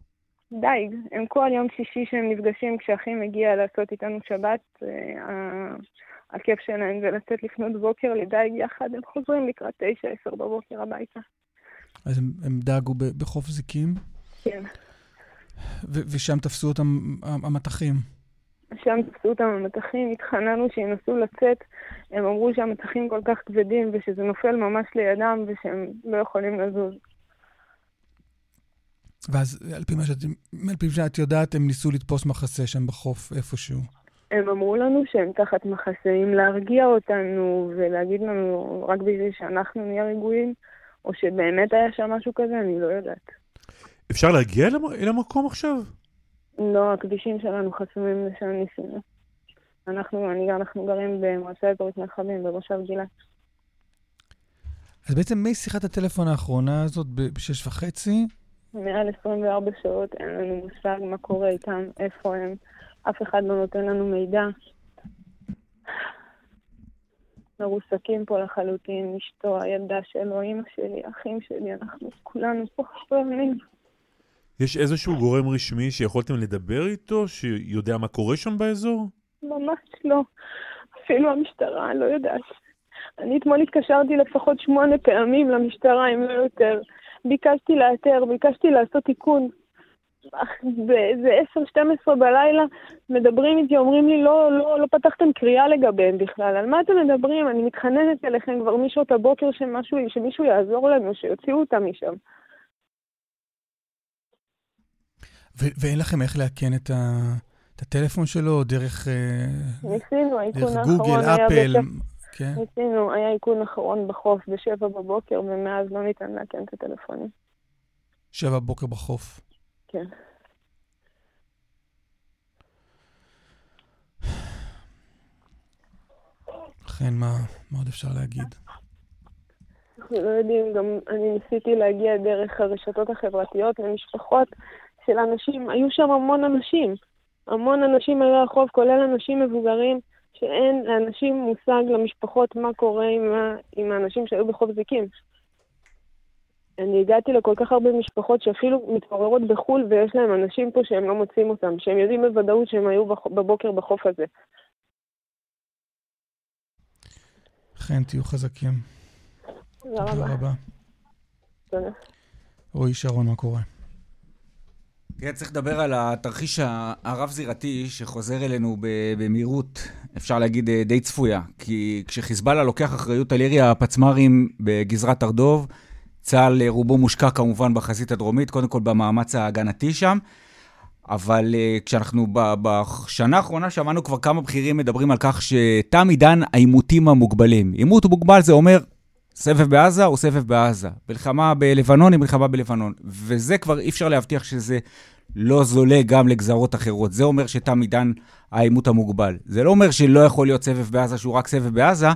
דייג. הם כל יום שישי שהם נפגשים, כשאחי מגיע לעשות איתנו שבת, אה, הכיף שלהם זה לצאת לפנות בוקר לדייג יחד, הם חוזרים לקראת תשע, עשר בבוקר הביתה. אז הם, הם דאגו בחוף זיקים, כן. ושם תפסו אותם המטחים. שם תפסו אותם המטחים, התחננו שינסו לצאת, הם אמרו שהמטחים כל כך כבדים ושזה נופל ממש לידם ושהם לא יכולים לזוז. ואז על פי מה שאת, על פי שאת יודעת, הם ניסו לתפוס מחסה שם בחוף איפשהו. הם אמרו לנו שהם תחת מחסים להרגיע אותנו ולהגיד לנו רק בשביל שאנחנו נהיה רגועים, או שבאמת היה שם משהו כזה, אני לא יודעת. אפשר להגיע אל המקום עכשיו? לא, הכבישים שלנו חסומים לשם ניסינו. אנחנו, אני, אנחנו גרים במועצה אזורית מרחבים, במושב גילת. אז בעצם משיחת הטלפון האחרונה הזאת בשש וחצי, מעל 24 שעות אין לנו מושג מה קורה איתם, איפה הם. אף אחד לא נותן לנו מידע. מרוסקים פה לחלוטין, אשתו, הילדה שלו, אימא שלי, אחים שלי, אנחנו כולנו פה חסונים. יש איזשהו גורם רשמי שיכולתם לדבר איתו, שיודע מה קורה שם באזור? ממש לא. אפילו המשטרה, לא יודעת. אני אתמול התקשרתי לפחות שמונה פעמים למשטרה, אם לא יותר. ביקשתי לאתר, ביקשתי לעשות תיקון. באיזה 10-12 בלילה מדברים איתי, אומרים לי, לא, לא, לא פתחתם קריאה לגביהם בכלל. על מה אתם מדברים? אני מתחננת אליכם כבר משעות הבוקר שמשהו, שמישהו יעזור לנו, שיוציאו אותם משם. ו- ואין לכם איך לאכן את, ה- את הטלפון שלו דרך, אה, ניסינו, דרך גוגל, אפל. כן? ניסינו, היה איכון אחרון בחוף בשבע בבוקר, ומאז לא ניתן לאכן את הטלפונים. שבע בבוקר בחוף. כן. אכן, מה, מה עוד אפשר להגיד? אנחנו לא יודעים, גם אני ניסיתי להגיע דרך הרשתות החברתיות למשפחות של אנשים, היו שם המון אנשים. המון אנשים על החוף, כולל אנשים מבוגרים, שאין לאנשים מושג למשפחות מה קורה עם, ה... עם האנשים שהיו בחוף זיקים. אני הגעתי לכל כך הרבה משפחות שאפילו מתעוררות בחו"ל ויש להם אנשים פה שהם לא מוצאים אותם, שהם יודעים בוודאות שהם היו. בבוקר בחוף הזה. אכן, תהיו חזקים. תודה תודה רבה. רבה. תודה. רועי שרון, מה קורה? תראה, צריך לדבר על התרחיש הרב-זירתי שחוזר אלינו במהירות, אפשר להגיד אה, די צפויה. כי כשחיזבאללה לוקח אחריות על ירי הפצמ"רים בגזרת הר-דוב, צה"ל אה, רובו מושקע כמובן בחזית הדרומית, קודם כל במאמץ ההגנתי שם. אבל uh, כשאנחנו בשנה האחרונה שמענו כבר כמה בכירים מדברים על כך שתם עידן העימותים המוגבלים. עימות מוגבל זה אומר סבב בעזה או סבב בעזה. מלחמה בלבנון היא מלחמה בלבנון. וזה כבר אי אפשר להבטיח שזה לא זולה גם לגזרות אחרות. זה אומר שתם עידן העימות המוגבל. זה לא אומר שלא יכול להיות סבב בעזה שהוא רק סבב בעזה,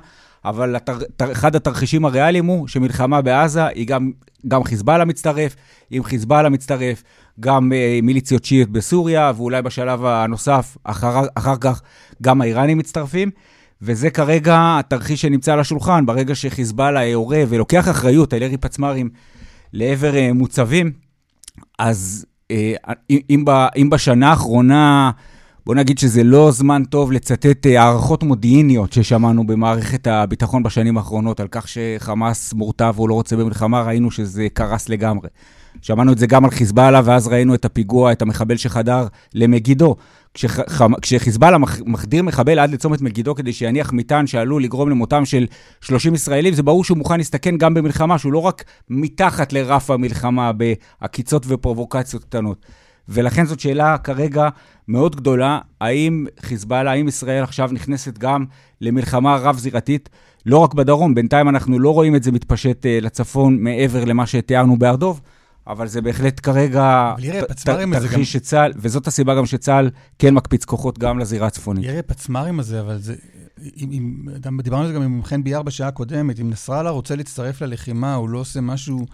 אבל התר, תר, אחד התרחישים הריאליים הוא שמלחמה בעזה היא גם, גם חיזבאללה מצטרף, אם חיזבאללה מצטרף, גם אה, מיליציות שיעיות בסוריה, ואולי בשלב הנוסף, אחר, אחר כך, גם האיראנים מצטרפים. וזה כרגע התרחיש שנמצא על השולחן, ברגע שחיזבאללה יורה ולוקח אחריות על ירי פצמ"רים לעבר אה, מוצבים, אז אם, אם בשנה האחרונה, בוא נגיד שזה לא זמן טוב לצטט אה, הערכות מודיעיניות ששמענו במערכת הביטחון בשנים האחרונות, על כך שחמאס מורתע והוא לא רוצה במלחמה, ראינו שזה קרס לגמרי. שמענו את זה גם על חיזבאללה, ואז ראינו את הפיגוע, את המחבל שחדר למגידו. כשחיזבאללה מחדיר מחבל עד לצומת מגידו כדי שיניח מטען שעלול לגרום למותם של 30 ישראלים, זה ברור שהוא מוכן להסתכן גם במלחמה, שהוא לא רק מתחת לרף המלחמה בעקיצות ופרובוקציות קטנות. ולכן זאת שאלה כרגע מאוד גדולה, האם חיזבאללה, האם ישראל עכשיו נכנסת גם למלחמה רב-זירתית, לא רק בדרום, בינתיים אנחנו לא רואים את זה מתפשט uh, לצפון מעבר למה שתיארנו בהר דב, אבל זה בהחלט כרגע תרחיש שצה"ל, וזאת הסיבה גם שצה"ל כן מקפיץ כוחות גם לזירה הצפונית. ירי הפצמ"רים הזה, אבל זה... אם, אם, דיברנו על זה גם עם חן ביאר בשעה הקודמת, אם נסראללה רוצה להצטרף ללחימה, הוא לא עושה משהו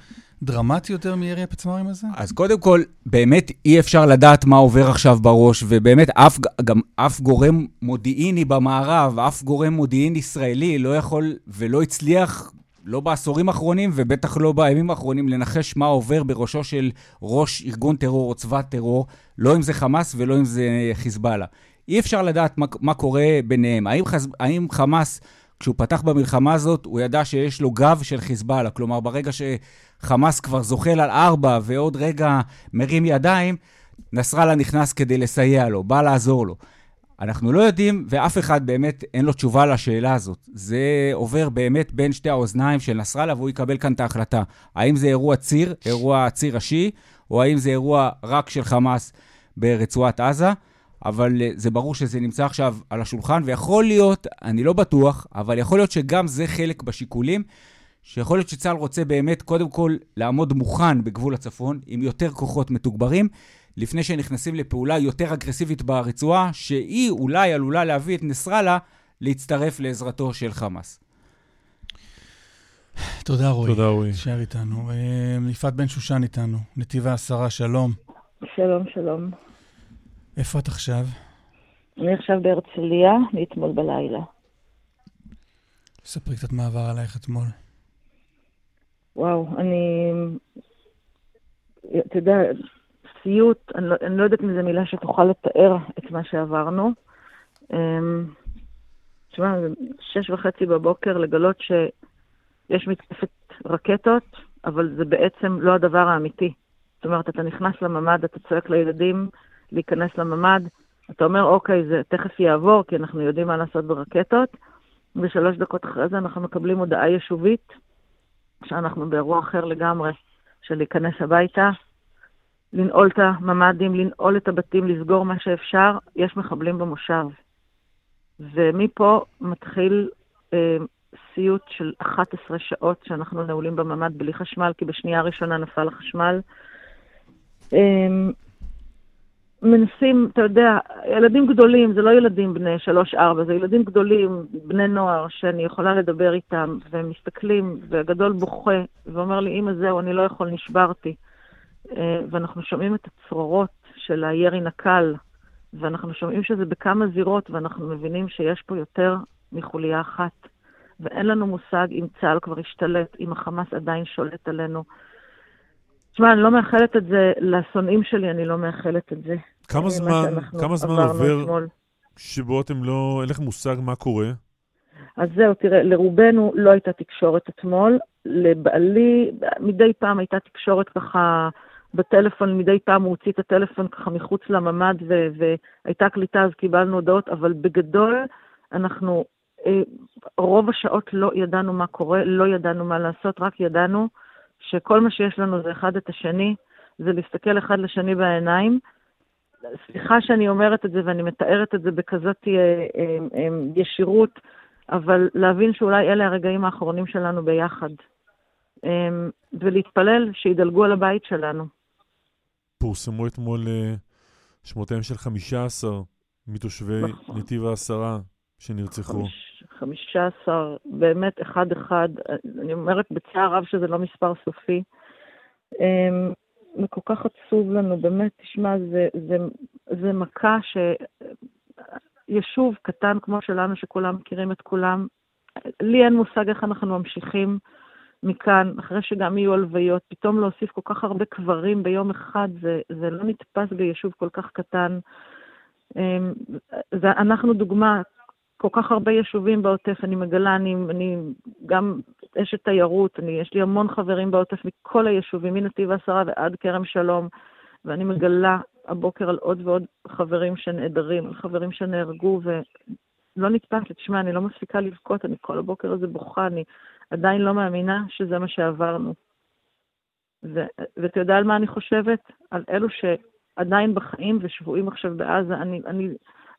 דרמטי יותר מירי הפצמ"רים הזה? אז קודם כל, באמת אי אפשר לדעת מה עובר עכשיו בראש, ובאמת אף, גם אף גורם מודיעיני במערב, אף גורם מודיעין ישראלי לא יכול ולא הצליח לא בעשורים האחרונים ובטח לא בימים האחרונים, לנחש מה עובר בראשו של ראש ארגון טרור או צבא טרור, לא אם זה חמאס ולא אם זה חיזבאללה. אי אפשר לדעת מה, מה קורה ביניהם. האם, חז, האם חמאס, כשהוא פתח במלחמה הזאת, הוא ידע שיש לו גב של חיזבאללה? כלומר, ברגע שחמאס כבר זוחל על ארבע ועוד רגע מרים ידיים, נסראללה נכנס כדי לסייע לו, בא לעזור לו. אנחנו לא יודעים, ואף אחד באמת אין לו תשובה לשאלה הזאת. זה עובר באמת בין שתי האוזניים של נסראללה, והוא יקבל כאן את ההחלטה. האם זה אירוע ציר, אירוע ציר ראשי, או האם זה אירוע רק של חמאס ברצועת עזה? אבל אה, זה ברור שזה נמצא עכשיו על השולחן, ויכול להיות, אני לא בטוח, אבל יכול להיות שגם זה חלק בשיקולים, שיכול להיות שצה"ל רוצה באמת, קודם כל, לעמוד מוכן בגבול הצפון, עם יותר כוחות מתוגברים, לפני שנכנסים לפעולה יותר אגרסיבית ברצועה, שהיא אולי עלולה להביא את נסראללה להצטרף לעזרתו של חמאס. תודה, רועי. תודה, רועי. נשאר איתנו. אה, יפעת בן שושן איתנו, נתיב העשרה, שלום. שלום, שלום. איפה את עכשיו? אני עכשיו בהרצליה, מאתמול בלילה. ספרי קצת מה עבר עלייך אתמול. וואו, אני... אתה יודע, סיוט, אני לא, אני לא יודעת אם זו מילה שתוכל לתאר את מה שעברנו. אמ, תשמע, שש וחצי בבוקר לגלות שיש מתקפת רקטות, אבל זה בעצם לא הדבר האמיתי. זאת אומרת, אתה נכנס לממ"ד, אתה צועק לילדים להיכנס לממ"ד, אתה אומר, אוקיי, זה תכף יעבור, כי אנחנו יודעים מה לעשות ברקטות, ושלוש דקות אחרי זה אנחנו מקבלים הודעה יישובית, שאנחנו באירוע אחר לגמרי, של להיכנס הביתה, לנעול את הממ"דים, לנעול את הבתים, לסגור מה שאפשר, יש מחבלים במושב. ומפה מתחיל אה, סיוט של 11 שעות שאנחנו נעולים בממ"ד בלי חשמל, כי בשנייה הראשונה נפל החשמל. אה, מנסים, אתה יודע, ילדים גדולים, זה לא ילדים בני שלוש-ארבע, זה ילדים גדולים, בני נוער, שאני יכולה לדבר איתם, והם מסתכלים, והגדול בוכה, ואומר לי, אמא, זהו, אני לא יכול, נשברתי. אה, ואנחנו שומעים את הצרורות של הירי נקל, ואנחנו שומעים שזה בכמה זירות, ואנחנו מבינים שיש פה יותר מחוליה אחת. ואין לנו מושג אם צה"ל כבר השתלט, אם החמאס עדיין שולט עלינו. תשמע, אני לא מאחלת את זה לשונאים שלי, אני לא מאחלת את זה. כמה זמן, כמה זמן עובר אתמול. שבו אתם לא, אין לכם מושג מה קורה? אז זהו, תראה, לרובנו לא הייתה תקשורת אתמול. לבעלי, מדי פעם הייתה תקשורת ככה בטלפון, מדי פעם הוא הוציא את הטלפון ככה מחוץ לממ"ד ו- והייתה קליטה, אז קיבלנו הודעות, אבל בגדול אנחנו, אה, רוב השעות לא ידענו מה קורה, לא ידענו מה לעשות, רק ידענו שכל מה שיש לנו זה אחד את השני, זה להסתכל אחד לשני בעיניים, סליחה שאני אומרת את זה ואני מתארת את זה בכזאת אה, אה, אה, ישירות, אבל להבין שאולי אלה הרגעים האחרונים שלנו ביחד. אה, ולהתפלל שידלגו על הבית שלנו. פורסמו אתמול אה, שמותיהם של 15 מתושבי נכון. נתיב העשרה שנרצחו. חמישה עשר, באמת אחד-אחד. אני אומרת בצער רב שזה לא מספר סופי. וכל כך עצוב לנו, באמת, תשמע, זה, זה, זה מכה שישוב קטן כמו שלנו, שכולם מכירים את כולם, לי אין מושג איך אנחנו ממשיכים מכאן, אחרי שגם יהיו הלוויות, פתאום להוסיף כל כך הרבה קברים ביום אחד, זה, זה לא נתפס ביישוב כל כך קטן. אמ, זה, אנחנו דוגמה, כל כך הרבה יישובים בעוטף, אני מגלה, אני, אני גם אשת תיירות, אני, יש לי המון חברים בעוטף מכל היישובים, מנתיב העשרה ועד כרם שלום, ואני מגלה הבוקר על עוד ועוד חברים שנעדרים, על חברים שנהרגו, ולא נתפס לי, תשמע, אני לא מפסיקה לבכות, אני כל הבוקר הזה בוכה, אני עדיין לא מאמינה שזה מה שעברנו. ואתה יודע על מה אני חושבת? על אלו שעדיין בחיים ושבויים עכשיו בעזה, אני, אני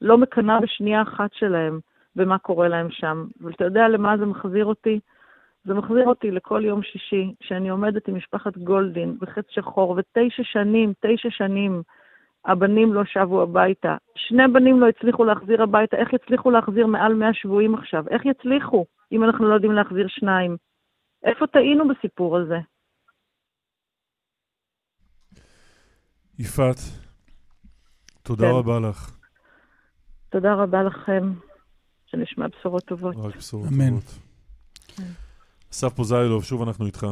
לא מקנאה בשנייה אחת שלהם. ומה קורה להם שם. ואתה יודע למה זה מחזיר אותי? זה מחזיר אותי לכל יום שישי, שאני עומדת עם משפחת גולדין בחץ שחור, ותשע שנים, תשע שנים, הבנים לא שבו הביתה. שני בנים לא הצליחו להחזיר הביתה, איך יצליחו להחזיר מעל 100 שבויים עכשיו? איך יצליחו אם אנחנו לא יודעים להחזיר שניים? איפה טעינו בסיפור הזה? יפעת, תודה כן. רבה לך. תודה רבה לכם. שנשמע בשורות טובות. רק בשורות אמן. טובות. כן. אסף פוזיילוב, שוב אנחנו איתך.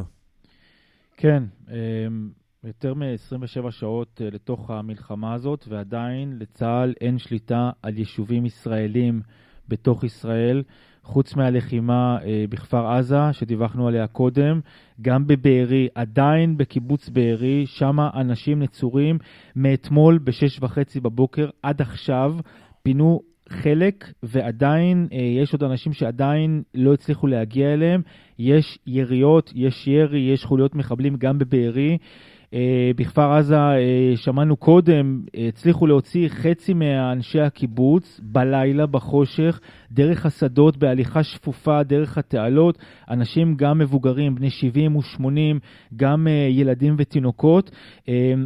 כן, אמ, יותר מ-27 שעות אה, לתוך המלחמה הזאת, ועדיין לצה"ל אין שליטה על יישובים ישראלים בתוך ישראל, חוץ מהלחימה אה, בכפר עזה, שדיווחנו עליה קודם, גם בבארי, עדיין בקיבוץ בארי, שם אנשים נצורים מאתמול ב-6 וחצי בבוקר עד עכשיו. פינו חלק, ועדיין אה, יש עוד אנשים שעדיין לא הצליחו להגיע אליהם. יש יריות, יש ירי, יש חוליות מחבלים גם בבארי. אה, בכפר עזה, אה, שמענו קודם, אה, הצליחו להוציא חצי מאנשי הקיבוץ בלילה, בחושך, דרך השדות, בהליכה שפופה, דרך התעלות. אנשים גם מבוגרים, בני 70 ו-80, גם ילדים ותינוקות.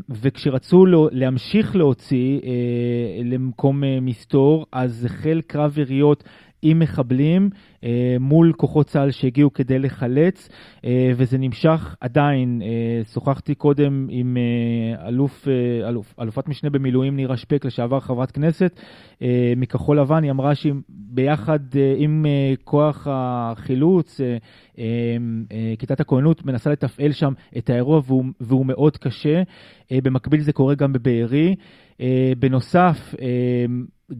וכשרצו להמשיך להוציא למקום מסתור, אז החל קרב יריות עם מחבלים אה, מול כוחות צה"ל שהגיעו כדי לחלץ, אה, וזה נמשך עדיין. אה, שוחחתי קודם עם אלוף, אלוף, אלופת משנה במילואים נירה שפק, לשעבר חברת כנסת מכחול לבן, היא אמרה שהיא ביחד אה, עם כוח החילוץ, כיתת הכוננות, מנסה לתפעל שם את האירוע והוא, והוא מאוד קשה. במקביל זה קורה גם בבארי. בנוסף,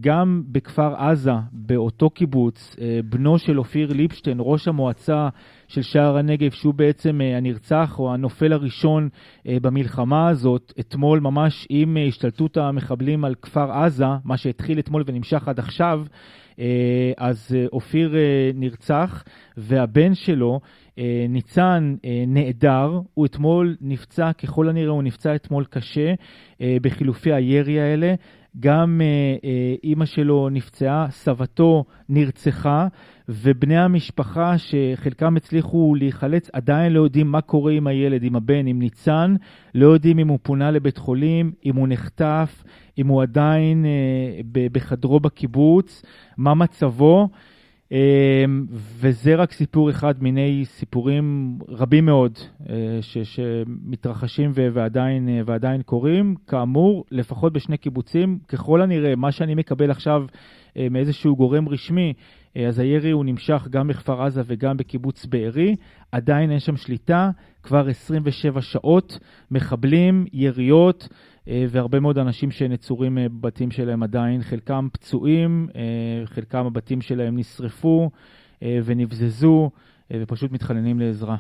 גם בכפר עזה, באותו קיבוץ, אה, בנו של אופיר ליפשטיין, ראש המועצה של שער הנגב, שהוא בעצם אה, הנרצח או הנופל הראשון אה, במלחמה הזאת, אתמול ממש עם השתלטות המחבלים על כפר עזה, מה שהתחיל אתמול ונמשך עד עכשיו, אז אופיר נרצח, והבן שלו, ניצן נעדר, הוא אתמול נפצע, ככל הנראה הוא נפצע אתמול קשה בחילופי הירי האלה. גם אה, אה, אימא שלו נפצעה, סבתו נרצחה, ובני המשפחה שחלקם הצליחו להיחלץ עדיין לא יודעים מה קורה עם הילד, עם הבן, עם ניצן, לא יודעים אם הוא פונה לבית חולים, אם הוא נחטף, אם הוא עדיין אה, בחדרו בקיבוץ, מה מצבו. אמ, וזה רק סיפור אחד מיני סיפורים רבים מאוד אה, ש, שמתרחשים ועדיין, אה, ועדיין קורים. כאמור, לפחות בשני קיבוצים, ככל הנראה, מה שאני מקבל עכשיו אה, מאיזשהו גורם רשמי, אז הירי הוא נמשך גם בכפר עזה וגם בקיבוץ בארי. עדיין אין שם שליטה, כבר 27 שעות, מחבלים, יריות. אה, והרבה מאוד אנשים שנצורים אה, בבתים שלהם עדיין, חלקם פצועים, אה, חלקם הבתים שלהם נשרפו ונבזזו ופשוט מתחננים לעזרה.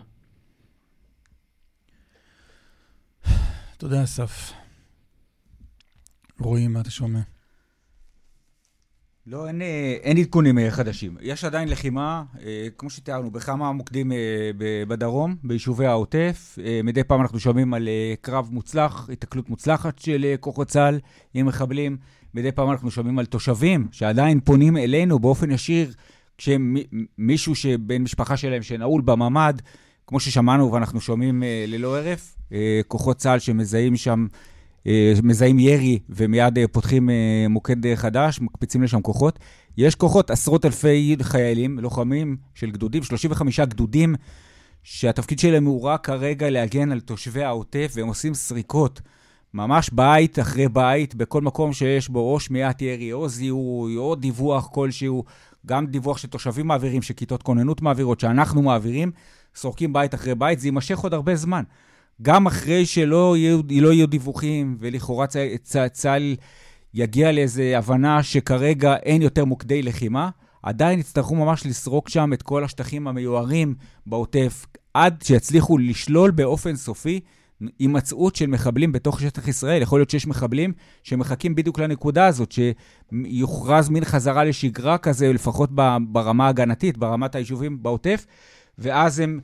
תודה, אסף. רועי, מה אתה שומע? לא, אין, אה, אין עדכונים אה, חדשים. יש עדיין לחימה, אה, כמו שתיארנו, בכמה מוקדים בדרום, ביישובי העוטף. מדי פעם אנחנו שומעים על קרב מוצלח, התקלות מוצלחת של כוחות צה"ל עם מחבלים. מדי פעם אנחנו שומעים על תושבים שעדיין פונים אלינו באופן ישיר, כשמישהו שבן משפחה שלהם שנעול בממ"ד, כמו ששמענו ואנחנו שומעים ללא הרף, כוחות צה"ל שמזהים שם מזהים ירי ומיד אה, פותחים אה, מוקד חדש, מקפיצים לשם כוחות. יש כוחות, עשרות אלפי חיילים, לוחמים של גדודים, 35 גדודים, שהתפקיד שלהם הוא רק כרגע להגן על תושבי העוטף, והם עושים סריקות. ממש בית אחרי בית, בכל מקום שיש בו או שמיעת ירי, או זיהוי, או דיווח כלשהו, גם דיווח שתושבים מעבירים, שכיתות כוננות מעבירות, שאנחנו מעבירים, סורקים בית אחרי בית, זה יימשך עוד הרבה זמן. גם אחרי שלא יהיו, לא יהיו דיווחים, ולכאורה צה"ל יגיע לאיזו הבנה שכרגע אין יותר מוקדי לחימה, עדיין יצטרכו ממש לסרוק שם את כל השטחים המיוערים בעוטף, עד שיצליחו לשלול באופן סופי הימצאות של מחבלים בתוך שטח ישראל. יכול להיות שיש מחבלים שמחכים בדיוק לנקודה הזאת, שיוכרז מין חזרה לשגרה כזה, לפחות ברמה ההגנתית, ברמת היישובים בעוטף, ואז הם,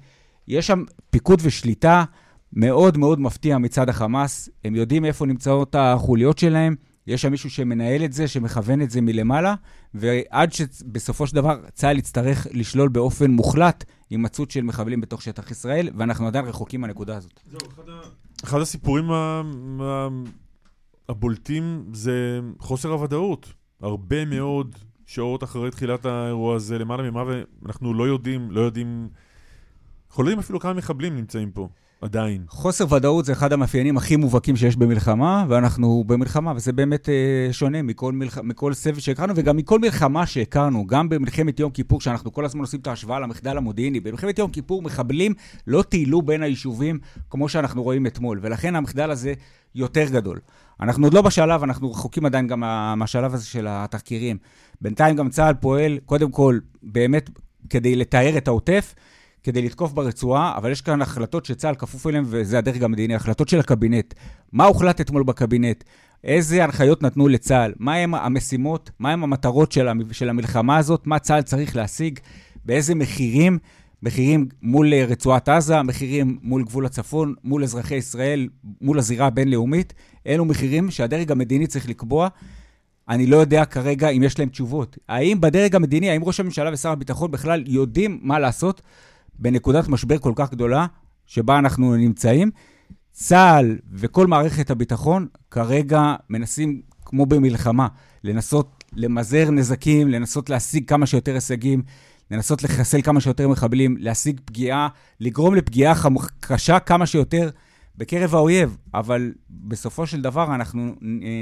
יש שם פיקוד ושליטה. מאוד מאוד מפתיע מצד החמאס. הם יודעים איפה נמצאות החוליות שלהם, יש שם מישהו שמנהל את זה, שמכוון את זה מלמעלה, ועד שבסופו של דבר צה"ל יצטרך לשלול באופן מוחלט הימצאות של מחבלים בתוך שטח ישראל, ואנחנו עדיין רחוקים מהנקודה הזאת. זהו, אחד, ה... אחד הסיפורים ה... ה... הבולטים זה חוסר הוודאות. הרבה מאוד שעות אחרי תחילת האירוע הזה, למעלה ממה, ואנחנו לא יודעים, לא יודעים, לא יודעים אפילו כמה מחבלים נמצאים פה. עדיין. חוסר ודאות זה אחד המאפיינים הכי מובהקים שיש במלחמה, ואנחנו במלחמה, וזה באמת אה, שונה מכל, מלח... מכל סבב שהכרנו, וגם מכל מלחמה שהכרנו, גם במלחמת יום כיפור, שאנחנו כל הזמן עושים את ההשוואה למחדל המודיעיני. במלחמת יום כיפור מחבלים לא טיילו בין היישובים כמו שאנחנו רואים אתמול, ולכן המחדל הזה יותר גדול. אנחנו עוד לא בשלב, אנחנו רחוקים עדיין גם מהשלב הזה של התחקירים. בינתיים גם צה"ל פועל, קודם כל, באמת כדי לתאר את העוטף. כדי לתקוף ברצועה, אבל יש כאן החלטות שצה"ל כפוף אליהן, וזה הדרג המדיני, החלטות של הקבינט. מה הוחלט אתמול בקבינט? איזה הנחיות נתנו לצה"ל? מהם המשימות? מהם המטרות של, של המלחמה הזאת? מה צה"ל צריך להשיג? באיזה מחירים? מחירים מול רצועת עזה, מחירים מול גבול הצפון, מול אזרחי ישראל, מול הזירה הבינלאומית. אלו מחירים שהדרג המדיני צריך לקבוע. אני לא יודע כרגע אם יש להם תשובות. האם בדרג המדיני, האם ראש הממשלה ושר הביטחון בכלל יודעים מה לעשות בנקודת משבר כל כך גדולה שבה אנחנו נמצאים. צה"ל וכל מערכת הביטחון כרגע מנסים, כמו במלחמה, לנסות למזער נזקים, לנסות להשיג כמה שיותר הישגים, לנסות לחסל כמה שיותר מחבלים, להשיג פגיעה, לגרום לפגיעה קשה כמה שיותר בקרב האויב. אבל בסופו של דבר אנחנו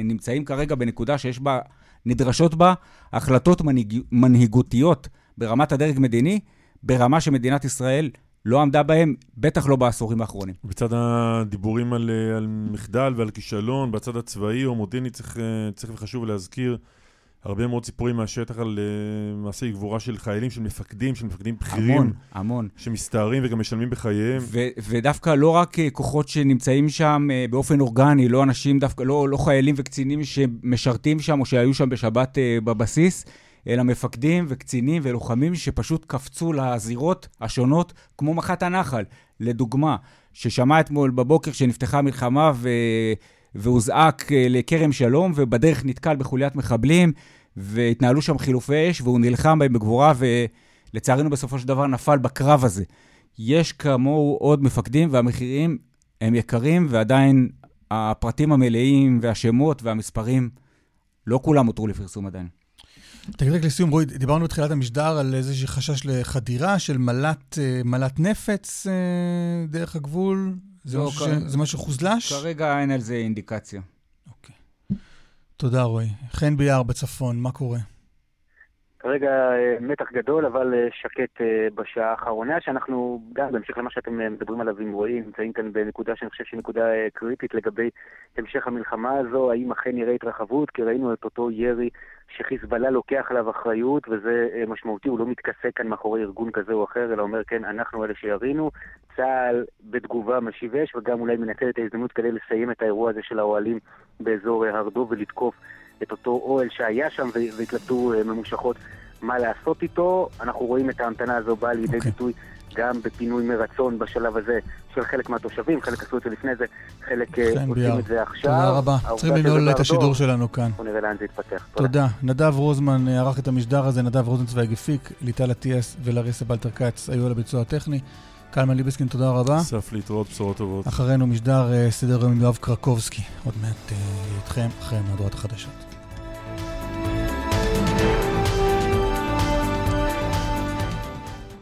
נמצאים כרגע בנקודה שיש בה, נדרשות בה החלטות מנהיג, מנהיגותיות ברמת הדרג מדיני, ברמה שמדינת ישראל לא עמדה בהם, בטח לא בעשורים האחרונים. בצד הדיבורים על, על מחדל ועל כישלון, בצד הצבאי או מודיעיני צריך, צריך וחשוב להזכיר הרבה מאוד סיפורים מהשטח על uh, מעשי גבורה של חיילים, של מפקדים, של מפקדים בכירים. המון, המון. שמסתערים וגם משלמים בחייהם. ו- ודווקא לא רק כוחות שנמצאים שם באופן אורגני, לא אנשים, דווקא לא, לא חיילים וקצינים שמשרתים שם או שהיו שם בשבת בבסיס, אלא מפקדים וקצינים ולוחמים שפשוט קפצו לזירות השונות, כמו מח"ט הנחל. לדוגמה, ששמע אתמול בבוקר שנפתחה מלחמה ו... והוזעק אה, לכרם שלום, ובדרך נתקל בחוליית מחבלים, והתנהלו שם חילופי אש, והוא נלחם בהם בגבורה, ולצערנו בסופו של דבר נפל בקרב הזה. יש כמוהו עוד מפקדים, והמחירים הם יקרים, ועדיין הפרטים המלאים והשמות והמספרים, לא כולם הותרו לפרסום עדיין. תגיד רק לסיום, רועי, דיברנו בתחילת המשדר על איזשהו חשש לחדירה של מל"ט, אה, מל"ט נפץ אה, דרך הגבול. זה, לא, משהו, כ... זה משהו חוזלש? כרגע אין על זה אינדיקציה. אוקיי. תודה, רועי. חן ביער בצפון, מה קורה? כרגע אה, מתח גדול, אבל שקט בשעה האחרונה, שאנחנו גם, בהמשך למה שאתם מדברים עליו עם רועי, נמצאים כאן בנקודה שאני חושב שהיא נקודה קריטית לגבי המשך המלחמה הזו, האם אכן נראה התרחבות, כי ראינו את אותו ירי שחיזבאללה לוקח עליו אחריות, וזה משמעותי, הוא לא מתכסה כאן מאחורי ארגון כזה או אחר, אלא אומר, כן, אנחנו אלה שירינו. צה"ל בתגובה משיב אש, וגם אולי מנצל את ההזדמנות כדי לסיים את האירוע הזה של האוהלים באזור הר דב ולתקוף את אותו אוהל שהיה שם והתלבטו ממושכות מה לעשות איתו. אנחנו רואים את ההמתנה הזו באה לידי okay. אוקיי. ביטוי גם בפינוי מרצון בשלב הזה של חלק מהתושבים, חלק עשו את זה לפני זה, חלק עושים את זה עכשיו. תודה רבה. צריכים לנעול את השידור שלנו כאן. בוא נראה לאן זה יתפתח. תודה. נדב רוזמן ערך את המשדר הזה, נדב רוזנצוויג הפיק, ליטל אטיאס ולריסה בלטר כץ היו על הביצוע הטכני. קלמן ליבסקין, תודה רבה. אסף להתראות, בשורות טובות. אחרינו משדר סדר יום עם יואב קרקובסקי. עוד מעט איתכם אחרי מהדורת החדשות.